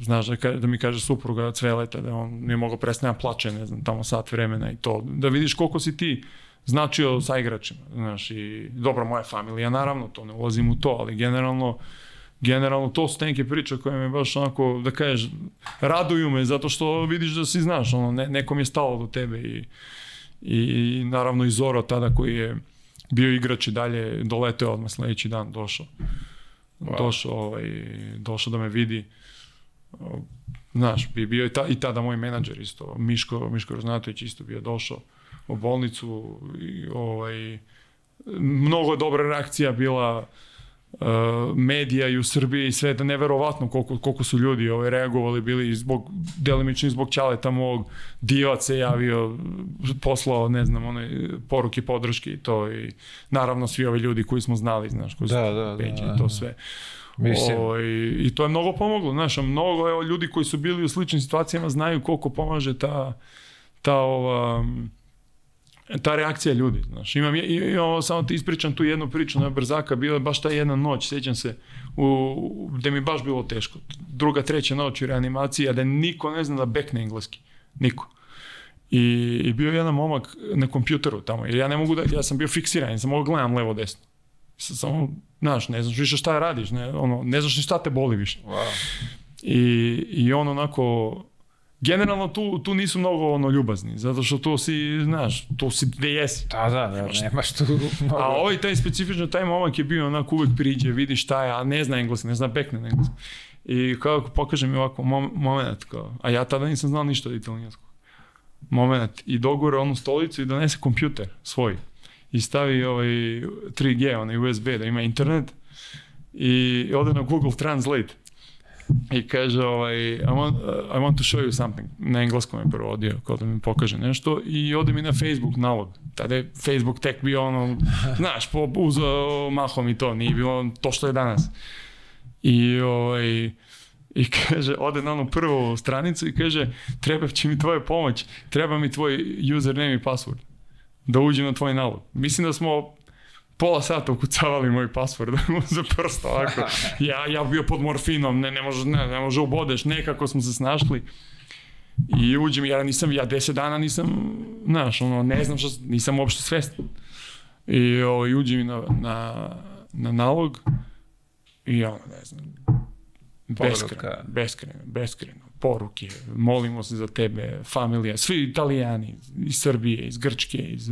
znaš da, da mi kaže supruga Cveleta da on nije mogao prestane da plače ne znam tamo sat vremena i to da vidiš koliko si ti značio sa igračima znaš i dobro moja familija naravno to ne ulazim u to ali generalno uh, generalno to su neke priče koje me baš onako, da kažeš, raduju me zato što vidiš da si znaš, ono, ne, nekom je stalo do tebe i, i naravno i Zoro tada koji je bio igrač i dalje doleteo odmah sledeći dan, došao. Wow. Došao, ovaj, došao da me vidi. Znaš, bi bio i, ta, i tada moj menadžer isto, Miško, Miško Roznatović isto bio došao u bolnicu i ovaj, mnogo dobra reakcija bila Uh, medija i u Srbiji i sve da neverovatno koliko, koliko su ljudi ovaj, reagovali bili zbog, delimično zbog Ćaleta mog, Divac se javio poslao, ne znam, one poruke podrške i to i naravno svi ovi ljudi koji smo znali, znaš, koji da, su da, da, da peđi da, to da. sve. Mislim. O, ovaj, i, I to je mnogo pomoglo, znaš, mnogo evo, ljudi koji su bili u sličnim situacijama znaju koliko pomaže ta, ta ova, ta reakcija ljudi, znaš, imam, imam, samo ti ispričam tu jednu priču na Brzaka, bila je baš ta jedna noć, sjećam se, u, gde mi baš bilo teško, druga, treća noć u reanimaciji, a da niko ne zna da bekne engleski, niko. I, i bio je jedan momak na kompjuteru tamo, jer ja ne mogu da, ja sam bio fiksiran, sam mogao da gledam levo desno. Samo, znaš, ne znaš više šta radiš, ne, ono, ne znaš ni šta te boli više. Wow. I, I on onako, generalno tu, tu nisu mnogo ono ljubazni, zato što to si, znaš, to si gde jesi. Da, da, da, nemaš tu mnogo. A ovaj taj specifično, taj momak je bio onako uvek priđe, vidi šta je, a ne zna engleski, ne zna bekne na engleski. I kao pokaže mi ovako mom, moment, kao, a ja tada nisam znao ništa od italijanskog. Moment, i dogore onu stolicu i donese kompjuter svoj. I stavi ovaj 3G, onaj USB, da ima internet. I ode na Google Translate i kaže ovaj, I want, I want to show you something. Na engleskom je prvo odio, kao da mi pokaže nešto i ode mi na Facebook nalog. Tada je Facebook tek bio ono, znaš, po, uz, mahom i to, nije bilo to što je danas. I ovaj, i kaže, ode na onu prvu stranicu i kaže, treba će mi tvoja pomoć, treba mi tvoj username i password da uđem na tvoj nalog. Mislim da smo pola sata ukucavali moj pasvord za prst ovako. Ja, ja bio pod morfinom, ne, ne može, ne, ne može ubodeš, nekako smo se snašli. I uđem, ja nisam, ja deset dana nisam, znaš, ono, ne znam što, nisam uopšte svestan. I ovaj, i uđem na, na, na nalog i ono, ne znam, beskreno, beskreno, beskreno, poruke, molimo se za tebe, familija, svi italijani iz Srbije, iz Grčke, iz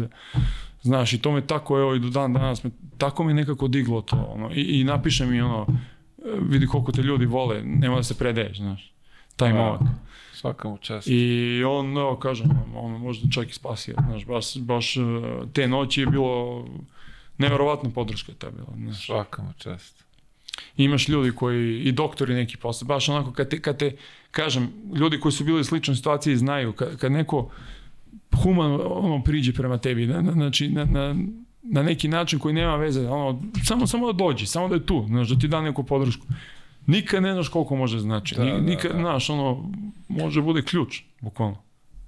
Znaš, i to me tako, evo i do dan danas, me, tako mi nekako diglo to, ono, i, i napiše mi, ono, vidi koliko te ljudi vole, nema da se predeješ, znaš, taj pa, momak. Svaka mu čast. I on, evo, kažem, ono, možda čak i spasio, znaš, baš, baš e, te noći je bilo, nevjerovatna podrška je ta bila, znaš. Svaka mu čast. Imaš ljudi koji, i doktori neki posle, baš onako, kad te, kad te kažem, ljudi koji su bili u sličnoj situaciji znaju, kad, kad neko, humano ono, priđe prema tebi, na, na, znači na, na, na neki način koji nema veze, ono, samo, samo da dođe, samo da je tu, znaš, da ti da neku podršku. Nikad ne znaš koliko može znači, da, da nikad, da, da. znaš, ono, može bude ključ, bukvalno.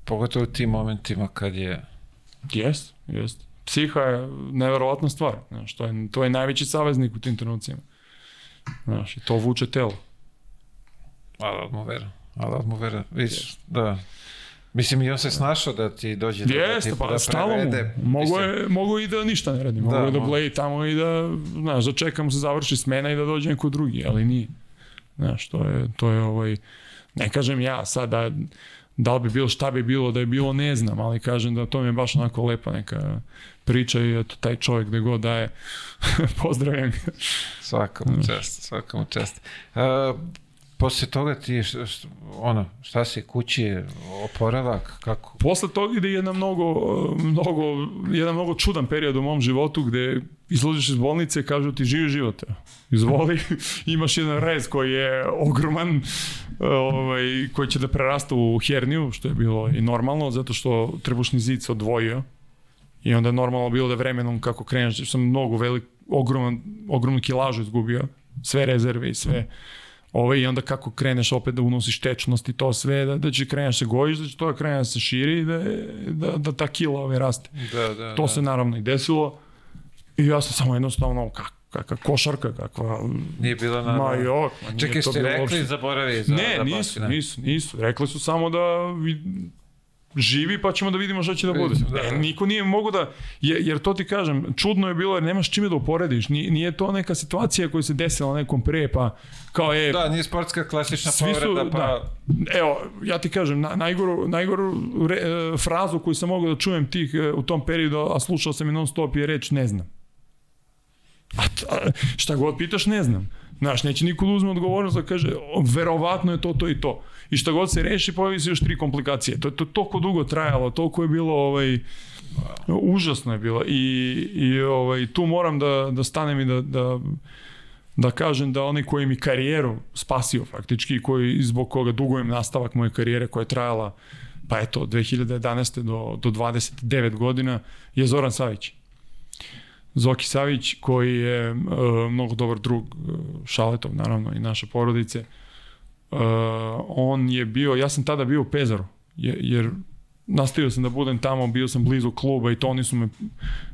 Pogotovo u tim momentima kad je... Jest, jest. Psiha je neverovatna stvar, znaš, to je, to je najveći saveznik u tim trenucima. Znaš, i to vuče telo. Allah mu vera, Allah mu vera, vidiš, da. Mislim, i on se snašao da ti dođe da Jeste, da, pa, da prevede. Mogu je, mogu i da ništa ne radi. Da, mogu da, je da bleji tamo i da, znaš, da čekam da se završi smena i da dođe neko drugi, ali nije. Znaš, to je, to je ovaj, ne kažem ja sad da, da li bi bilo šta bi bilo da je bilo ne znam, ali kažem da to mi je baš onako lepa neka priča i eto taj čovjek gde god daje pozdravljam ga. Svakom čast, svakom čast. Uh, posle toga ti, šta, ono, šta se kući, oporavak, kako? Posle toga ide jedan mnogo, mnogo, jedan mnogo čudan period u mom životu gde izlaziš iz bolnice i kažu ti živi život, Izvoli, imaš jedan rez koji je ogroman, ovaj, koji će da prerasta u herniju, što je bilo i normalno, zato što trebušni zid se odvojio. I onda je normalno bilo da vremenom kako kreneš, da sam mnogo velik, ogroman, ogromnu kilažu izgubio, sve rezerve i sve. Mm Ovaj, I onda kako kreneš opet da unosiš tečnost i to sve, da, da će kreneš da se gojiš, da će to da kreneš da se širi i da, da, da ta kila ovaj raste. Da, da, to da. se naravno i desilo. I ja sam samo jednostavno, kako, kakva košarka, kakva... Nije bila na... Ma jo, ma Čekaj, ste rekli, uopšte. zaboravili. Za, ne, da nisu, nisu, nisu. Rekli su samo da živi pa ćemo da vidimo šta će da bude. Da, E, da. niko nije mogu da, jer to ti kažem, čudno je bilo jer nemaš čime da uporediš. Nije, nije to neka situacija koja se desila nekom pre, pa kao je... Da, nije sportska klasična svi su, povreda, pa... Da. Evo, ja ti kažem, na, najgoru, najgoru re, e, frazu koju sam mogao da čujem tih e, u tom periodu, a slušao sam je non stop, je reč ne znam. A, a šta god pitaš, ne znam. Znaš, neće niko da uzme odgovornost da kaže, verovatno je to, to i to. I šta god se reši, pojavi se još tri komplikacije. To je to toliko dugo trajalo, toliko je bilo ovaj, užasno je bilo. I, i ovaj, tu moram da, da stanem i da, da da kažem da oni koji mi karijeru spasio faktički, koji zbog koga dugujem nastavak moje karijere koja je trajala pa eto, od 2011. do, do 29 godina je Zoran Savić. Zoki Savić koji je uh, mnogo dobar drug e, Šaletov naravno i naše porodice. Uh, on je bio, ja sam tada bio u Pezaru jer, jer nastavio sam da budem tamo, bio sam blizu kluba i to oni su me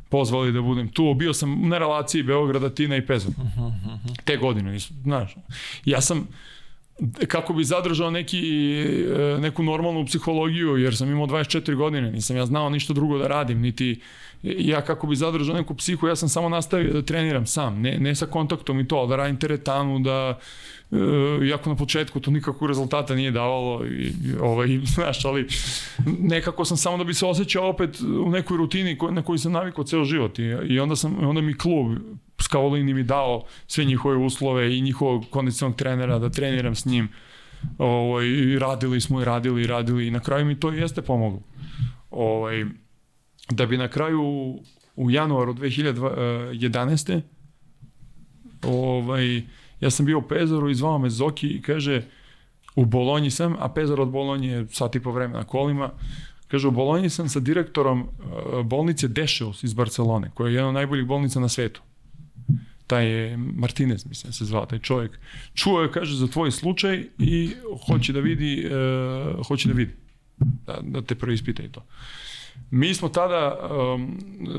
pozvali da budem tu. Bio sam na relaciji Beograda, Tina i Pezar. Uh mhm, -huh, mhm. Te godine znaš. Ja sam, kako bi zadržao neki, neku normalnu psihologiju, jer sam imao 24 godine, nisam ja znao ništa drugo da radim, niti ja kako bi zadržao neku psihu, ja sam samo nastavio da treniram sam, ne, ne sa kontaktom i to, da radim teretanu, da e, iako na početku to nikakvog rezultata nije davalo i, ovaj, znaš, ali nekako sam samo da bi se osjećao opet u nekoj rutini na koju sam navikao ceo život i, i onda, sam, onda mi klub Skavolini mi dao sve njihove uslove i njihovog kondicionog trenera da treniram s njim ovaj, radili smo i radili i radili i na kraju mi to jeste pomoglo ovaj, da bi na kraju u januaru 2011. E, ovaj, ja sam bio u Pezoru i zvao me Zoki i kaže u Bolonji sam, a Pezor od Bolonje je sat i po vremena kolima, Kaže, u Bolonji sam sa direktorom e, bolnice Dešeus iz Barcelone, koja je jedna od najboljih bolnica na svetu. Taj je Martinez, mislim, se zvao taj čovjek. Čuo je, kaže, za tvoj slučaj i hoće da vidi, uh, hoće da vidi. Da, da te preispita i to. Mi smo tada um,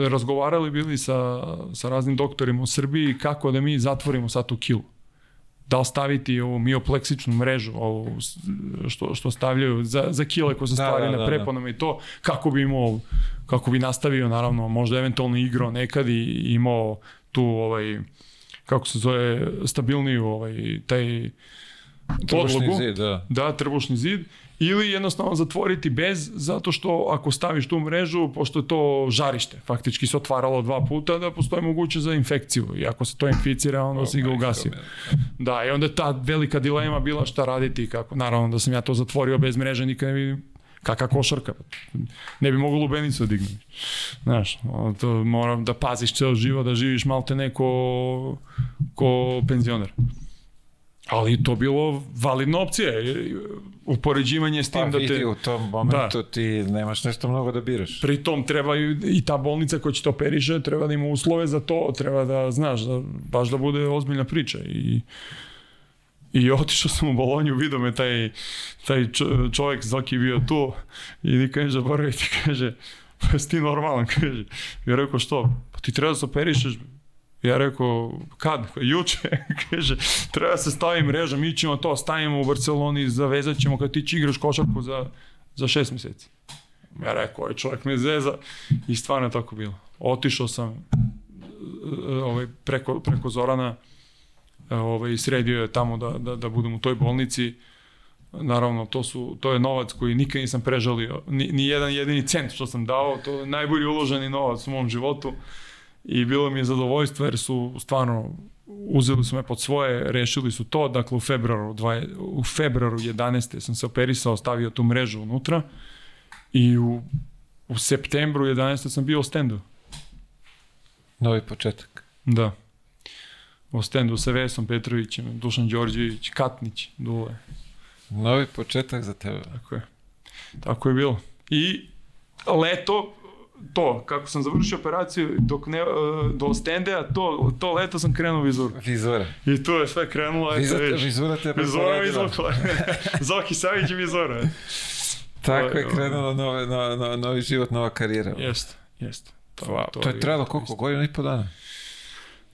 razgovarali bili sa, sa raznim doktorima u Srbiji kako da mi zatvorimo sad tu kilu. Da li staviti ovu miopleksičnu mrežu, ovu što, što stavljaju za, za kile koje se stvari da, da, na da, da. preponama da. i to, kako bi imao, kako bi nastavio naravno, možda eventualno igro nekad i imao tu ovaj, kako se zove, stabilniju ovaj, taj, Odlogu, trbušni zid, da. Da, trbušni zid ili jednostavno zatvoriti bez, zato što ako staviš tu mrežu, pošto je to žarište, faktički se otvaralo dva puta, da postoji moguće za infekciju i ako se to inficira, onda se ga ugasio. Da, da, i onda ta velika dilema bila šta raditi i kako. Naravno da sam ja to zatvorio bez mreže, nikad ne bi kakva košarka, ne bi mogu lubenicu da dignuti. Znaš, to moram da paziš ceo život, da živiš malte neko ko penzioner. Ali to bilo validna opcija, e, upoređivanje s tim pa, da te... u tom da. momentu da. ti nemaš nešto mnogo da biraš. Pri tom treba i, ta bolnica koja će te operiše, treba da ima uslove za to, treba da, znaš, da, baš da bude ozbiljna priča i... I otišao sam u Bolonju, vidio me taj, taj čovjek, Zoki bio tu, i mi kaže, Borovi ti kaže, pa jesi ti normalan, kaže. I rekao, što? Pa ti treba da se operišeš, Ja rekao, kad? Juče, kaže, treba se stavi mreža, mi ćemo to, stavimo u Barceloni, zavezat ćemo kad ti igraš košarku za, za šest meseci. Ja rekao, ovaj čovjek me zeza i stvarno je tako bilo. Otišao sam e, e, ovaj, preko, preko Zorana, e, ovaj, sredio je tamo da, da, da budem u toj bolnici. Naravno, to, su, to je novac koji nikad nisam prežalio. Ni, ni jedan jedini cent što sam dao, to je najbolji uloženi novac u mom životu i bilo mi je zadovoljstvo jer su stvarno uzeli su me pod svoje, rešili su to, dakle u februaru, dvaje, u februaru 11. sam se operisao, stavio tu mrežu unutra i u, u septembru 11. sam bio u standu. Novi početak. Da. U standu sa Vesom Petrovićem, Dušan Đorđević, Katnić, Dule. Novi početak za tebe. Tako je. Tako je bilo. I leto, to, kako sam završio operaciju dok ne, e, do stendeja, to, to leto sam krenuo vizuru. Vizura. I tu je sve krenulo. Vizura, eto, viš, vizura te je Vizura Zoki Savić i vizura. Tako je krenulo nove, no, no, novi život, nova karijera. Jeste, jeste. To, wow. to, to je trajalo koliko? godina i po dana?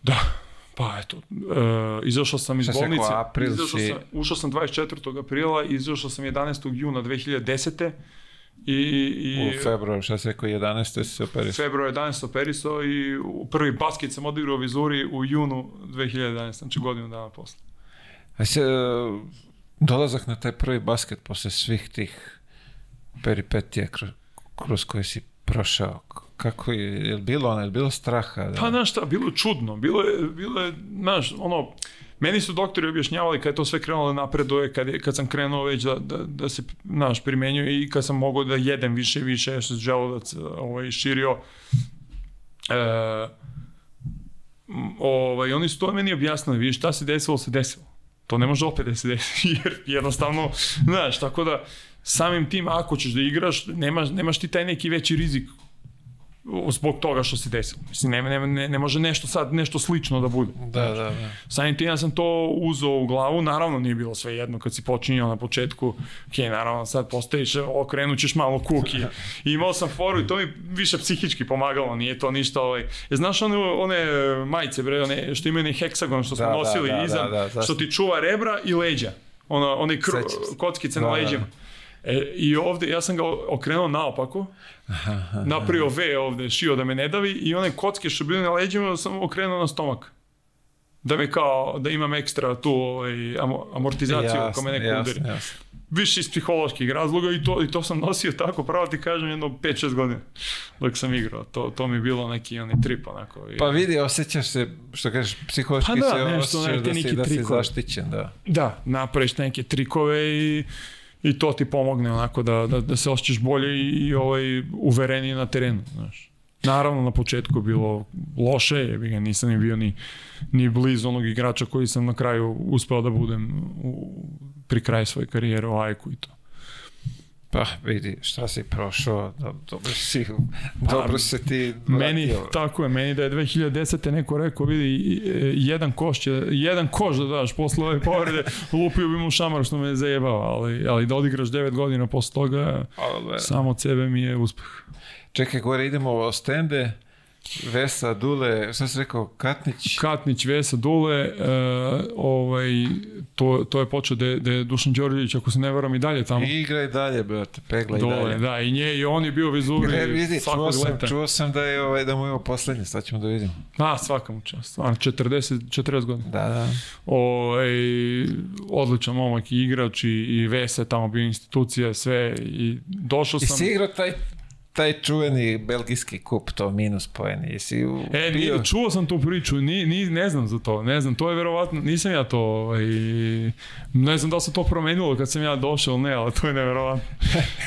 Da, pa eto, e, izašao sam iz bolnice. april? Izašao si... sam, ušao sam 24. aprila i izašao sam 11. juna 2010. I, i, u februar, šta se rekao, 11. se operisao? Februar 11. operisao i u prvi basket sam odigrao u Vizuri u junu 2011. Znači godinu dana posle. A se, e, dolazak na taj prvi basket posle svih tih peripetija kroz, kroz koje si prošao, kako je, je bilo ono, je bilo straha? Da... Pa, znaš šta, bilo čudno, bilo je, bilo je, znaš, ono, Meni su doktori objašnjavali kad je to sve krenulo da napreduje, kad, kad sam krenuo već da, da, da se naš, primenjuje i kad sam mogao da jedem više i više, što sam želudac ovaj, širio. E, ovaj, oni su to meni objasnili, vidiš šta se desilo, se desilo. To ne može opet da se desi, jer jednostavno, znaš, tako da samim tim ako ćeš da igraš, nemaš, nemaš ti taj neki veći rizik zbog toga što se desilo. Mislim, ne, ne, ne, ne može nešto sad, nešto slično da bude. Da, da, da. Samim tim ja sam to uzeo u glavu, naravno nije bilo sve jedno kad si počinjao na početku, ok, naravno sad postaviš, okrenut ćeš malo kuki. I imao sam foru i to mi više psihički pomagalo, nije to ništa ovaj. Je, znaš one, one majice, bre, one, što imaju heksagon što smo da, da nosili da, da, iza, da, da, što ti čuva rebra i leđa. Ono, one kru, kockice na leđima. E, I ovde, ja sam ga okrenuo naopako, napravio V ovde, šio da me ne davi i one kocke što bili na leđima da sam okrenuo na stomak. Da me kao, da imam ekstra tu ovaj, amortizaciju ako me neko udari. Više iz psiholoških razloga i to, i to sam nosio tako, pravo ti kažem, jedno 5-6 godina dok sam igrao. To, to mi je bilo neki onaj trip onako. Pa vidi, osjećaš se, što kažeš, psihološki pa da, se nešto, osjećaš da, neki da si, da si zaštićen. Da, da napraviš neke trikove i i to ti pomogne onako da, da, da se osjećaš bolje i, i ovaj, uvereniji na terenu, znaš. Naravno, na početku je bilo loše, je ga nisam ni bio ni, ni blizu onog igrača koji sam na kraju uspeo da budem u, pri kraju svoje karijere u Ajku i to. Pa vidi, šta si prošao, dobro si, dobro se ti... Meni, tako je, meni da je 2010. neko rekao, vidi, e, jedan koš, će, jedan koš da daš posle ove povrede, lupio bi mu šamar što me zajebao, ali, ali da odigraš 9 godina posle toga, Ove. samo od sebe mi je uspeh. Čekaj, gore idemo o stende, Vesa Dule, šta si rekao, Katnić? Katnić, Vesa Dule, e, ovaj, to, to je počeo da, da je Dušan Đorđević, ako se ne varam, i dalje tamo. igra i dalje, brate, pegla i dalje. Da, i nje, i on je bio Vezuvij Gle, vidi, čuo sam, leta. Čuo sam da, je, ovaj, da mu je poslednje, sad ćemo da vidimo. A, svaka mu čast, stvarno, 40, 40 godina. Da, da. Ovaj, odličan momak i igrač i, i Vesa je tamo bio institucija, sve, i došao sam... I si igrao taj taj čuveni belgijski kup, to minus poeni, jesi E, bio... čuo sam tu priču, ni, ni, ne znam za to, ne znam, to je verovatno, nisam ja to, ovaj, ne znam da se to promenilo kad sam ja došao, ne, ali to je neverovatno.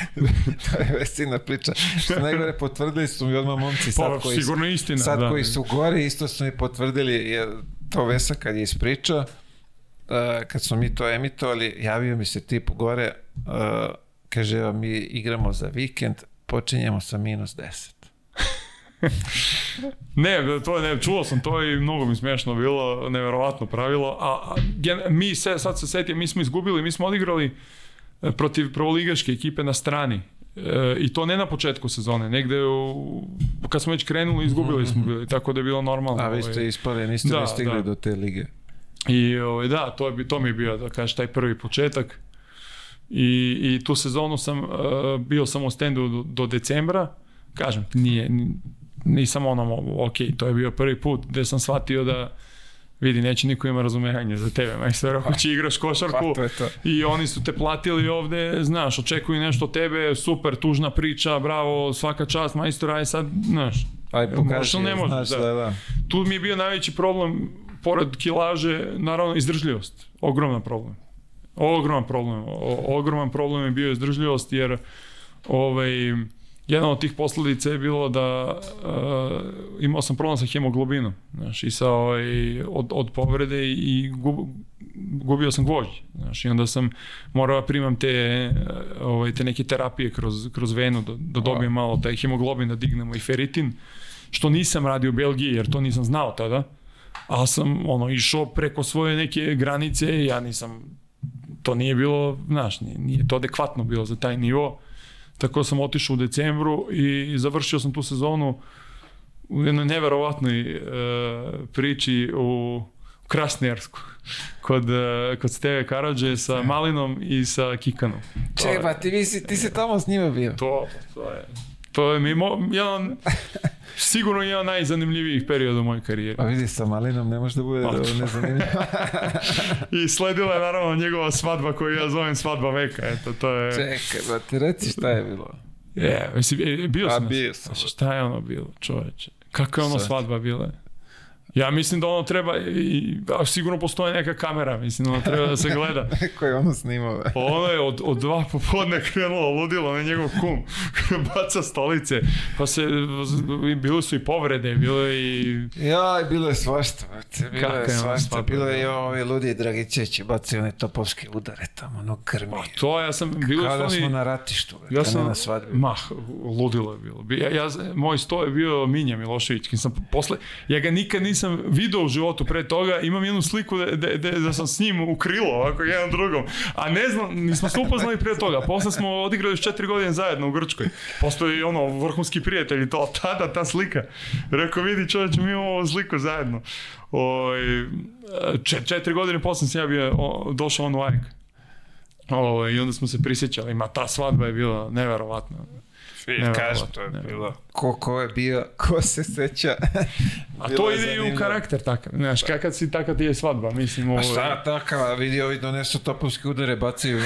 to je vesina priča. Što najgore, potvrdili su mi odmah momci pa, sad, pa, koji, sigurno istina, sad da. koji su gori, isto su mi potvrdili, jer to Vesa kad je ispričao, uh, kad smo mi to emitovali, javio mi se tip gore, uh, kaže, mi igramo za vikend, počinjemo sa minus 10. ne, da, to ne, čuo sam to i mnogo mi smešno bilo, neverovatno pravilo, a, a gen, mi se, sad se setim, mi smo izgubili, mi smo odigrali e, protiv prvoligaške ekipe na strani e, i to ne na početku sezone, negde u, kad smo već krenuli izgubili smo bili, tako da je bilo normalno. A vi ste ovaj. ispali, niste da, stigli da. do te lige. I ovaj, da, to, je, to mi je bio, da kažeš, taj prvi početak I, i tu sezonu sam, uh, bio sam u standu do, do decembra, kažem, nije, nisam ono, ok, to je bio prvi put gde sam shvatio da vidi, neće niko ima razumevanje za tebe, majstor, ako pa, će igraš košarku pa, to to. i oni su te platili ovde, znaš, očekuju nešto od tebe, super, tužna priča, bravo, svaka čast, majstor, aj sad, znaš, aj, pokaži, ne može, znaš, da. da, da. Tu mi je bio najveći problem, pored kilaže, naravno, izdržljivost, ogromna problem. Ogroman problem. O, ogroman problem je bio izdržljivost jer ovaj, jedna od tih posledica je bilo da uh, imao sam problem sa hemoglobinom, znaš, i sa ovaj, od, od povrede i gub, gubio sam gvožđe, znaš, i onda sam morao da primam te, eh, ovaj, te neke terapije kroz, kroz venu da, da dobijem malo taj hemoglobin, da dignemo i feritin, što nisam radio u Belgiji jer to nisam znao tada, A sam ono, išao preko svoje neke granice, ja nisam to nije bilo, znaš, nije, nije to adekvatno bilo za taj nivo. Tako da sam otišao u decembru i završio sam tu sezonu u jednoj neverovatnoj e, priči u Krasnijarsku kod, e, kod Steve Karadže sa Malinom i sa Kikanom. Čeba, pa ti, si, ti si tamo s njima bio. To, to je. To je mimo, jedan, sigurno jedan najzanimljivijih perioda u mojoj karijeri. Pa vidi, sa Malinom ne može da bude pa. nezanimljivo. I sledila je naravno njegova svadba koju ja zovem svadba veka. Eto, to je... Čekaj, da ti reci šta je bilo. Je, yeah, mislim, e, bio pa, sam. A, bio sam. Šta je ono bilo, čoveče? Kako je ono svadba bila? Ja mislim da ono treba, i, a sigurno postoje neka kamera, mislim da ono treba da se gleda. Neko je ono snimao. Be. Pa ono je od, od dva popodne krenulo ludilo na njegov kum, baca stolice, pa se, bilo su i povrede, bilo je i... Ja, bilo je svašta, bilo Kaka je svašta, bilo je i ovi ludi Dragićeći, bacio one topovske udare tamo, ono krmi. Pa to, ja sam, bilo Kada smo na ratištu, be, ja sam, na svadbi. Ma, ludilo je bilo. Ja, ja, moj sto je bio Minja Milošević, kim sam posle, ja ga nikad nisam nisam video u životu pre toga, imam jednu sliku da, da, da sam s njim u krilo, ovako jedan drugom, a ne znam, nismo se upoznali pre toga, posle smo odigrali još četiri godine zajedno u Grčkoj, postoji ono vrhunski prijatelj i to, tada ta slika, rekao vidi čovječ, mi imamo ovu sliku zajedno, Oj, četiri godine posle sam ja bio, o, došao on u Ajk. E Ovo, I onda smo se prisjećali, ma ta svadba je bila neverovatna. Fir, kažem, to je bilo... Ko, ko je bio, ko se seća. a to ide i u karakter takav. Znaš, da. kad si takav ti je svadba, mislim. Ovo... A šta je... takav, vidi, ovi donesu topovski udare, bacaju.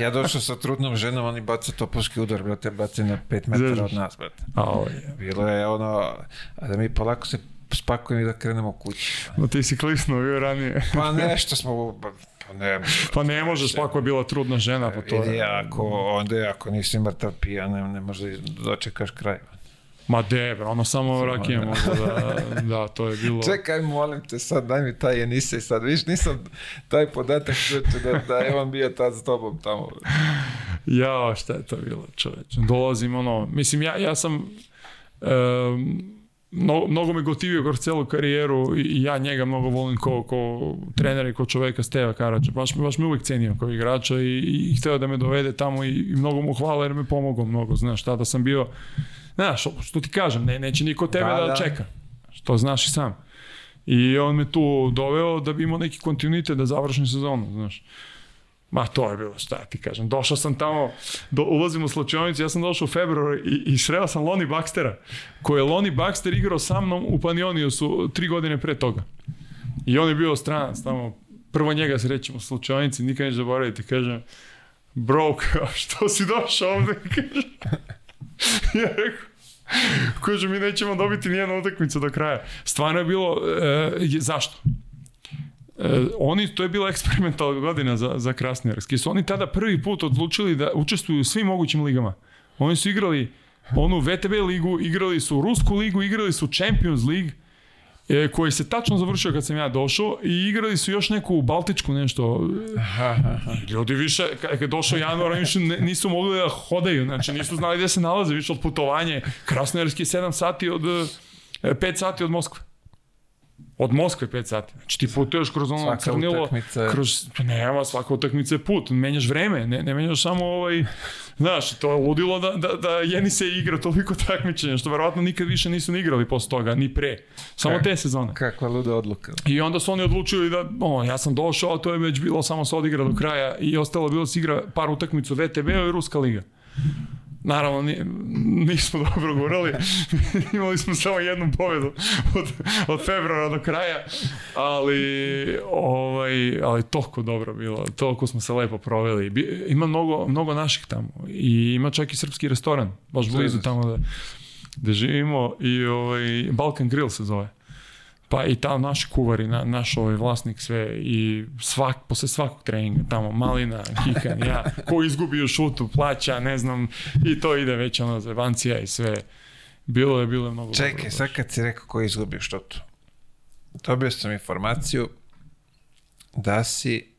Ja došao sa trudnom ženom, oni baca topovski udar, brate, bace na 5 metara od nas, brate. A, ovo je. Bilo je ono, a da mi polako se spakujem i da krenemo kući. No ti si klisno bio ranije. pa nešto smo ne Pa ne možeš, pa ako je bila trudna žena, pa to je... Ako, onda je, ako nisi mrtav pijan, ne, ne možeš dočekaš da da kraj. Ma debe, ono samo rakija možda da, da, to je bilo... Čekaj, molim te sad, daj mi taj Enisej sad, viš, nisam taj podatak čuče da, da je on bio tad s tobom tamo. Jao, šta je to bilo, čoveč. Dolazim, ono, mislim, ja, ja sam... Um, no, mnogo me gotivio kroz celu karijeru i ja njega mnogo volim kao, kao trenera i kao čoveka Steva Karađa. Baš, baš me uvek cenio kao igrača i, i, i hteo da me dovede tamo i, i mnogo mu hvala jer me pomogao mnogo. Znaš, tada sam bio, znaš, što ti kažem, ne, neće niko tebe da, da, da. čeka. Što znaš i sam. I on me tu doveo da bi imao neki kontinuitet da završim sezonu, znaš. Ma to je bilo, šta da ti kažem. Došao sam tamo, do, ulazim u slačionicu, ja sam došao u februar i, i sreo sam Loni Baxtera, koji je Loni Baxter igrao sa mnom u Panioniju su tri godine pre toga. I on je bio stranac tamo. Prvo njega srećemo rećemo u slučajnici, nikad neću zaboraviti. Kažem, bro, što si došao ovde? Kažem, ja rekao, kažem, mi nećemo dobiti nijednu utakmicu do kraja. Stvarno je bilo, e, zašto? E, oni, to je bila eksperimentalna godina za, za Krasnijarski. Su oni tada prvi put odlučili da učestvuju u svim mogućim ligama. Oni su igrali onu VTB ligu, igrali su Rusku ligu, igrali su Champions League, e, koji se tačno završio kad sam ja došao i igrali su još neku Baltičku nešto. Ljudi više, kad je došao januar, oni više nisu mogli da hodaju, znači nisu znali gde se nalaze, više od putovanje, Krasnojarski 7 sati od, 5 e, sati od Moskve od Moskve 5 sati. Znači ti putuješ kroz ono svaka crnilo, utakmice. kroz, pa nema, svaka utakmica je put, menjaš vreme, ne, ne menjaš samo ovaj, znaš, to je ludilo da, da, da jeni se igra toliko takmičenja, što verovatno nikad više nisu ni igrali posle toga, ni pre. Samo Kak, te sezone. Kakva luda odluka. I onda su oni odlučili da, o, ja sam došao, to je već bilo samo se odigra do kraja i ostalo bilo da se igra par utakmicu VTB i Ruska liga. Naravno, nismo dobro gurali, imali smo samo jednu pobedu od, od februara do kraja, ali, ovaj, ali toliko dobro bilo, toliko smo se lepo proveli. Ima mnogo, mnogo naših tamo i ima čak i srpski restoran, baš blizu tamo da, da živimo i ovaj, Balkan Grill se zove pa i ta naši kuvari, na, naš ovaj vlasnik sve i svak, posle svakog treninga tamo malina, kikan, ja, ko izgubi u šutu, plaća, ne znam i to ide već ono zebancija i sve. Bilo je, bilo je mnogo Čekaj, dobro, sad kad si rekao ko izgubi u šutu, dobio sam informaciju da si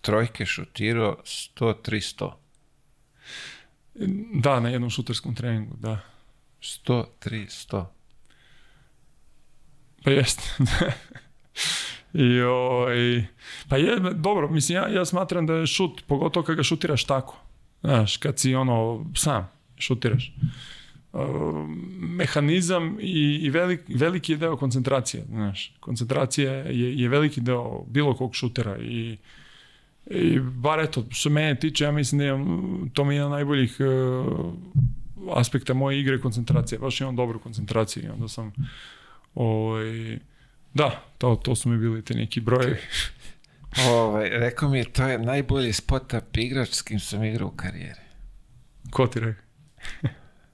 trojke šutirao 100-300. Da, na jednom šuterskom treningu, da. 100-300. Pa jeste. I, o, ovaj, pa je, dobro, mislim, ja, ja smatram da je šut, pogotovo kada ga šutiraš tako. Znaš, kad si ono, sam šutiraš. Uh, mehanizam i, i velik, veliki je deo koncentracije, znaš. Koncentracija je, je veliki deo bilo kog šutera i, i bar eto, što mene tiče, ja mislim da imam, to mi je jedan najboljih uh, aspekta moje igre koncentracije. Baš imam dobru koncentraciju i onda sam Ovaj, da, to, to su mi bili te neki brojevi. ovaj, rekao mi je, to je najbolji spot up igrač s kim sam igrao u karijeri. Ko ti rekao?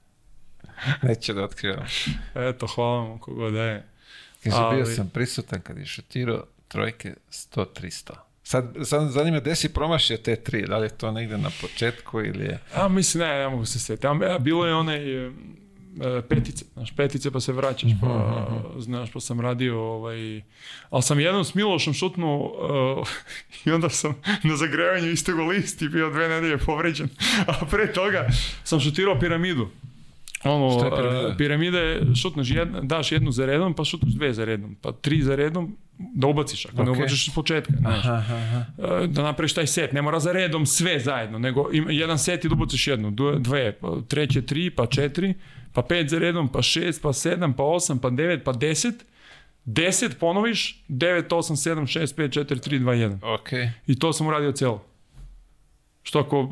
Neće da otkrivam. Eto, hvala vam kogo da je. Kaže, Ali... bio sam prisutan kad je šutirao trojke 100-300. Sad, sad zanima gde si promašio te tri, da li je to negde na početku ili je... A mislim, ne, ne mogu se sjetiti. Bilo je onaj, E, petice, znaš, petice pa se vraćaš, pa, aha, mhm, aha. Mhm, mhm. znaš, pa sam radio, ovaj, ali sam jednom s Milošom šutnuo uh, i onda sam na zagrevanju istog list i bio dve nedelje povređen, a pre toga sam šutirao piramidu. Ono, Šta je e, piramida? Piramida je, šutneš jedna, daš jednu za redom, pa šutneš dve za redom, pa tri za redom, da ubaciš, ako okay. ne ubaciš s početka, znaš. Aha, aha. Da napraviš taj set, ne mora za redom sve zajedno, nego jedan set i da ubaciš jednu, dve, pa, treće tri, pa četiri, pa 5 za redom, pa 6, pa 7, pa 8, pa 9, pa 10, 10 ponoviš, 9, 8, 7, 6, 5, 4, 3, 2, 1. Okay. I to sam uradio celo. Što ako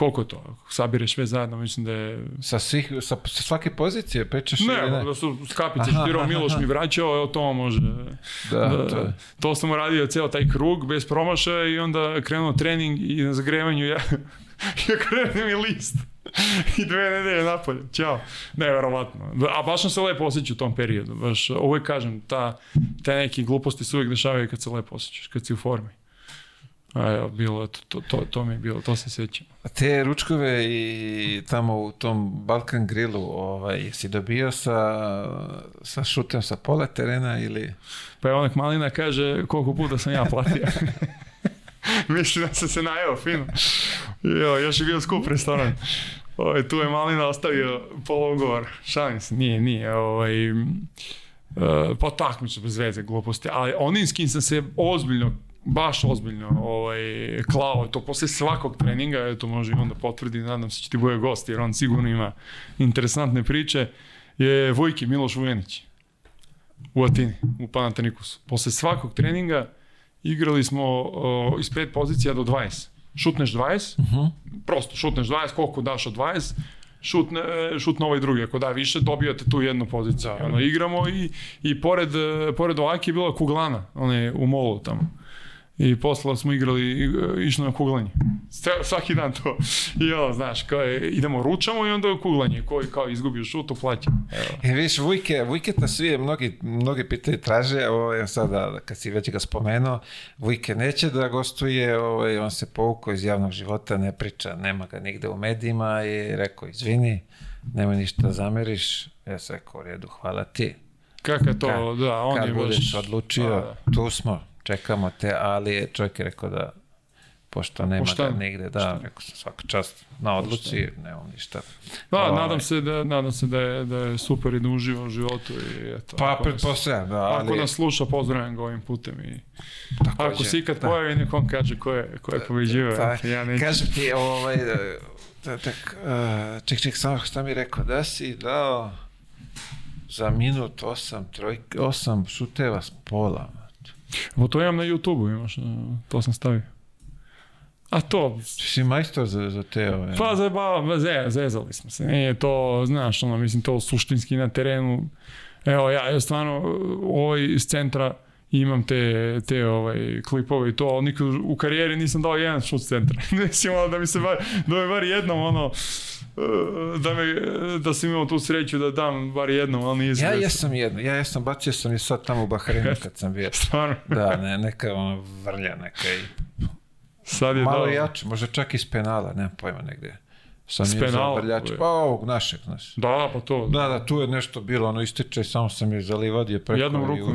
koliko to? Sabireš sve zajedno, mislim da je... Sa, svih, sa, sa svake pozicije pečeš? Ne, ne? da su skapice špirao, Miloš mi vraćao, evo to može. Da, da, to, to sam uradio ceo taj krug bez promašaja i onda krenuo trening i na zagrevanju ja, ja krenem i list. I dve nedelje napolje, ćao. Neverovatno. A baš sam se lepo osjećao u tom periodu. Baš, uvek kažem, ta, te neke gluposti se uvek dešavaju kad se lepo osjećaš, kad si u formi. A ja, bilo, to, to, to, to mi je bilo, to se sjećam. A te ručkove i tamo u tom Balkan grillu, ovaj, si dobio sa, sa šutem sa pola terena ili... Pa je onak malina kaže koliko puta sam ja platio. Mislim da sam se najeo, fino. Jo, još je bio skup restoran. Ovaj, tu je malina ostavio polugovor. Šalim se, nije, nije. Ovaj, uh, pa takmično bez veze, gluposti. Ali onim s kim sam se ozbiljno baš ozbiljno ovaj, klao to posle svakog treninga, eto može i onda potvrdi, nadam se da će ti bude gost, jer on sigurno ima interesantne priče, je Vojki Miloš Vujenić u Atini, u Panatanikusu. Posle svakog treninga igrali smo o, iz pet pozicija do 20. Šutneš 20, uh -huh. prosto šutneš 20, koliko daš od 20, šut, ne, šut na ovaj drugi. Ako da više, dobijate tu jednu poziciju. Ono, igramo i, i pored, e, pored ovake je bila kuglana, ona je u molu tamo i posle smo igrali, e, išli na kuglanje. Svaki dan to. I ono, znaš, kao je, idemo ručamo i onda kuglanje. Koji kao izgubio šut, plaća. E, viš, Vujke, Vujke ta svi, mnogi, mnogi pitanje traže, ovo, ovaj, sada, kad si već ga spomenuo, Vujke neće da gostuje, ovo, ovaj, on se povukao iz javnog života, ne priča, nema ga nigde u medijima i rekao, izvini, nema ništa da zameriš, ja sam rekao, redu, hvala ti. Kako to, kad, da, on kad je baš... odlučio, a, tu smo, čekamo te, ali čovjek je rekao da pošto nema Poštan. ga negde, da, Poštan. rekao sam svaka čast na odluci, Poštan. nemam ništa. Da, pa, Ovo, ovaj. nadam se da, nadam se da je, da je super i da uživa u životu i eto. Pa, pretpostavljam, da, ali... Ako nas sluša, pozdravljam ga ovim putem i... Takođe, ako se ikad da. pojavi, neko kaže ko je, ko je pobeđivao, da, da, ja neću. Kažem ti, ovaj, e, da, tak, da, uh, e, ček, ček, samo šta mi rekao, da si dao za minut osam, trojke, osam šuteva s pola. Bo to imam na YouTube-u, imaš, da, to sam stavio. A to... Si majstor za, za te ove... Pa zajebava, ze, zezali smo se. Nije to, znaš, ono, mislim, to suštinski na terenu. Evo, ja, ja stvarno, ovaj iz centra imam te, te ovaj, klipove i to, ali nikad u karijeri nisam dao jedan šut centar. Mislim, ono, da mi se bar, da mi bar jednom, ono, eh, da, me, da sam imao tu sreću da dam bar jednom, ali nije Ja jesam jedno, ja jesam, bacio sam i sad tamo u Bahreinu kad sam bio. Stvarno? Da, ne, neka ono vrlja neka i... Sad je Malo dao. jače, možda čak iz penala, nemam pojma negde. Sam iz penala? Vrljač, pa ovog našeg, znaš. Da, pa to. Da, da, tu je nešto bilo, ono ističe, samo sam je zalivadio preko Jednom rukom.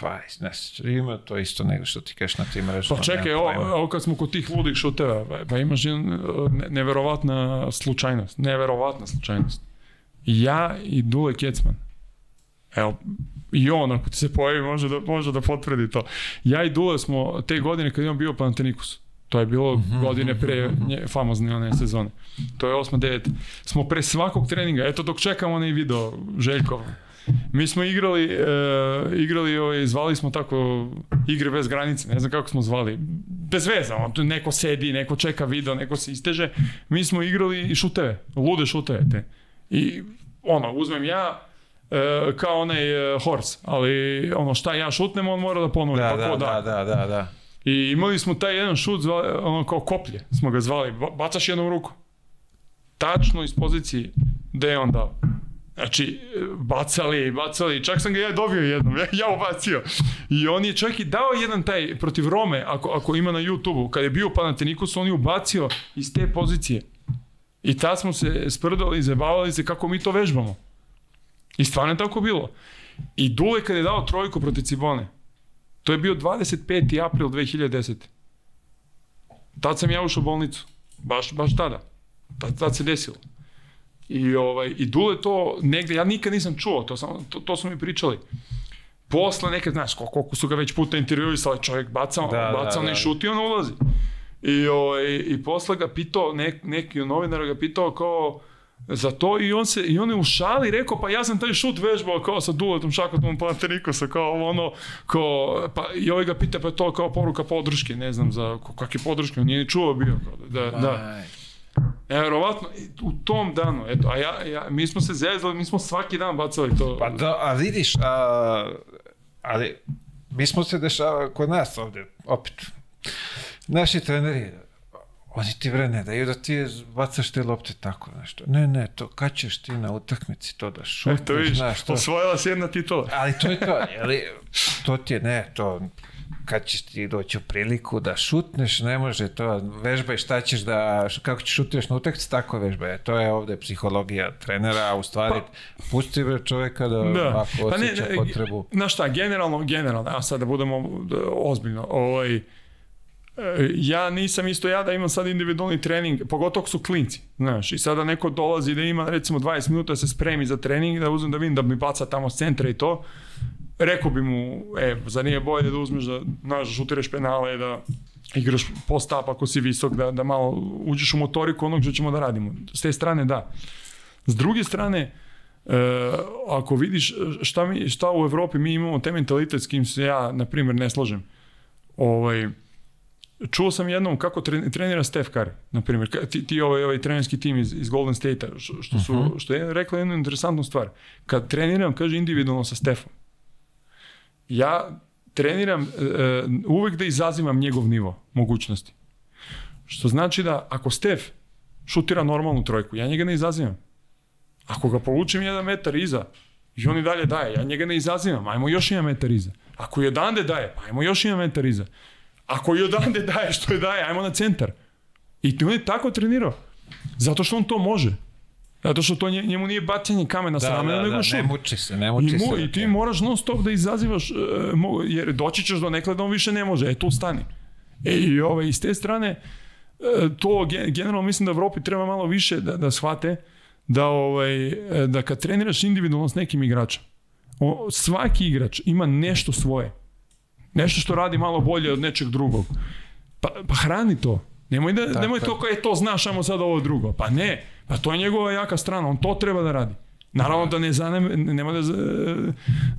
20 na streama, to je isto nego što ti kažeš na tim mrežama. Pa čekaj, ovo kad smo kod tih ludih šuteva, pa imaš ne, neverovatna slučajnost, neverovatna slučajnost. Ja i Dule Kecman, evo, i on ako ti se pojavi može da, može da potvrdi to. Ja i Dule smo te godine kad je bio Panatenikus, to je bilo mhm, mhm, godine pre mhm, nje, famozne one sezone, to je 8-9, smo pre svakog treninga, eto dok čekamo onaj video Željkova, Mi smo igrali, e, igrali ovaj, zvali smo tako igre bez granice, ne znam kako smo zvali. Bez veza, on, neko sedi, neko čeka video, neko se isteže. Mi smo igrali šuteve, lude šuteve te. I ono, uzmem ja, e, kao onaj e, horse, ali ono šta ja šutnem, on mora da ponovi. Da, pa da, da, da, da, da. I imali smo taj jedan šut, zvali, ono kao koplje smo ga zvali, bacaš jednom ruku. Tačno iz pozicije gde je on dao. Znači, bacali, bacali, čak sam ga ja dobio jednom, ja, ja obacio. I on je čak i dao jedan taj protiv Rome, ako, ako ima na YouTube-u, kad je bio u Panatenikusu, on je ubacio iz te pozicije. I ta smo se sprdali, zabavali se kako mi to vežbamo. I stvarno je tako bilo. I Dule kad je dao trojku protiv Cibone, to je bio 25. april 2010. Tad sam ja ušao u bolnicu. Baš, baš tada. Tad, tad se desilo. I, ovaj, i Dule to negde, ja nikad nisam čuo, to, sam, to, to su mi pričali. Posle nekad, znaš, koliko su ga već puta intervjuisali, čovjek bacao, da, bacao da, da. i šuti, on ulazi. I, ovaj, i posle ga pitao, nek, neki od ga pitao kao, za to i on se i on je u šali rekao pa ja sam taj šut vežbao kao sa Duletom Šakotom sa kao ono ko pa i ovaj ga pita pa to kao poruka podrške ne znam za kakve podrške on nije ni čuo bio kao da da, da. E, verovatno, e, u tom danu, eto, a ja, ja, mi smo se zezali, mi smo svaki dan bacali to. Pa da, a vidiš, a, ali mi smo se dešava kod nas ovde, opet. Naši treneri, oni ti vre ne daju da ti bacaš te lopte tako nešto. Ne, ne, to kad ćeš ti na utakmici to da šutneš, e, to vidiš, znaš to. Osvojila si jedna titula. Ali to je to, jeli, to ti je, ne, to, kad ćeš ti doći u priliku da šutneš, ne može to, vežbaj šta ćeš da, kako ćeš šutiraš na utakmici, tako vežbaj. E, to je ovde psihologija trenera, a u stvari pa, pusti čoveka da, da. ako pa osjeća ne, potrebu. Na šta, generalno, generalno, a sad da budemo da, ozbiljno, ovaj, e, ja nisam isto ja da imam sad individualni trening, pogotovo su klinci, znaš, i sada neko dolazi da ima recimo 20 minuta da se spremi za trening, da uzmem da vidim da mi baca tamo centra i to, rekao bi mu, e, za nije bolje da uzmeš da, znaš, da šutiraš penale, da igraš post-up ako si visok, da, da malo uđeš u motoriku onog što ćemo da radimo. S te strane, da. S druge strane, e, ako vidiš e, šta, mi, šta u Evropi mi imamo, te mentalitet s kim se ja, na primjer, ne slažem. Ovaj, čuo sam jednom kako tre, trenira Steph Curry, na primjer, ti, ti ovaj, ovaj trenerski tim iz, iz Golden State-a, što, su, uh mhm. -huh. što je rekla jednu interesantnu stvar. Kad treniram, kaže individualno sa Stephom ja treniram e, e, uvek da izazivam njegov nivo mogućnosti. Što znači da ako Stef šutira normalnu trojku, ja njega ne izazivam. Ako ga povučem jedan metar iza i on i dalje daje, ja njega ne izazivam, ajmo još jedan metar iza. Ako i odande daje, pa ajmo još jedan metar iza. Ako i odande daje što je daje, ajmo na centar. I on je tako trenirao. Zato što on to može. Zato što to njemu nije bacanje kamena da, sa ramena, da, nego da, šut. Ne muči se, ne muči I mu, se. I ti moraš non stop da izazivaš, e, jer doći ćeš do nekle da on više ne može. E, tu stani. E, i ovaj, iz te strane, e, to generalno mislim da Evropi treba malo više da, da shvate da, ovaj, e, da kad treniraš individualno s nekim igračem, svaki igrač ima nešto svoje. Nešto što radi malo bolje od nečeg drugog. Pa, pa hrani to. Nemoj, da, nemoj to kao je to znaš, samo sad ovo drugo. Pa ne, Pa to je njegova jaka strana, on to treba da radi. Naravno da ne zanem, nema da,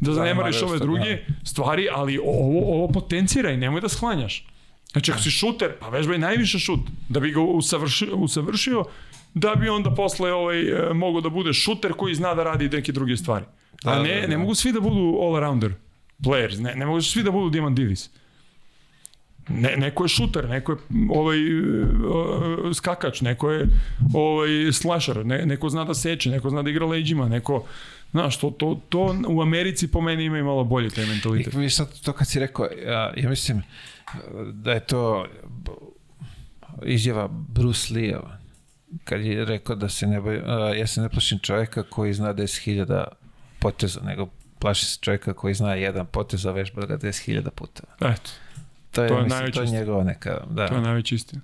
da zanemariš ove druge da. stvari, ali ovo, ovo potenciraj, nemoj da sklanjaš. Znači, ako si šuter, pa vežbaj najviše šut, da bi ga usavršio, usavršio da bi onda posle ovaj, e, mogo da bude šuter koji zna da radi neke druge stvari. A da, ne, da, ne mogu svi da budu all-arounder players, ne, ne mogu svi da budu Diamant Divis. Ne, neko je šuter, neko je mm, ovaj, e, e, skakač, neko je ovaj, slasher, ne, neko zna da seče, neko zna da igra leđima, neko... Znaš, to, to, to u Americi po meni ima i malo bolje taj mentalitet. Mi sad to kad si rekao, ja, ja mislim e, da je to izjava Bruce lee -a. kad je rekao da se ne boj, ja se ne plašim čoveka koji zna 10.000 poteza, nego plašim se čoveka koji zna jedan potez, a vežba ga 10.000 puta. Eto to je, to je, mislim, to je njegova neka... Da. To je najveća istina.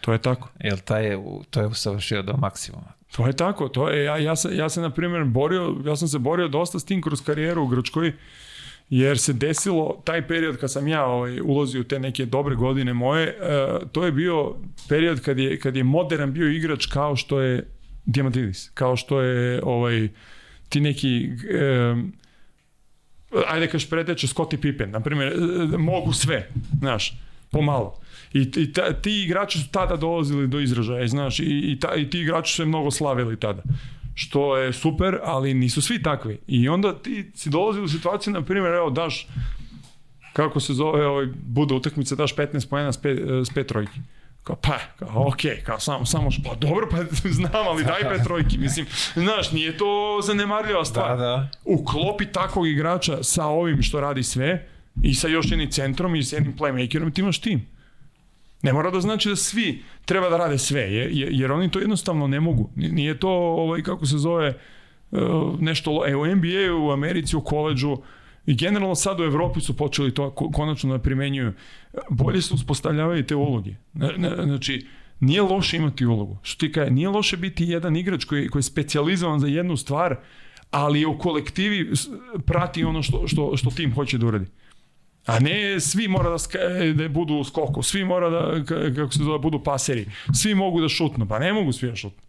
To je tako. Jel taj je, to je usavršio do maksimuma. To je tako, to je, ja, ja, se, ja se na primjer borio, ja sam se borio dosta s tim kroz karijeru u Grčkoj, jer se desilo, taj period kad sam ja ovaj, ulazio u te neke dobre godine moje, uh, to je bio period kad je, kad je modern bio igrač kao što je Diamantidis, kao što je ovaj, ti neki... Um, ajde da kaš preteče Scottie Pippen, na primjer, e, e, mogu sve, znaš, pomalo. I, i ta, ti igrači su tada dolazili do izražaja, znaš, i, i, ta, i ti igrači su se mnogo slavili tada što je super, ali nisu svi takvi. I onda ti si dolazi u situaciju, na primjer, evo, daš, kako se zove, ovaj, bude utakmice, daš 15 pojena s, pet, e, s pet trojki. Kao, pa, kao, ok, kao, samo, samo, pa dobro, pa znam, ali daj pre trojki, mislim, znaš, nije to zanemarljiva stvar. Da, da. Uklopi takvog igrača sa ovim što radi sve i sa još jednim centrom i sa jednim playmakerom, ti imaš tim. Ne mora da znači da svi treba da rade sve, jer oni to jednostavno ne mogu. Nije to, ovaj, kako se zove, e, nešto, e, u NBA, u Americi, u koleđu, I generalno sad u Evropi su počeli to konačno da primenjuju. Bolje se uspostavljavaju te uloge. Znači, nije loše imati ulogu. Što ti kaže, nije loše biti jedan igrač koji, koji je specijalizovan za jednu stvar, ali u kolektivi prati ono što, što, što tim hoće da uradi. A ne svi mora da, ska, da budu u skoku, svi mora da, kako se zove, budu paseri, svi mogu da šutnu, pa ne mogu svi da šutnu.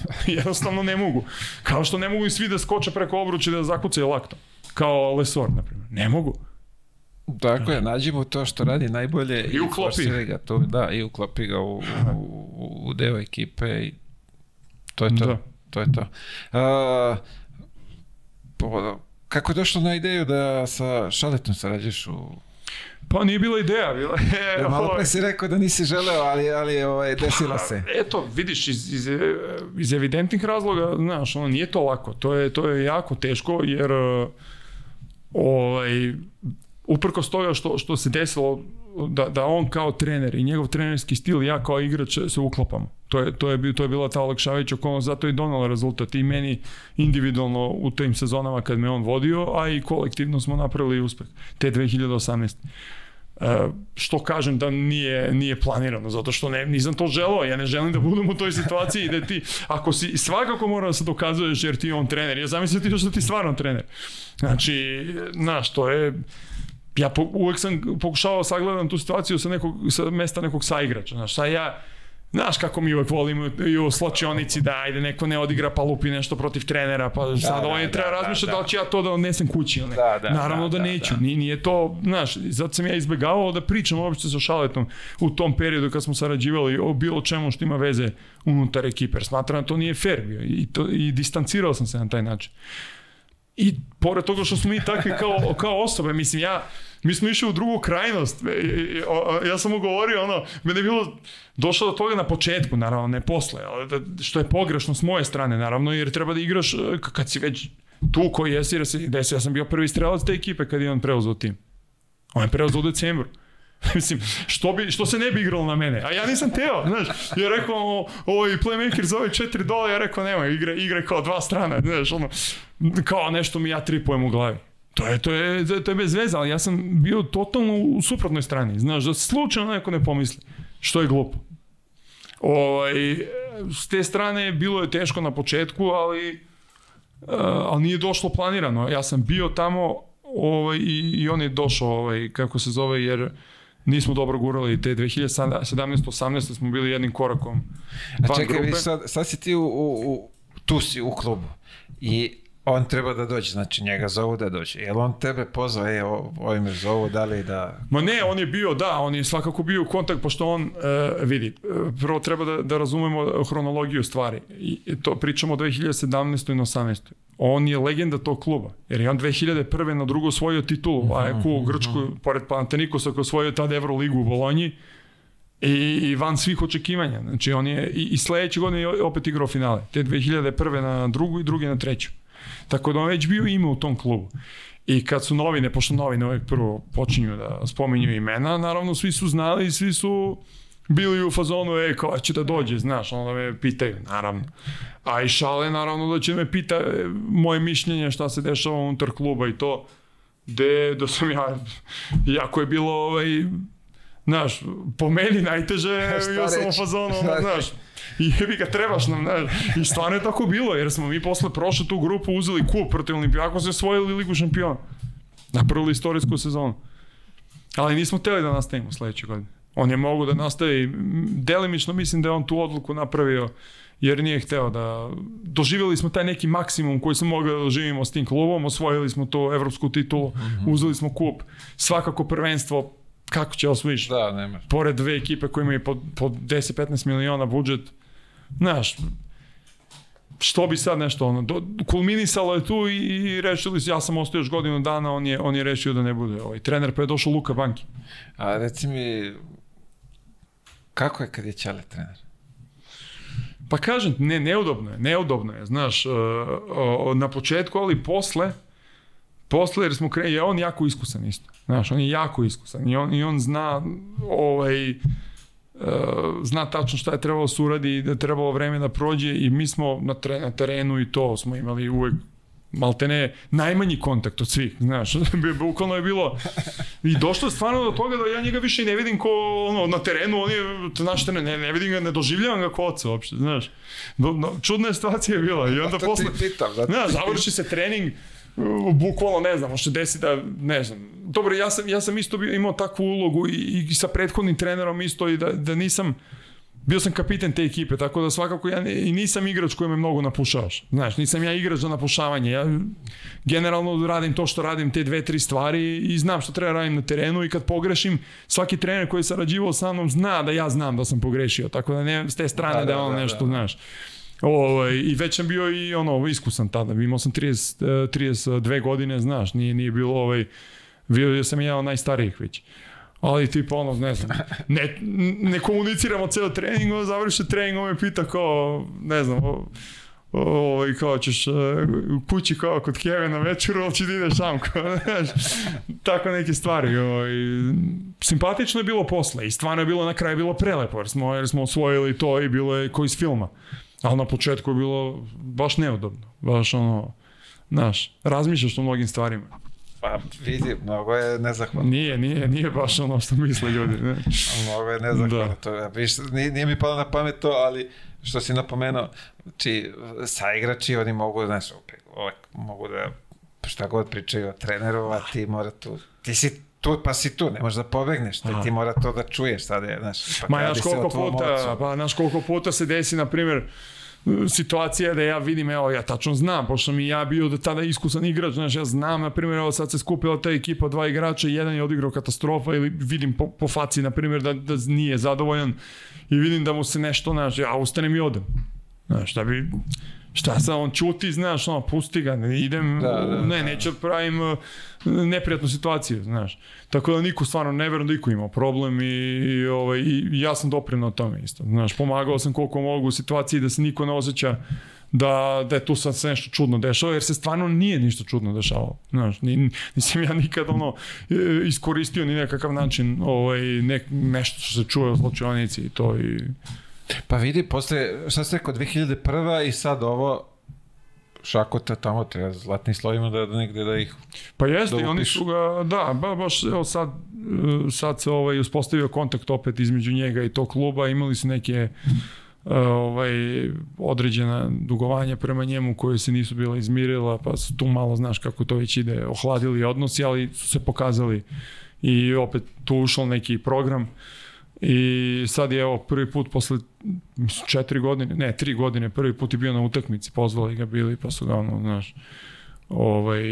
Jednostavno ne mogu. Kao što ne mogu i svi da skoče preko obruče da zakucaju laktom kao Lesor, na primjer. Ne mogu. Tako Dakle, nađimo to što radi najbolje i uklopi ga to, da, i uklopi ga u, u, u deo ekipe i to je to. Da. To je to. A, po, kako je došlo na ideju da sa Šaletom sarađuješ u pa nije bila ideja, bila je... Da, malo pre si rekao da nisi želeo, ali, ali ovaj, desilo se. Pa, eto, vidiš, iz, iz, iz evidentnih razloga, znaš, ono, nije to lako. To je, to je jako teško, jer ovaj, uprko toga što, što se desilo da, da on kao trener i njegov trenerski stil ja kao igrač se uklapam. To je, to je, to je bila ta olakšavajuća okolnost, zato je donala rezultat i meni individualno u tim sezonama kad me on vodio, a i kolektivno smo napravili uspeh te 2018. E, što kažem da nije, nije planirano, zato što ne, nisam to želeo, ja ne želim da budem u toj situaciji da ti, ako si, svakako mora da se dokazuješ jer ti je on trener, ja zamislim ti što ti stvarno trener. Znači, znaš, što je, ja po, uvek sam pokušavao da sagledam tu situaciju sa, nekog, sa mesta nekog saigrača, znaš, sad ja, Znaš kako mi uvek volimo i u sločionici da ajde neko ne odigra pa lupi nešto protiv trenera pa da, sad da, on je da, treba da, razmišljati da, da li ću ja to da odnesem kući ili ne. Da, da, Naravno da, da, da neću, da. Nije, nije to, znaš, zato sam ja izbegavao da pričam uopšte sa Šaletom u tom periodu kad smo sarađivali o bilo čemu što ima veze unutar ekipe. Smatram da to nije fair bio i, to, i distancirao sam se na taj način. I pored toga što smo mi takvi kao, kao osobe, mislim ja, mi smo išli u drugu krajnost. E, e, e, ja sam mu govorio, ono, meni je bilo došlo do toga na početku, naravno, ne posle, da, što je pogrešno s moje strane, naravno, jer treba da igraš kad si već tu koji jesi, jer se desi, ja sam bio prvi strelac te ekipe kad je on preuzeo tim. On je preuzeo u decembru. Mislim, što, bi, što se ne bi igralo na mene? A ja nisam teo, znaš. Ja rekao, o, ovaj playmaker za ove 4 dola, ja rekao, nemoj, igre, igre kao dva strana, znaš, ono, kao nešto mi ja tripujem u glavi. To je, to je, to je bez veze, ali ja sam bio totalno u suprotnoj strani, znaš, da slučajno neko ne pomisli, što je glupo. Ovaj, s te strane bilo je teško na početku, ali, eh, ali nije došlo planirano. Ja sam bio tamo ovaj, i, i on je došao, ovaj, kako se zove, jer nismo dobro gurali te 2017-18 da smo bili jednim korakom van A čekaj, grupe. sad, sad si ti u, u, u, tu si u klubu i on treba da dođe, znači njega zovu da dođe. Jel on tebe pozvao, e, je, ovim zovu, da li da... Ma ne, on je bio, da, on je svakako bio u kontakt, pošto on, e, vidi, e, prvo treba da, da razumemo hronologiju stvari. I to pričamo o 2017. i 2018 on je legenda tog kluba, jer je on 2001. na drugo osvojio titulu, a je mhm, u mhm, Grčku, mhm. pored Panathenikosa koji je osvojio tada Euroligu u Bolonji, i, i van svih očekivanja. Znači on je i, i sledeće godine je opet igrao finale. Te 2001. na drugu i druge na treću. Tako da on već bio ime u tom klubu. I kad su novine, pošto novine uvek prvo počinju da spominju imena, naravno svi su znali i svi su bili u fazonu, e, kao će da dođe, znaš, onda me pitaju, naravno. A i šale, naravno, da će me pita e, moje mišljenje šta se dešava unutar kluba i to, gde, da sam ja, jako je bilo, ovaj, znaš, po meni najteže, ja sam u fazonu, ono, znaš, jebi ga, trebaš nam, znaš, i stvarno je tako bilo, jer smo mi posle prošle tu grupu uzeli kup protiv Olimpijakos se osvojili Ligu šampiona. Napravili istorijsku sezonu. Ali nismo hteli da nastavimo sledeće godine. On je mogao da nastavi, delimično mislim da je on tu odluku napravio jer nije hteo da... Doživjeli smo taj neki maksimum koji smo mogli da doživimo s tim klubom, osvojili smo to evropsku titulu, mm -hmm. uzeli smo kup, svakako prvenstvo, kako će osvojiš? Da, nema. Pored dve ekipe koje imaju po, po 10-15 miliona budžet, znaš, što bi sad nešto ono, do, kulminisalo je tu i, i rešili su, ja sam ostao još godinu dana, on je, on je rešio da ne bude ovaj. Trener pa je došao Luka Banki. A reci mi, Kako je kad je Ćale trener? Pa kažem, ne, neudobno je, neudobno je, znaš, e, na početku, ali posle, posle jer smo krenuli, on jako iskusan isto, znaš, on je jako iskusan i on, i on zna, ovaj, e, zna tačno šta je trebalo suradi, da je trebalo vreme da prođe i mi smo na, na terenu i to smo imali uvek maltene najmanji kontakt od svih, znaš, bukvalno je bilo i došlo stvarno do toga da ja njega više ne vidim ko ono, na terenu, on je, znaš, ne, ne, ne vidim ga, ne doživljavam ga ko oca uopšte, znaš, no, no, čudna je situacija bila i onda pa posle, pitam, ne, završi se trening, bukvalno ne znam, što desi da, ne znam, dobro, ja sam, ja sam isto bio, imao takvu ulogu i, i sa prethodnim trenerom isto i da, da nisam, bio sam kapiten te ekipe, tako da svakako ja i nisam igrač koji me mnogo napušavaš. Znaš, nisam ja igrač za napušavanje. Ja generalno radim to što radim, te dve, tri stvari i znam što treba da radim na terenu i kad pogrešim, svaki trener koji je sarađivao sa mnom zna da ja znam da sam pogrešio. Tako da ne, s te strane da, da, da, da on nešto, da, znaš. Ovo, ovaj, I već sam bio i ono, iskusan tada. Imao sam 30, 32 eh, eh, godine, znaš, nije, nije bilo ovaj, bio sam jedan od najstarijih već. Uh, ali tipa ono, ne znam, ne, ne komuniciramo ceo trening, on završi trening, on me pita kao, ne znam, ovaj, kao ćeš e, u kući kao kod Keve na večeru, ali će da ideš sam, kao, tako neke stvari. Ovaj. Simpatično je bilo posle i stvarno je bilo na kraju bilo prelepo, jer smo, jer smo osvojili to i bilo je ko iz filma. Ali na početku je bilo baš neudobno, baš ono, znaš, razmišljaš o mnogim stvarima. Pa vidi, mnogo je nezahvalno. Nije, nije, nije baš ono što misle ljudi. Ne? mnogo je nezahvalno. Da. To, viš, nije, nije mi palo na pamet to, ali što si napomenuo, či znači, igrači oni mogu, znaš, opet, ovak, mogu da šta god pričaju o treneru, a ti mora tu, ti si tu, pa si tu, ne možeš da pobegneš, ti, ti mora to da čuješ, sad je, znaš, pa Ma, naš koliko puta, pa, naš koliko puta se desi, na primjer, situacija da ja vidim, evo, ja tačno znam, pošto mi ja bio da tada iskusan igrač, znaš, ja znam, na primjer, evo sad se skupila ta ekipa dva igrača, jedan je odigrao katastrofa ili vidim po, po faci, na primjer, da, da nije zadovoljan i vidim da mu se nešto, znaš, ja ustanem i odem. Znaš, da bi, šta sad, on čuti, znaš, ono, pusti ga, ne idem, da, da, ne, da. neću da pravim, neprijatnu situaciju, znaš. Tako da niko stvarno ne verujem da iko ima problem i, i, ovaj, i ja sam na tome isto. Znaš, pomagao sam koliko mogu u situaciji da se niko ne osjeća da, da je tu sad se nešto čudno dešava, jer se stvarno nije ništa čudno dešavalo. Znaš, ni, nisam ja nikad ono, e, iskoristio ni nekakav način ovaj, ne, nešto što se čuje o zločionici i to i... Pa vidi, posle, šta ste rekao, 2001. i sad ovo, Šakota tamo treba zlatnim slovima da, da negde da ih Pa jeste, da oni su ga, da, ba, baš evo sad, eh, sad se ovaj, uspostavio kontakt opet između njega i tog kluba, imali su neke eh, ovaj, određena dugovanja prema njemu koje se nisu bila izmirila, pa su tu malo, znaš kako to već ide, ohladili odnosi, ali su se pokazali i opet tu ušao neki program. Uh, I sad je evo prvi put posle četiri godine, ne, tri godine, prvi put je bio na utakmici, pozvali ga bili, pa su ga ono, znaš, ovaj,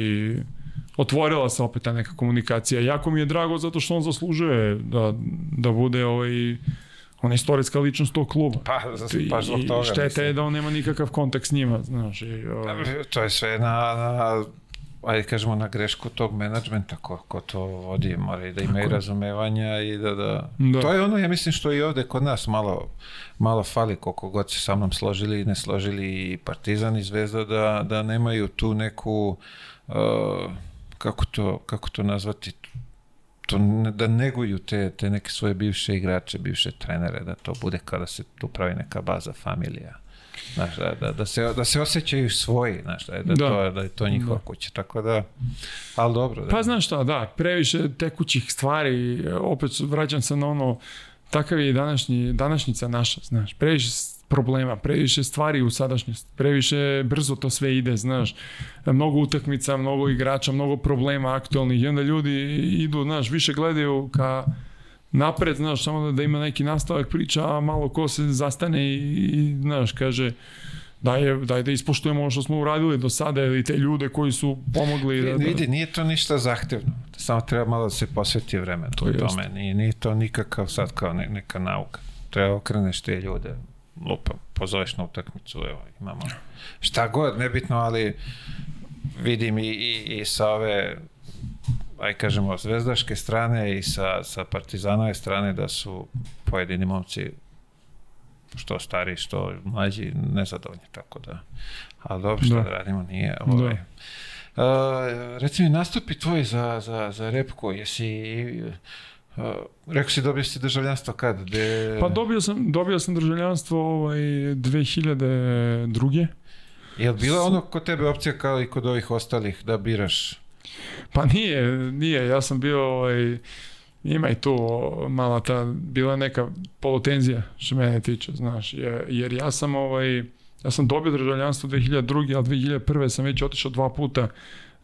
otvorila se opet ta neka komunikacija. Jako mi je drago zato što on zaslužuje da, da bude ovaj, ona istorijska ličnost tog kluba. Pa, pa zbog toga. I šteta mislim. je da on nema nikakav kontakt s njima, znaš. I, ovaj... To je sve na, na ajde kažemo, na grešku tog menadžmenta ko, ko to vodi, mora da imaju razumevanja i da, da, da... To je ono, ja mislim, što i ovde kod nas malo, malo fali, koliko god se sa mnom složili i ne složili i Partizan i Zvezda, da, da nemaju tu neku, uh, kako, to, kako to nazvati, to, da neguju te, te neke svoje bivše igrače, bivše trenere, da to bude kada se tu pravi neka baza, familija znaš, da, da, da, se, da se osjećaju svoji, znaš, da, da, da. To, da je to njihova da. kuća, tako da, ali dobro. Da. Pa znaš šta, da, previše tekućih stvari, opet vraćam se na ono, takav je današnji, današnjica naša, znaš, previše problema, previše stvari u sadašnjosti, previše brzo to sve ide, znaš, mnogo utakmica, mnogo igrača, mnogo problema aktualnih i onda ljudi idu, znaš, više gledaju ka napred, znaš, samo da, da ima neki nastavak priča, a malo ko se zastane i, i znaš, kaže, daj, je, daj da ispoštujemo ono što smo uradili do sada ili te ljude koji su pomogli. Da, da... Vidi, nije to ništa zahtevno. Samo treba malo da se posveti vreme to tome. Jest. Nije, nije to nikakav sad kao ne, neka nauka. Treba da okreneš te ljude, lupam, pozoveš na utakmicu, evo, imamo šta god, nebitno, ali vidim i, i, i sa ove aj kažemo, zvezdaške strane i sa, sa partizanove strane da su pojedini momci što stari, što mlađi, nezadovoljni, tako da. A dobro, što da. da radimo, nije. Ovaj. Da. Uh, reci mi, nastupi tvoj za, za, za repku, jesi... Uh, rekao si dobio si državljanstvo kad? De... Pa dobio sam, dobio sam državljanstvo ovaj, 2002. Je li bila ono kod tebe opcija kao i kod ovih ostalih da biraš? Pa nije, nije, ja sam bio ovaj, ima i tu mala ta, bila neka polutenzija što mene tiče, znaš, jer, ja sam ovaj, ja sam dobio državljanstvo 2002. ali 2001. sam već otišao dva puta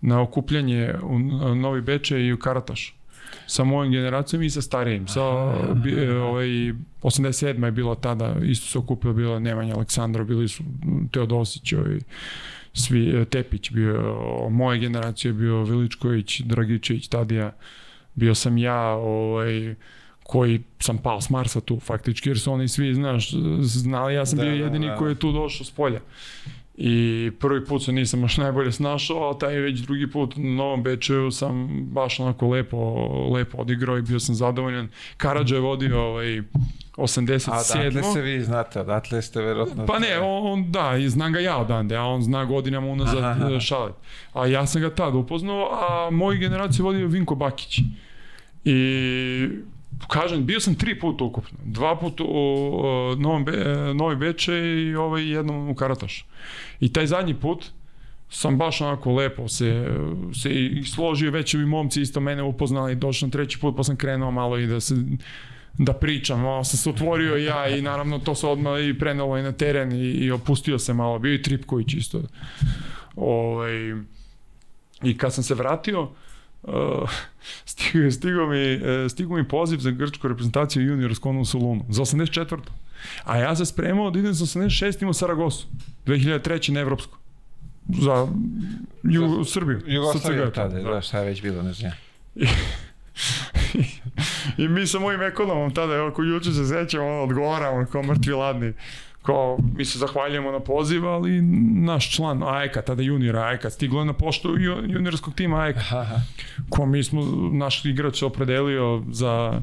na okupljanje u Novi Beče i u Karataš. Sa mojim generacijom i sa starijim. Sa, bi, ovaj, 87. je bilo tada, isto se okupio, bilo Nemanja Aleksandro, bili su Teodosić, i svi, e, Tepić bio, moje generacije bio Viličković, Dragičević, Tadija, bio sam ja, ovaj, koji sam pao s Marsa tu faktički, jer su oni svi, znaš, znali, ja sam da, bio da, jedini da, koji je tu došao s polja. I prvi put se nisam baš najbolje snašao, a taj već drugi put na Novom Bečeju sam baš onako lepo, lepo odigrao i bio sam zadovoljan. Karadža je vodio ovaj, 87. A odatle se vi znate, odatle ste verotno... Pa ne, on, on da, i znam ga ja odande, a on zna godinama unazad aha, aha. šalet. A ja sam ga tad upoznao, a moju generaciju vodio Vinko Bakić. I kažem, bio sam tri puta ukupno. Dva puta u uh, Novom Be, e, Novi Beče i ovaj jednom u Karataš. I taj zadnji put sam baš onako lepo se, se i složio, već i momci isto mene upoznali, došao na treći put pa sam krenuo malo i da se da pričam, malo sam se otvorio ja i naravno to se odmah i prenalo i na teren i, i opustio se malo, bio i Tripković isto. Ovaj, I kad sam se vratio, Uh, stigao, stigao, mi, e, stigo mi poziv za grčku reprezentaciju junior s Konom Solunu, za 84. A ja se spremao da idem sa 86. u Saragosu, 2003. na Evropsku. Za Ju, Srbiju. Jugoslaviju tada, da. da, šta je već bilo, ne znam. I mi sa mojim ekonomom tada, evo ko juče se sećam, on odgovaramo kao mrtvi ladni kao, mi se zahvaljujemo na poziv, ali naš član Ajka, tada junior AEK, stiglo je na poštu juniorskog tima Ajka, ko mi smo, naš igrač opredelio za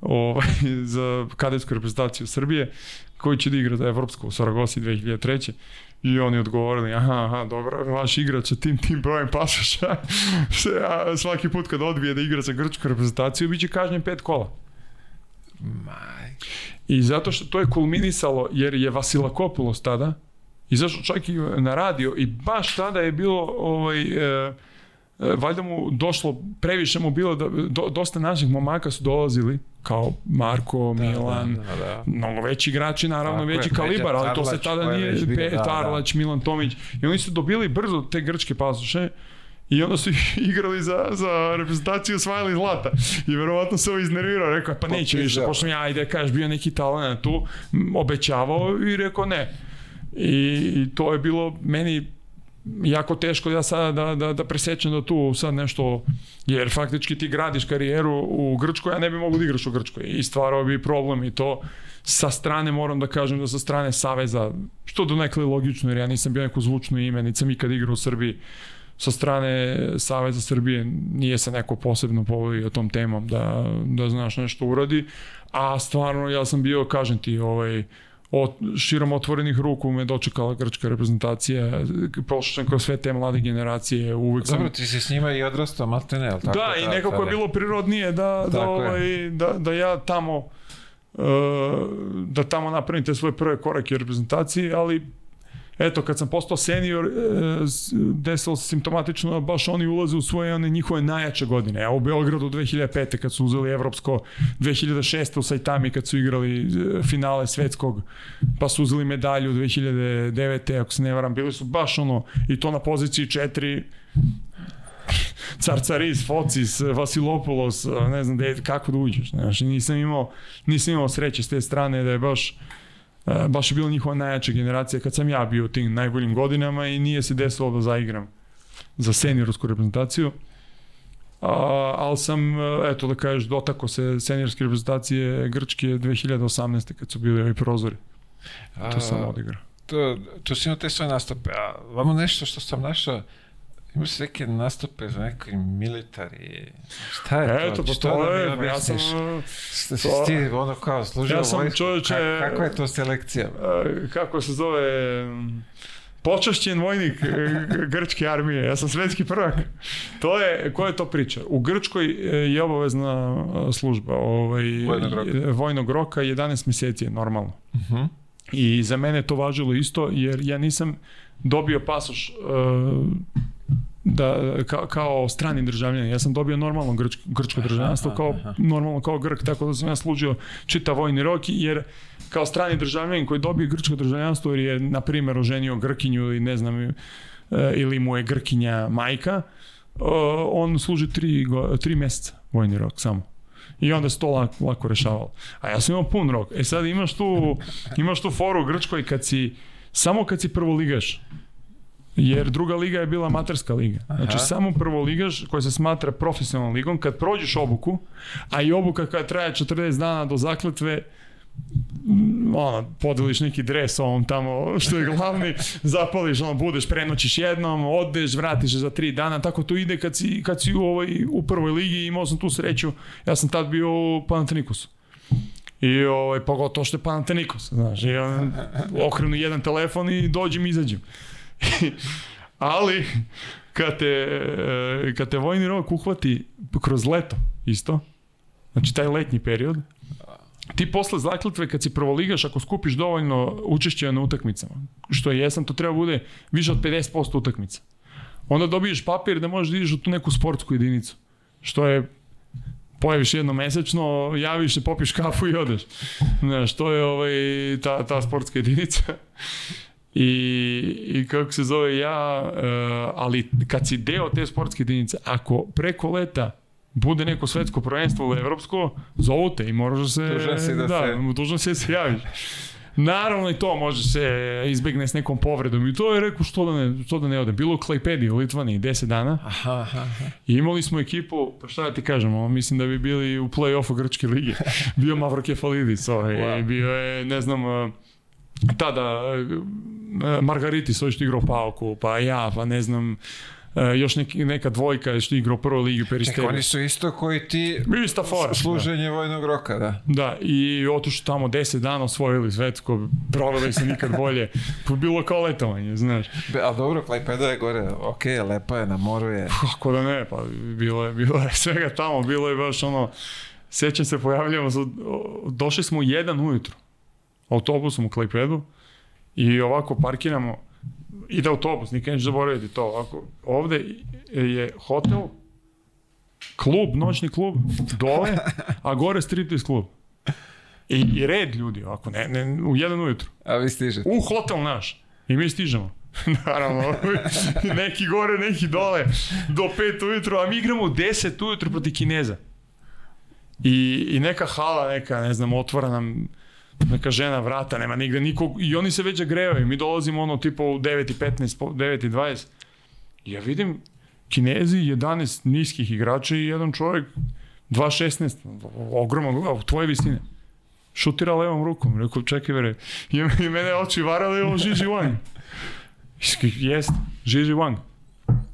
ovaj, za kadetsku reprezentaciju Srbije, koji će da igra za Evropsku u Saragosi 2003. I oni odgovorili, aha, aha, dobro, vaš igrač je tim, tim brojem pasoša. a svaki put kad odbije da igra za grčku reprezentaciju, bit će kažnjen pet kola. Maj. I zato što to je kulminisalo, jer je Vasilakopulos tada, izašao čak i na radio i baš tada je bilo ovaj, e, e, valjda mu došlo, previše mu bilo, da, do, dosta naših momaka su dolazili, kao Marko, da, da Milan, da, da, mnogo veći igrači, naravno Tako veći kalibar, ali to se tada nije, bio, da, da. Tarlač, Milan Tomić, i oni su dobili brzo te grčke pasoše, I onda su igrali za, za reprezentaciju osvajali zlata. I verovatno se ovo iznervirao, rekao pa neće Popiš, pa, više, pošto mi ja ajde kažeš bio neki talent tu, obećavao i rekao ne. I, I, to je bilo meni jako teško ja sada da, da, da presećam da tu sad nešto, jer faktički ti gradiš karijeru u Grčkoj, ja ne bi mogu da igraš u Grčkoj i stvarao bi problem i to sa strane moram da kažem da sa strane Saveza, što do nekle logično jer ja nisam bio neko zvučno ime, niti sam ikad igrao u Srbiji, sa strane Saveza Srbije nije se neko posebno o tom temom da, da znaš nešto uradi, a stvarno ja sam bio, kažem ti, ovaj, od, širom otvorenih ruku me dočekala grčka reprezentacija, prošao sam kroz sve te mlade generacije, uvek sam... Dobro, ti si s njima i odrastao, malte ne, tako? Da, i nekako je bilo prirodnije da, da, ovaj, da, da ja tamo e, da tamo napravim te svoje prve korake u reprezentaciji, ali eto, kad sam postao senior, e, desilo se simptomatično, baš oni ulaze u svoje one njihove najjače godine. Evo u Beogradu 2005. kad su uzeli evropsko, 2006. u Saitami kad su igrali e, finale svetskog, pa su uzeli medalju 2009. ako se ne varam, bili su baš ono, i to na poziciji 4, Carcaris, Focis, Vasilopulos, ne znam de, kako da uđeš. Znači, nisam imao, nisam imao sreće s te strane da je baš E, baš je bila njihova najjača generacija kad sam ja bio u tim najboljim godinama i nije se desilo da zaigram za seniorsku reprezentaciju. A, ali sam, e, eto da kažeš, dotako se seniorske reprezentacije Grčke 2018. kad su bili ovi prozori. To sam odigrao. To, to si imao te svoje nastupe. A vamo nešto što sam našao, Imaš neke nastupe za nekoj militari. Šta je Eto, pa to? Pa što to je, ja sam... Šta si to... ti ono kao služio ja sam, vojsku? Čovječe, Ka, kakva je to selekcija? E, kako se zove... Počašćen vojnik e, grčke armije, ja sam svetski prvak. To je, koja je to priča? U Grčkoj e, je obavezna služba ovaj, vojnog, roka. vojnog roka 11 mjeseci je normalno. Uh mhm. -huh. I za mene to važilo isto, jer ja nisam dobio pasoš uh, da ka, kao strani državljanin Ja sam dobio normalno grčko, grčko državljanstvo kao aha. normalno kao Grk, tako da sam ja služio čita vojni rok jer kao strani državljanin koji dobije grčko državljanstvo jer je na primjer oženio Grkinju ili ne znam eh, ili mu je Grkinja majka, eh, on služi tri, tri mjeseca vojni rok samo. I onda se to lako, lako rešavalo. A ja sam imao pun rok. E sad imaš tu, imaš tu foru u Grčkoj kad si, samo kad si prvo prvoligaš, Jer druga liga je bila amaterska liga. Znači Aha. samo ligaš koja se smatra profesionalnom ligom, kad prođeš obuku, a i obuka koja traje 40 dana do zakletve, mm, ono, podeliš neki dres ovom tamo što je glavni, zapališ, ono, budeš, prenoćiš jednom, odeš, vratiš za tri dana, tako to ide kad si, kad si u, ovoj, u prvoj ligi, imao sam tu sreću, ja sam tad bio u Panatenikusu. I ovaj, pogotovo što je Panatenikos, znaš, i on, okrenu jedan telefon i dođem i izađem. Ali, kad te, e, kad te vojni rok uhvati kroz leto isto, znači taj letnji period, ti posle zakletve kad si prvoligaš, ako skupiš dovoljno učešća na utakmicama, što je jesam, to treba bude više od 50% utakmica. Onda dobiješ papir da možeš da ideš u tu neku sportsku jedinicu, što je pojaviš jedno mesečno, javiš se, popiš kafu i odeš. Znaš, to je ovaj, ta, ta sportska jedinica i, i kako se zove ja, e, ali kad si deo te sportske jedinice, ako preko leta bude neko svetsko prvenstvo ili evropsko, zovu te i moraš da se... Dužan si da, da se... Dužan si da se javiš. Naravno i to može se izbegne s nekom povredom i to je rekao što da ne, što da ne ode. Bilo u Klajpedi u Litvani 10 dana. Aha, aha, aha. I imali smo ekipu, pa šta da ti kažemo, mislim da bi bili u play-offu Grčke lige. Bio Mavrokefalidis, ovaj, wow. bio je, ne znam, eh, tada da, eh, Margaritis je što igrao Pauku, pa ja, pa ne znam, eh, još neki, neka dvojka je što igrao prvu ligu Peristeve. oni su isto koji ti Ista fora, da. služenje da. vojnog roka, da. Da, i otišu tamo 10 dana osvojili svetsko, proveli se nikad bolje. pa Bilo kao letovanje, znaš. Be, a dobro, Klajpeda je gore, ok, lepa je, na moru je. Kako da ne, pa bilo je, bilo je svega tamo, bilo je baš ono, sećam se, pojavljamo, došli smo u jedan ujutru autobusom u Klajpedu i ovako parkiramo, ide autobus, nikad neću zaboraviti to. Ovako, ovde je hotel, klub, noćni klub, dole, a gore striptease klub. I, I red ljudi, ovako, ne, ne, u jedan ujutru. A vi stižete? U hotel naš. I mi stižemo. Naravno, neki gore, neki dole, do pet ujutru, a mi igramo u deset ujutru proti Kineza. I, I neka hala, neka, ne znam, otvara nam neka žena vrata, nema nigde nikog i oni se već grevaju. Mi dolazimo ono tipo u 9.15, 9.20. Ja vidim Kinezi 11 niskih igrača i jedan čovjek 2.16, u tvoje visine. Šutira levom rukom. Rekao, čekaj, vere, je mene oči varale ovo Žiži Wang. Jest, Žiži Wang.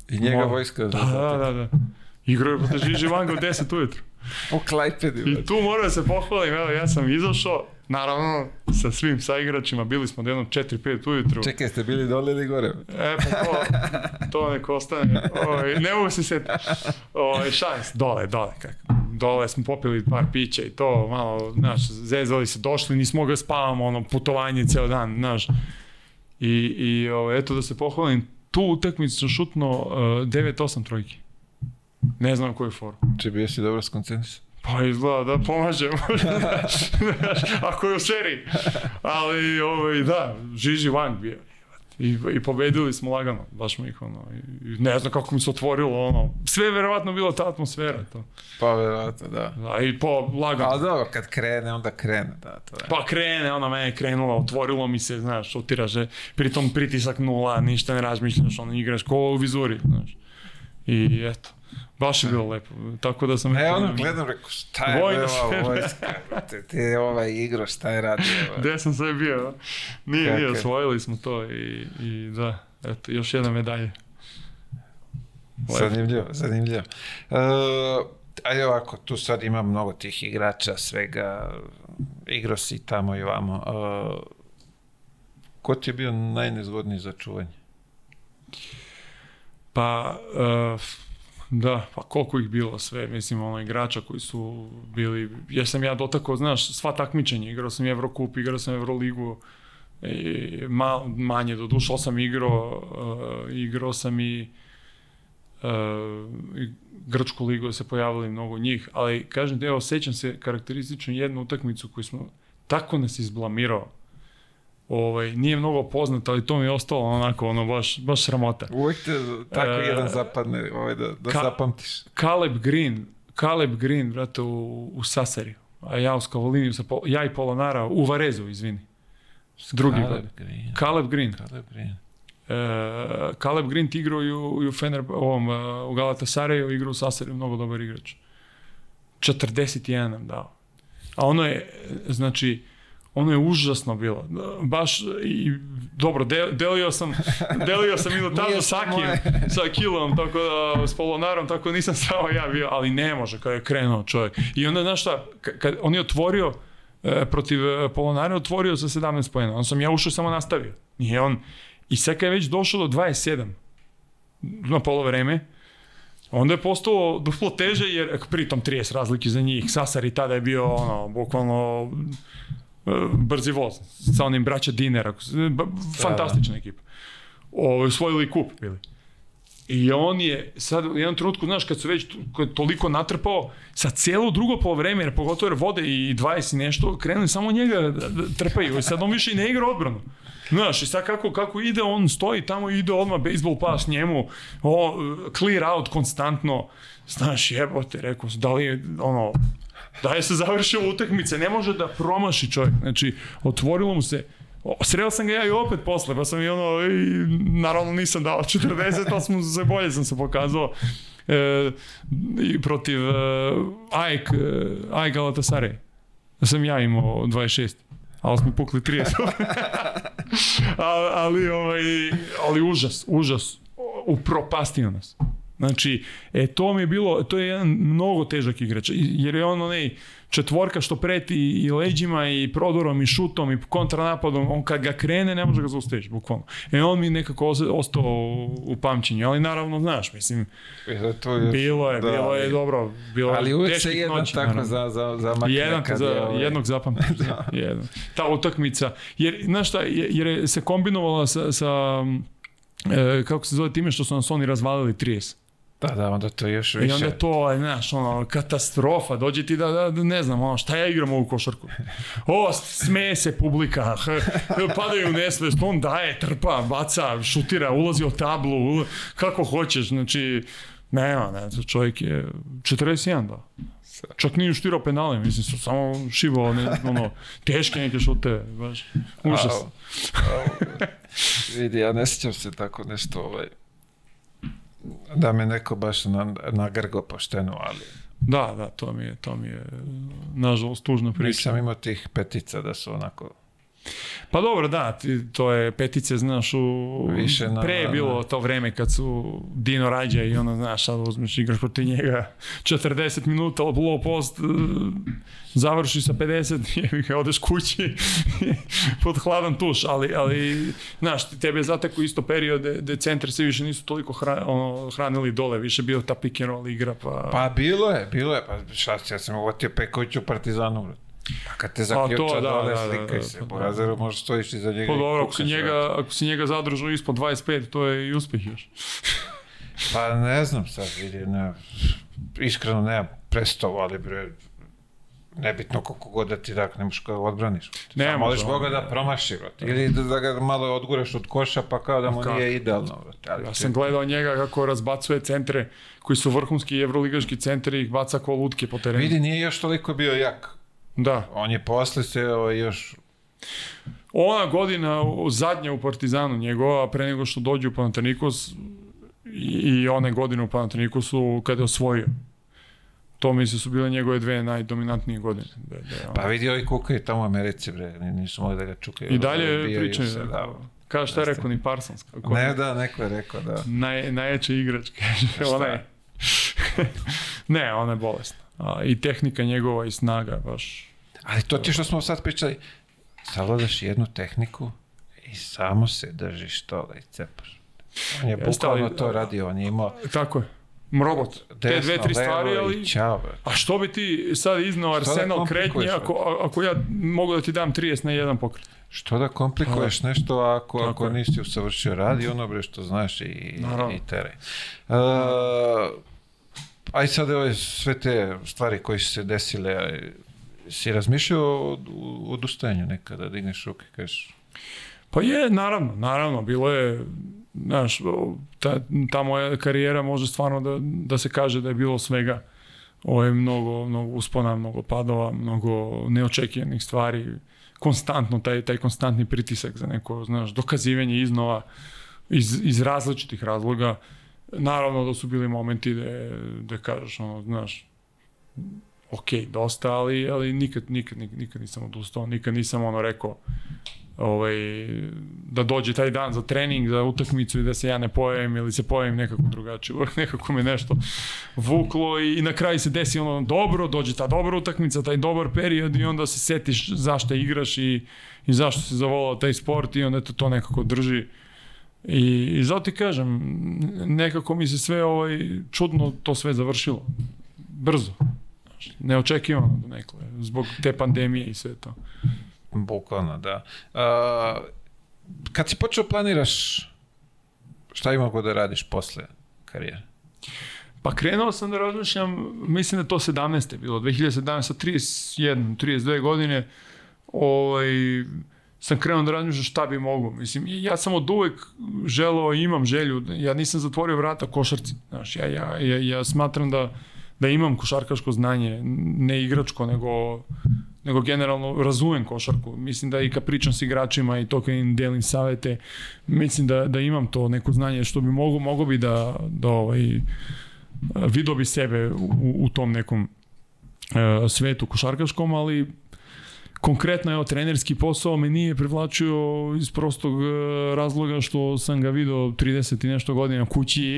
I njega vojska. Da, da, da, da. da. je protiv Žiži Wanga u 10 ujutru. U Klajpedi. I tu moram da se pohvalim, evo, ja sam izašao, Naravno, sa svim saigračima bili smo da jednom 4-5 ujutru. Čekaj, ste bili dole ili gore? E, pa to, to neko ostane. Oj, ovaj, ne mogu se setiti. Oj, ovaj, šans, dole, dole. Kako. Dole smo popili par pića i to, malo, znaš, zezali se, došli, nismo mogli da spavamo, ono, putovanje ceo dan, znaš. I, i o, ovaj, eto da se pohvalim, tu utakmicu sam šutno uh, e, 9-8 trojki. Ne znam koju foru. Če bi jesi dobro skoncentrisan. Pa izgleda da pomažem, ako je u seriji. Ali, ovaj, da, Žiži Wang bio. I, I pobedili smo lagano, baš mi ih ono, i, ne znam kako mi se otvorilo ono, sve je verovatno bila ta atmosfera to. Pa verovatno, da. da I po lagano. Ali dobro, kad krene, onda krene, da, to je. Pa krene, ona mene krenula, otvorilo mi se, znaš, šutiraš, pritom pritisak nula, ništa ne razmišljaš, ono, igraš ko u vizuri, znaš. I eto. Baš je bilo lepo, tako da sam... E, ono, gledam, rekao, šta je Vojna ova vojska, te, te ova igra, šta je radio? Gde sam sve bio? Nije, Kaka. nije, osvojili smo to i, i da, eto, još jedna medalja. Lepo. Zanimljivo, zanimljivo. Uh, ajde ovako, tu sad ima mnogo tih igrača, svega, igro si tamo i vamo. Uh, e, ko ti je bio najnezgodniji za čuvanje? Pa, uh, Da, pa koliko ih bilo sve, mislim, ono, igrača koji su bili, jer sam ja dotakao, znaš, sva takmičenja, igrao sam Evrokup, igrao sam Evroligu, i, e, ma, manje do duša, sam igrao, e, igrao sam i e, Grčku ligu da se pojavili mnogo njih, ali kažem, evo, sećam se karakteristično jednu utakmicu koju smo, tako nas izblamirao, ovaj, nije mnogo poznat, ali to mi je ostalo onako, ono, baš, baš sramota. Uvijek te tako e, jedan zapadne, ovaj, da, da ka, zapamtiš. Caleb Green, Caleb Green, brate, u, u Sasariju, a ja u Skavoliniju, sa pol, ja i Polonara u Varezu, izvini. Drugi Caleb Green. Caleb Green. Caleb Green. E, Caleb Green igrao i u, i u, Fener, ovom, e, u Galatasaraju, igrao u Sasariju, mnogo dobar igrač. 41 nam dao. A ono je, e, znači, ono je užasno bilo. Baš i dobro, de, delio sam delio sam minutažu sa kim, sa kilom, tako da, s polonarom, tako nisam samo ja bio, ali ne može kada je krenuo čovjek. I onda, znaš šta, kad on je otvorio e, protiv e, polonara, otvorio sa 17 pojena. On sam ja ušao samo nastavio. Nije on. I Seka je već došao do 27 na polo vreme, Onda je postao duplo teže jer e, pritom 30 razlike za njih. Sasari tada je bio ono bukvalno brzi voz sa onim braća Dinera, e, fantastična da, da. ekipa. Ovaj osvojili kup bili. I on je sad u jednom trenutku, znaš, kad su već kad toliko natrpao, sa celo drugo polovreme, jer pogotovo jer vode i 20 i nešto, krenuli samo njega da, da, da trpaju. I sad on više i ne igra odbranu. Znaš, i sad kako, kako ide, on stoji tamo, i ide odmah baseball pas njemu, o, clear out konstantno. Znaš, jebote, rekao, da li je, ono, da je se završila utakmica, ne može da promaši čovjek. Znači, otvorilo mu se, Sreo sam ga ja i opet posle, pa sam i ono, i, naravno nisam dao 40, ali smo se bolje sam se pokazao e, i protiv e, Ajk, e, Ajk Galatasare. Da sam ja imao 26, ali smo pukli 30. ali, ali, ovaj, ali užas, užas, upropastio nas. Znači, e, to mi je bilo, to je jedan mnogo težak igrač, jer je on onaj četvorka što preti i leđima i prodorom i šutom i kontranapadom, on kad ga krene ne može ga zaustaviti, bukvalno. E, on mi nekako ostao u pamćenju, ali naravno, znaš, mislim, e, da, to je, bilo je, da, bilo je dobro, bilo ali je uvek se jedan noći, tako naravno. za, za, za jedan za, je, ovaj... jednog zapamtiš, da. jedan. Ta utakmica, jer, znaš šta, jer se kombinovala sa, sa e, kako se zove time što su nas oni razvalili 30. Da, da, onda to još više. I onda je to, znaš, ono, katastrofa. Dođe ti da, da, da, ne znam, ono, šta ja igram u košarku? O, smeje se publika, padaju u nesvest, on daje, trpa, baca, šutira, ulazi u tablu, kako hoćeš, znači, nema, ne, čovjek je 41 da. Čak nije štirao penale, mislim, su samo šivao, ne, ono, teške neke šute, baš, užas. Vidi, ja ne sjećam se tako nešto, ovaj, da me neko baš na, nagrgo pošteno, ali... Da, da, to mi je, to mi je, nažalost, tužna priča. Nisam imao tih petica da su onako Pa dobro, da, ti, to je petice, znaš, u, Više, na, pre je bilo to vreme kad su Dino rađa i ono, znaš, sad uzmeš igraš protiv njega 40 minuta, low post, e, završi sa 50, je, odeš kući pod hladan tuš, ali, ali znaš, tebe je zateko isto periode gde centar se više nisu toliko hra, ono, hranili dole, više bio ta pick and roll igra, pa... Pa bilo je, bilo je, pa šta, ja sam uvotio Peković u Partizanu, Pa kad te zaključa pa da, dole, da, slikaj da, da, se. Da. po Burazeru da. možeš stojiš iza njega. Pa dobro, ako si, njega, ako si njega zadržao ispod 25, to je i uspeh još. pa ne znam sad, vidi, ne, iskreno nemam predstavu, ali bre, nebitno koliko god da ti dak, ne možeš ga odbraniš. Ne Samo moliš Boga da, da promaši, brate. Da. Ili da, da ga malo odguraš od koša, pa kao da mu kako? nije idealno, brate. Ali ja ti... sam gledao njega kako razbacuje centre koji su vrhunski evroligaški centri i ih baca ko lutke po terenu. Vidi, nije još toliko bio jak Da. On je posle se ovaj, još... Ona godina zadnja u Partizanu njegova, pre nego što dođe u Panathinaikos i one godine u Panathinaikosu kada je osvojio to mi se su bile njegove dve najdominantnije godine. Da, da, on... Pa vidi ovi kuka je tamo u Americi, bre, nisu mogli da ga čukaju. I dalje pričaju. Da, da, Kaže šta je rekao ni Parsons? Kako ne, da, neko je rekao, da. Naj, najjači igrač, kaže. Ona je... ne, ona je bolesna a, i tehnika njegova i snaga baš. Ali to ti što smo sad pričali, savladaš jednu tehniku i samo se držiš tole i cepaš. On je bukvalno to radio, on je imao... Tako je. Robot. Te dve, tri stvari, ali... Čao, a što bi ti sad iznao da Arsenal kretnje ako, ako ja mogu da ti dam 30 na jedan pokret? Što da komplikuješ a, pa- nešto ako, ako je. nisi usavršio radi ono bre što znaš i, Naravno. i teren. Uh, Aj sad ove sve te stvari koje su se desile, aj, si razmišljao o odustajanju nekada, digneš ruke, kažeš? Pa je, naravno, naravno, bilo je, znaš, ta, ta moja karijera može stvarno da, da se kaže da je bilo svega. Ovo je mnogo, mnogo uspona, mnogo padova, mnogo neočekivanih stvari, konstantno, taj, taj konstantni pritisak za neko, znaš, dokazivanje iznova iz, iz različitih razloga. Uh, Naravno da su bili momenti da, da kažeš, ono, znaš, ok, dosta, ali, ali nikad, nikad, nikad, nikad nisam odustao, nikad nisam ono rekao ovaj, da dođe taj dan za trening, za utakmicu i da se ja ne pojavim ili se pojavim nekako drugačije. Uvijek nekako me nešto vuklo i, i na kraju se desi ono dobro, dođe ta dobra utakmica, taj dobar period i onda se setiš zašto igraš i, i zašto se zavolao taj sport i onda to, to nekako drži. Uh, I, I zato ti kažem, nekako mi se sve ovaj, čudno to sve završilo. Brzo. Neočekivano do nekle, zbog te pandemije i sve to. Bukvalno, da. A, kad si počeo planiraš, šta ima mogo da radiš posle karijere? Pa krenuo sam da razmišljam, mislim da to 17. bilo, 2017, 31, 32 godine, ovaj, sam krenuo da razmišljam šta bi mogo. Mislim, ja sam od uvek želao i imam želju, ja nisam zatvorio vrata košarci. Znaš, ja, ja, ja, ja smatram da, da imam košarkaško znanje, ne igračko, nego, nego generalno razumem košarku. Mislim da i kad pričam s igračima i to kad im delim savete, mislim da, da imam to neko znanje što bi mogo, mogo bi da, da ovaj, vidio bi sebe u, u tom nekom uh, svetu košarkaškom, ali Konkretno, evo, trenerski posao me nije privlačio iz prostog e, razloga što sam ga video 30 i nešto godina kući i,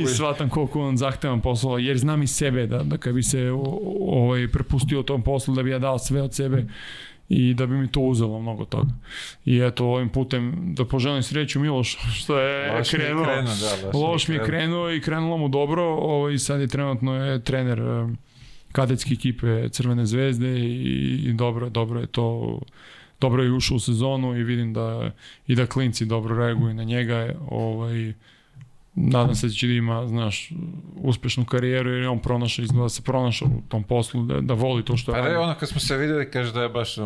i shvatam koliko on zahtevan posao, jer znam i sebe da, da kad bi se ovaj, prepustio tom poslu, da bi ja dao sve od sebe i da bi mi to uzelo mnogo toga. I eto, ovim putem da poželim sreću Miloš, što je baš krenuo. Mi je krenuo da, baš Loš mi je krenuo i krenulo mu dobro, ovaj, sad je trenutno je trener e, kadetske ekipe Crvene zvezde i, i dobro, dobro je to dobro je ušao u sezonu i vidim da i da klinci dobro reaguju na njega ovaj nadam se da će da ima znaš uspešnu karijeru jer on pronašao izgleda se pronašao u tom poslu da, da voli to što pa da, radi. Pa, ono kad smo se videli kaže da je baš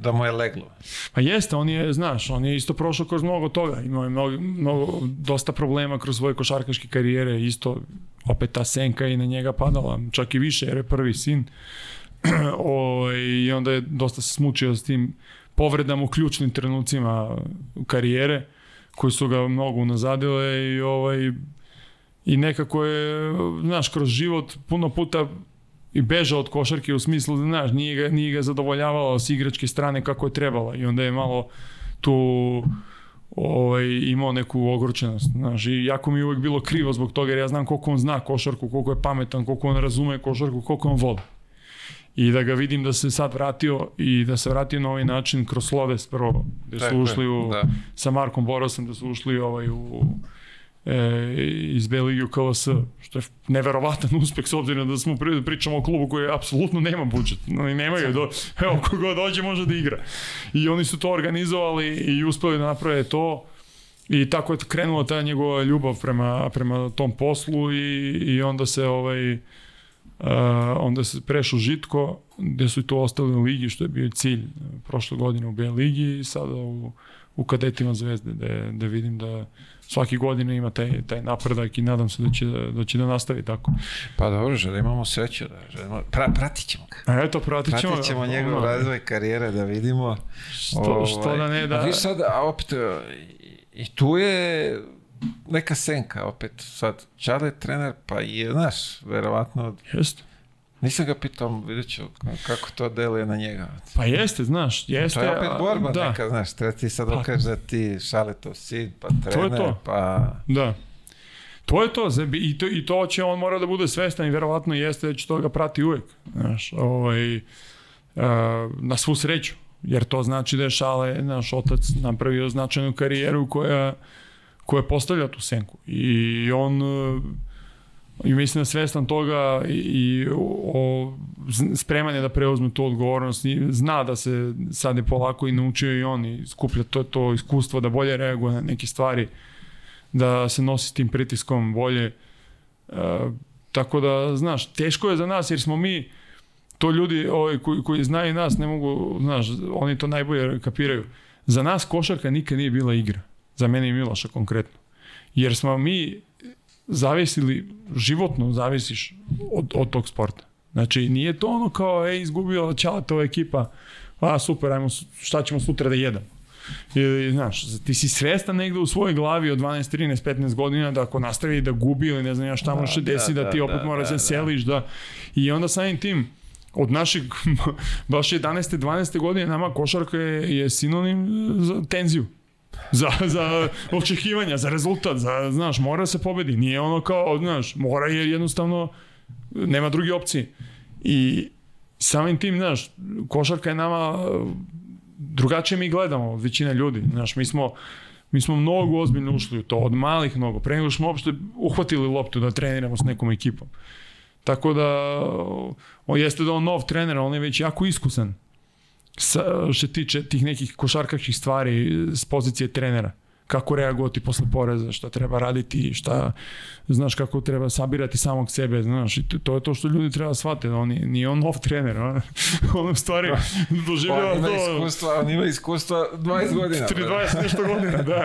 da mu je leglo. Pa jeste, on je, znaš, on je isto prošao kroz mnogo toga, imao je mnogo, mnogo, dosta problema kroz svoje košarkaške karijere, isto opet ta senka i na njega padala, čak i više jer je prvi sin. o, ovaj, I onda je dosta se smučio s tim povredama u ključnim trenucima karijere koji su ga mnogo unazadile i ovaj i nekako je znaš kroz život puno puta i bežao od košarke u smislu da znaš, nije ga, nije ga zadovoljavalo s igračke strane kako je trebalo i onda je malo tu ovaj, imao neku ogorčenost. Znaš, I jako mi je uvek bilo krivo zbog toga jer ja znam koliko on zna košarku, koliko je pametan, koliko on razume košarku, koliko on voli. I da ga vidim da se sad vratio i da se vratio na ovaj način kroz Sloves prvo, gde su ušli u, da. sa Markom Borosom, da su ušli ovaj, u, e, iz B ligi u KVS, što je neverovatan uspeh s obzirom da smo pričamo o klubu koji apsolutno nema budžet. Oni nemaju, do, evo kogo dođe može da igra. I oni su to organizovali i uspeli da naprave to. I tako je krenula ta njegova ljubav prema, prema tom poslu i, i onda se ovaj, Uh, onda se prešao Žitko, gde su i to ostali u ligi, što je bio cilj prošle godine u B ligi i sada u, u kadetima Zvezde, da, da vidim da, svaki godine ima taj, taj napredak i nadam se da će da, će da nastavi tako. Pa dobro, želimo imamo sreću. Da, želimo, pra, pratit ćemo ga. Eto, pratit ćemo. Pratit ćemo njegov ono, razvoj karijere da vidimo. Što, ovaj, što da ne da... Vi sad, a opet, e, i tu je neka senka opet sad. Čale trener, pa je, znaš, verovatno... Jeste Nisam ga pitao, vidjet ću kako to deluje na njega. Pa jeste, znaš, jeste. To je opet borba da. neka, znaš, treba ti sad pa, okaži da ti šaletov sin, pa trener, to je to. pa... Da. To je to, i to, i to će on mora da bude svestan i verovatno jeste da će to ga prati uvek, znaš, ovaj, na svu sreću, jer to znači da je Šale, naš otac, napravio značajnu karijeru koja, koja postavlja tu senku. I on i mislim da svestan toga i, o, spreman je da preuzme tu odgovornost i zna da se sad je polako i naučio i on i skuplja to, to iskustvo da bolje reaguje na neke stvari da se nosi s tim pritiskom bolje e, tako da znaš teško je za nas jer smo mi to ljudi ovaj, koji, koji znaju nas ne mogu znaš oni to najbolje kapiraju za nas košarka nikad nije bila igra za mene i Miloša konkretno jer smo mi zavisili, životno zavisiš od, od tog sporta. Znači, nije to ono kao, ej, izgubio to ekipa, a super, ajmo, šta ćemo sutra da jedemo. Ili, znaš, ti si svestan negde u svojoj glavi od 12, 13, 15 godina da ako nastavi da gubi ili ne znam ja šta da, može da, desi, da, da, da ti opet da, moraš da, se da da. seliš, da... I onda samim tim, od našeg, baš 11. 12. godine, nama košarka je, je sinonim za tenziju za, za očekivanja, za rezultat, za, znaš, mora se pobedi. Nije ono kao, znaš, mora jer jednostavno, nema druge opcije. I samim tim, znaš, košarka je nama, drugačije mi gledamo, većina ljudi, znaš, mi smo, mi smo mnogo ozbiljno ušli u to, od malih mnogo, pre nego smo uopšte uhvatili loptu da treniramo s nekom ekipom. Tako da, on jeste da on nov trener, on je već jako iskusan sa, što tiče tih nekih košarkaških stvari s pozicije trenera kako reagovati posle poreza, šta treba raditi, šta, znaš, kako treba sabirati samog sebe, znaš, i to je to što ljudi treba da shvate, da on je, nije on nov trener, on, on u stvari da. doživljava on to... Iskustva, on ima iskustva 20 godina. 3, 20 nešto godina, da.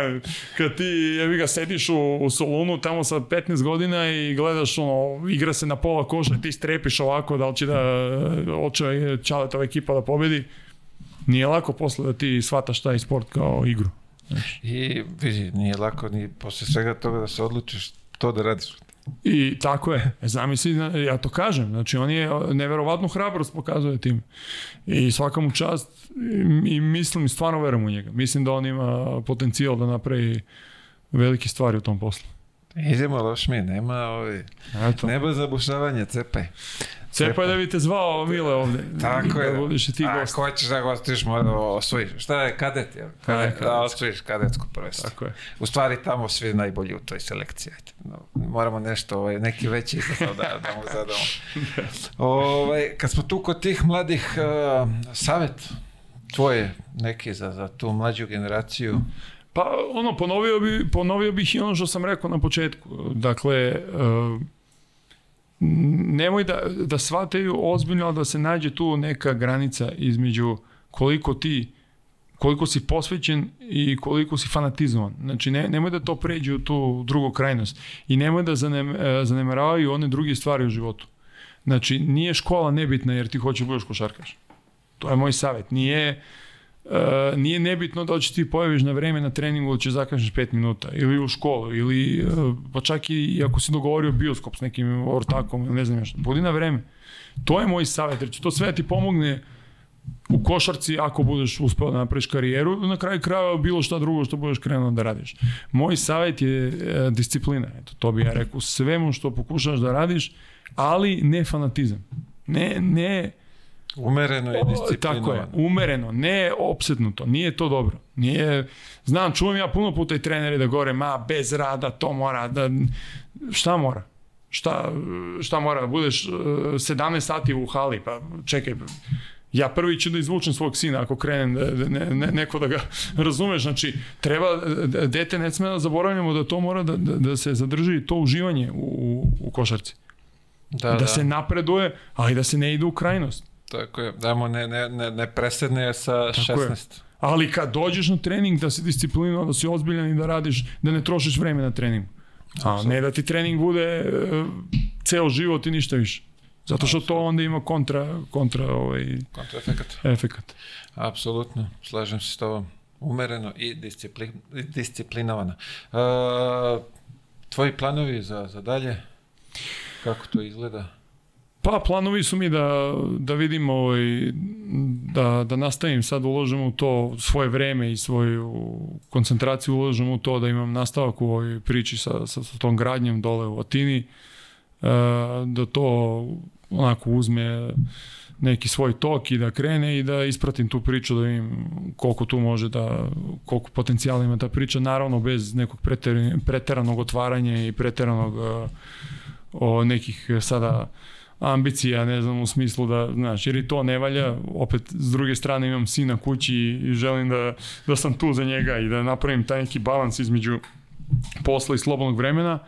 Kad ti, jevi ga, sediš u, u solunu tamo sa 15 godina i gledaš, ono, igra se na pola koša, ti strepiš ovako, da li će da, oče Čaletova ekipa da pobedi, nije lako posle da ti shvataš je sport kao igru. Znači. I vidi, nije lako ni posle svega toga da se odlučiš to da radiš. I tako je. E, zamisli, ja to kažem, znači on je e, neverovatnu hrabrost pokazuje tim. I svakamu čast i mislim, stvarno verujem u njega. Mislim da on ima potencijal da napravi velike stvari u tom poslu. Idemo loš mi, nema ovi, ovaj, Eto. nema zabušavanja, cepaj. Cepa je da bi te zvao Mile ovde. Tako je. Da budeš i ti gost. Ako hoćeš da gostiš, mora da osvojiš. Šta je kadet? Je? kadet da osvojiš kadetsko prvenstvo. Tako je. U stvari tamo svi najbolji u toj selekciji. No, moramo nešto, ovaj, neki veći izazov da, da mu zadamo. ovaj, kad smo tu kod tih mladih, uh, eh, savjet tvoje neki za, za tu mlađu generaciju? Pa ono, ponovio, bi, ponovio bih i ono što sam rekao na početku. Dakle, uh, nemoj da, da shvataju ozbiljno da se nađe tu neka granica između koliko ti koliko si posvećen i koliko si fanatizovan. Znači, ne, nemoj da to pređe u tu drugu krajnost i nemoj da zanem, e, zanemaravaju one druge stvari u životu. Znači, nije škola nebitna jer ti hoćeš da budeš košarkaš. To je moj savet. Nije, uh, Uh, nije nebitno da li ti pojaviš na vreme na treningu ili će zakažeš 5 minuta ili u školu ili e, pa čak i ako si dogovorio bioskop s nekim ortakom ili ne znam još, budi na vreme. To je moj savjet, jer će to sve da ti pomogne u košarci ako budeš uspeo da napraviš karijeru, na kraju kraja bilo šta drugo što budeš krenuo da radiš. Moj savjet je e, disciplina, eto, to bi ja rekao, svemu što pokušaš da radiš, ali ne fanatizam. Ne, ne, Umereno i disciplinovano. Tako je, umereno, ne opsednuto, nije to dobro. Nije, znam, čuvam ja puno puta i trenere da gore, ma, bez rada, to mora, da, šta mora? Šta, šta mora, budeš 17 e, sati u hali, pa čekaj, ja prvi ću da izvučem svog sina ako krenem da, da ne, ne, neko da ga razumeš, znači treba, dete ne sme da zaboravljamo da to mora da, da, da se zadrži to uživanje u, u, u košarci. Da, da, da se napreduje, ali da se ne ide u krajnost. Tako je, dajmo ne, ne, ne, ne presedne sa 16. Tako 16. Je. Ali kad dođeš na trening, da si disciplinovan, da si ozbiljan i da radiš, da ne trošiš vreme na trening. A ne da ti trening bude uh, ceo život i ništa više. Zato što to onda ima kontra, kontra, ovaj, kontra efekat. efekat. Apsolutno, slažem se s tobom. Umereno i disciplin, disciplinovano. Uh, tvoji planovi za, za dalje? Kako to izgleda? Pa, planovi su mi da, da vidim ovaj, da, da nastavim sad uložimo u to svoje vreme i svoju koncentraciju uložimo u to da imam nastavak u ovoj priči sa, sa, sa tom gradnjom dole u Atini e, da to onako uzme neki svoj tok i da krene i da ispratim tu priču da vidim koliko tu može da koliko potencijala ima ta priča naravno bez nekog preteranog otvaranja i preteranog e, o, nekih sada ambicija, ne znam, u smislu da, znaš, jer i to ne valja, opet, s druge strane imam sina kući i želim da, da sam tu za njega i da napravim taj neki balans između posla i slobodnog vremena,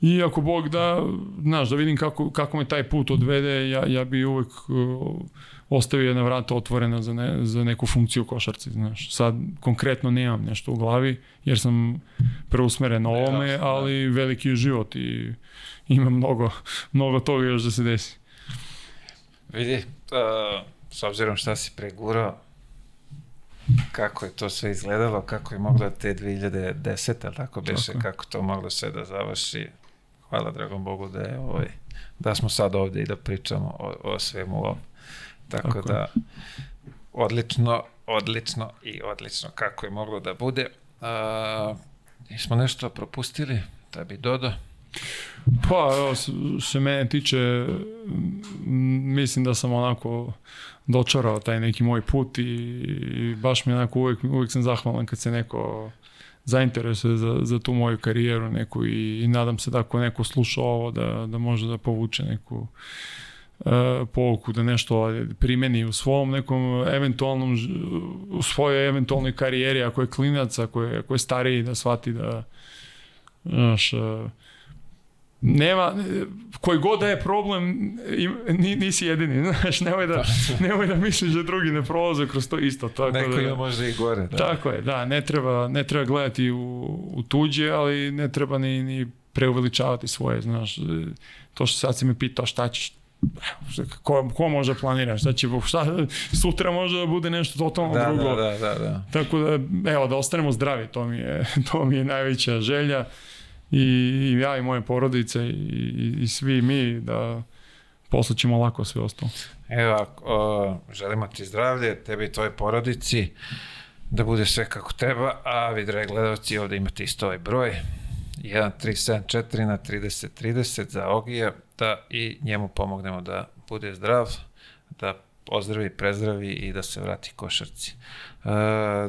I ako Bog da, znaš, da vidim kako, kako me taj put odvede, ja, ja bi uvek uh, ostavio jedna vrata otvorena za, ne, za neku funkciju košarci, znaš. Sad konkretno nemam nešto u glavi, jer sam preusmeren na ovome, da. ali veliki je život i ima mnogo, mnogo toga još da se desi. Vidi, uh, s obzirom šta si pregurao, kako je to sve izgledalo, kako je mogla te 2010, ali tako beše, tako. kako to moglo sve da završi. Hvala dragom Bogu da je ovaj, da smo sad ovde i da pričamo o, o svemu ovom. Tako, tako da, odlično, odlično i odlično kako je moglo da bude. A, smo nešto propustili da bi dodao? Pa, evo, se mene tiče, mislim da sam onako dočarao taj neki moj put i, i baš mi onako uvek, uvijek sam zahvalan kad se neko zainteresuje za, za tu moju karijeru neku i, i nadam se da ako neko sluša ovo da, da može da povuče neku E, pouku da nešto primeni u svom nekom eventualnom u svojoj eventualnoj karijeri ako je klinac, ako je, ako je stariji da shvati da znaš, e, nema, koji god da je problem, nisi jedini, znaš, nemoj da, nemoj da misliš da drugi ne prolaze kroz to isto. Tako Neko da, može i gore. Da. Tako je, da, ne treba, ne treba gledati u, u tuđe, ali ne treba ni, ni preuveličavati svoje, znaš, to što sad si me pitao šta ćeš, ko, ko može da planira, šta će, šta, sutra može da bude nešto totalno da, drugo. Da, da, da, da. Tako da, evo, da ostanemo zdravi, to mi je, to mi je najveća želja i, i ja i moje porodice i, i, i svi mi da posle lako sve ostalo. Evo, o, želimo ti zdravlje, tebi i tvoje porodici, da bude sve kako treba, a vi, dragi gledalci, ovde imate isto ovaj broj, 1374 na 3030 za Ogija, da i njemu pomognemo da bude zdrav, da ozdravi, prezdravi i da se vrati košarci. E,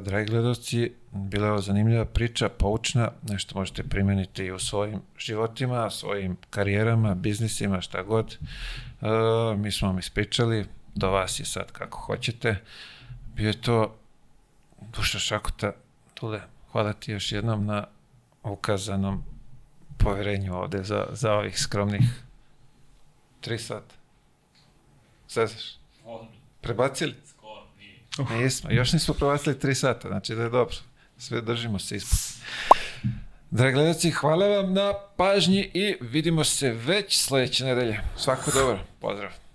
dragi gledoci, bila je ovo zanimljiva priča, poučna, nešto možete primeniti i u svojim životima, svojim karijerama, biznisima, šta god. E, mi smo vam ispričali, do vas je sad kako hoćete. Bio je to Duša Šakuta, Tule, hvala ti još jednom na ukazanom poverenju ovde za, za ovih skromnih Tri sata. Sezaš? Prebacili? Skoro, nije. Nismo, još nismo prebacili tri sata, znači da je dobro. Sve držimo se ispod. Dragi gledaci, hvala vam na pažnji i vidimo se već sledeće nedelje. Svako dobro, pozdrav.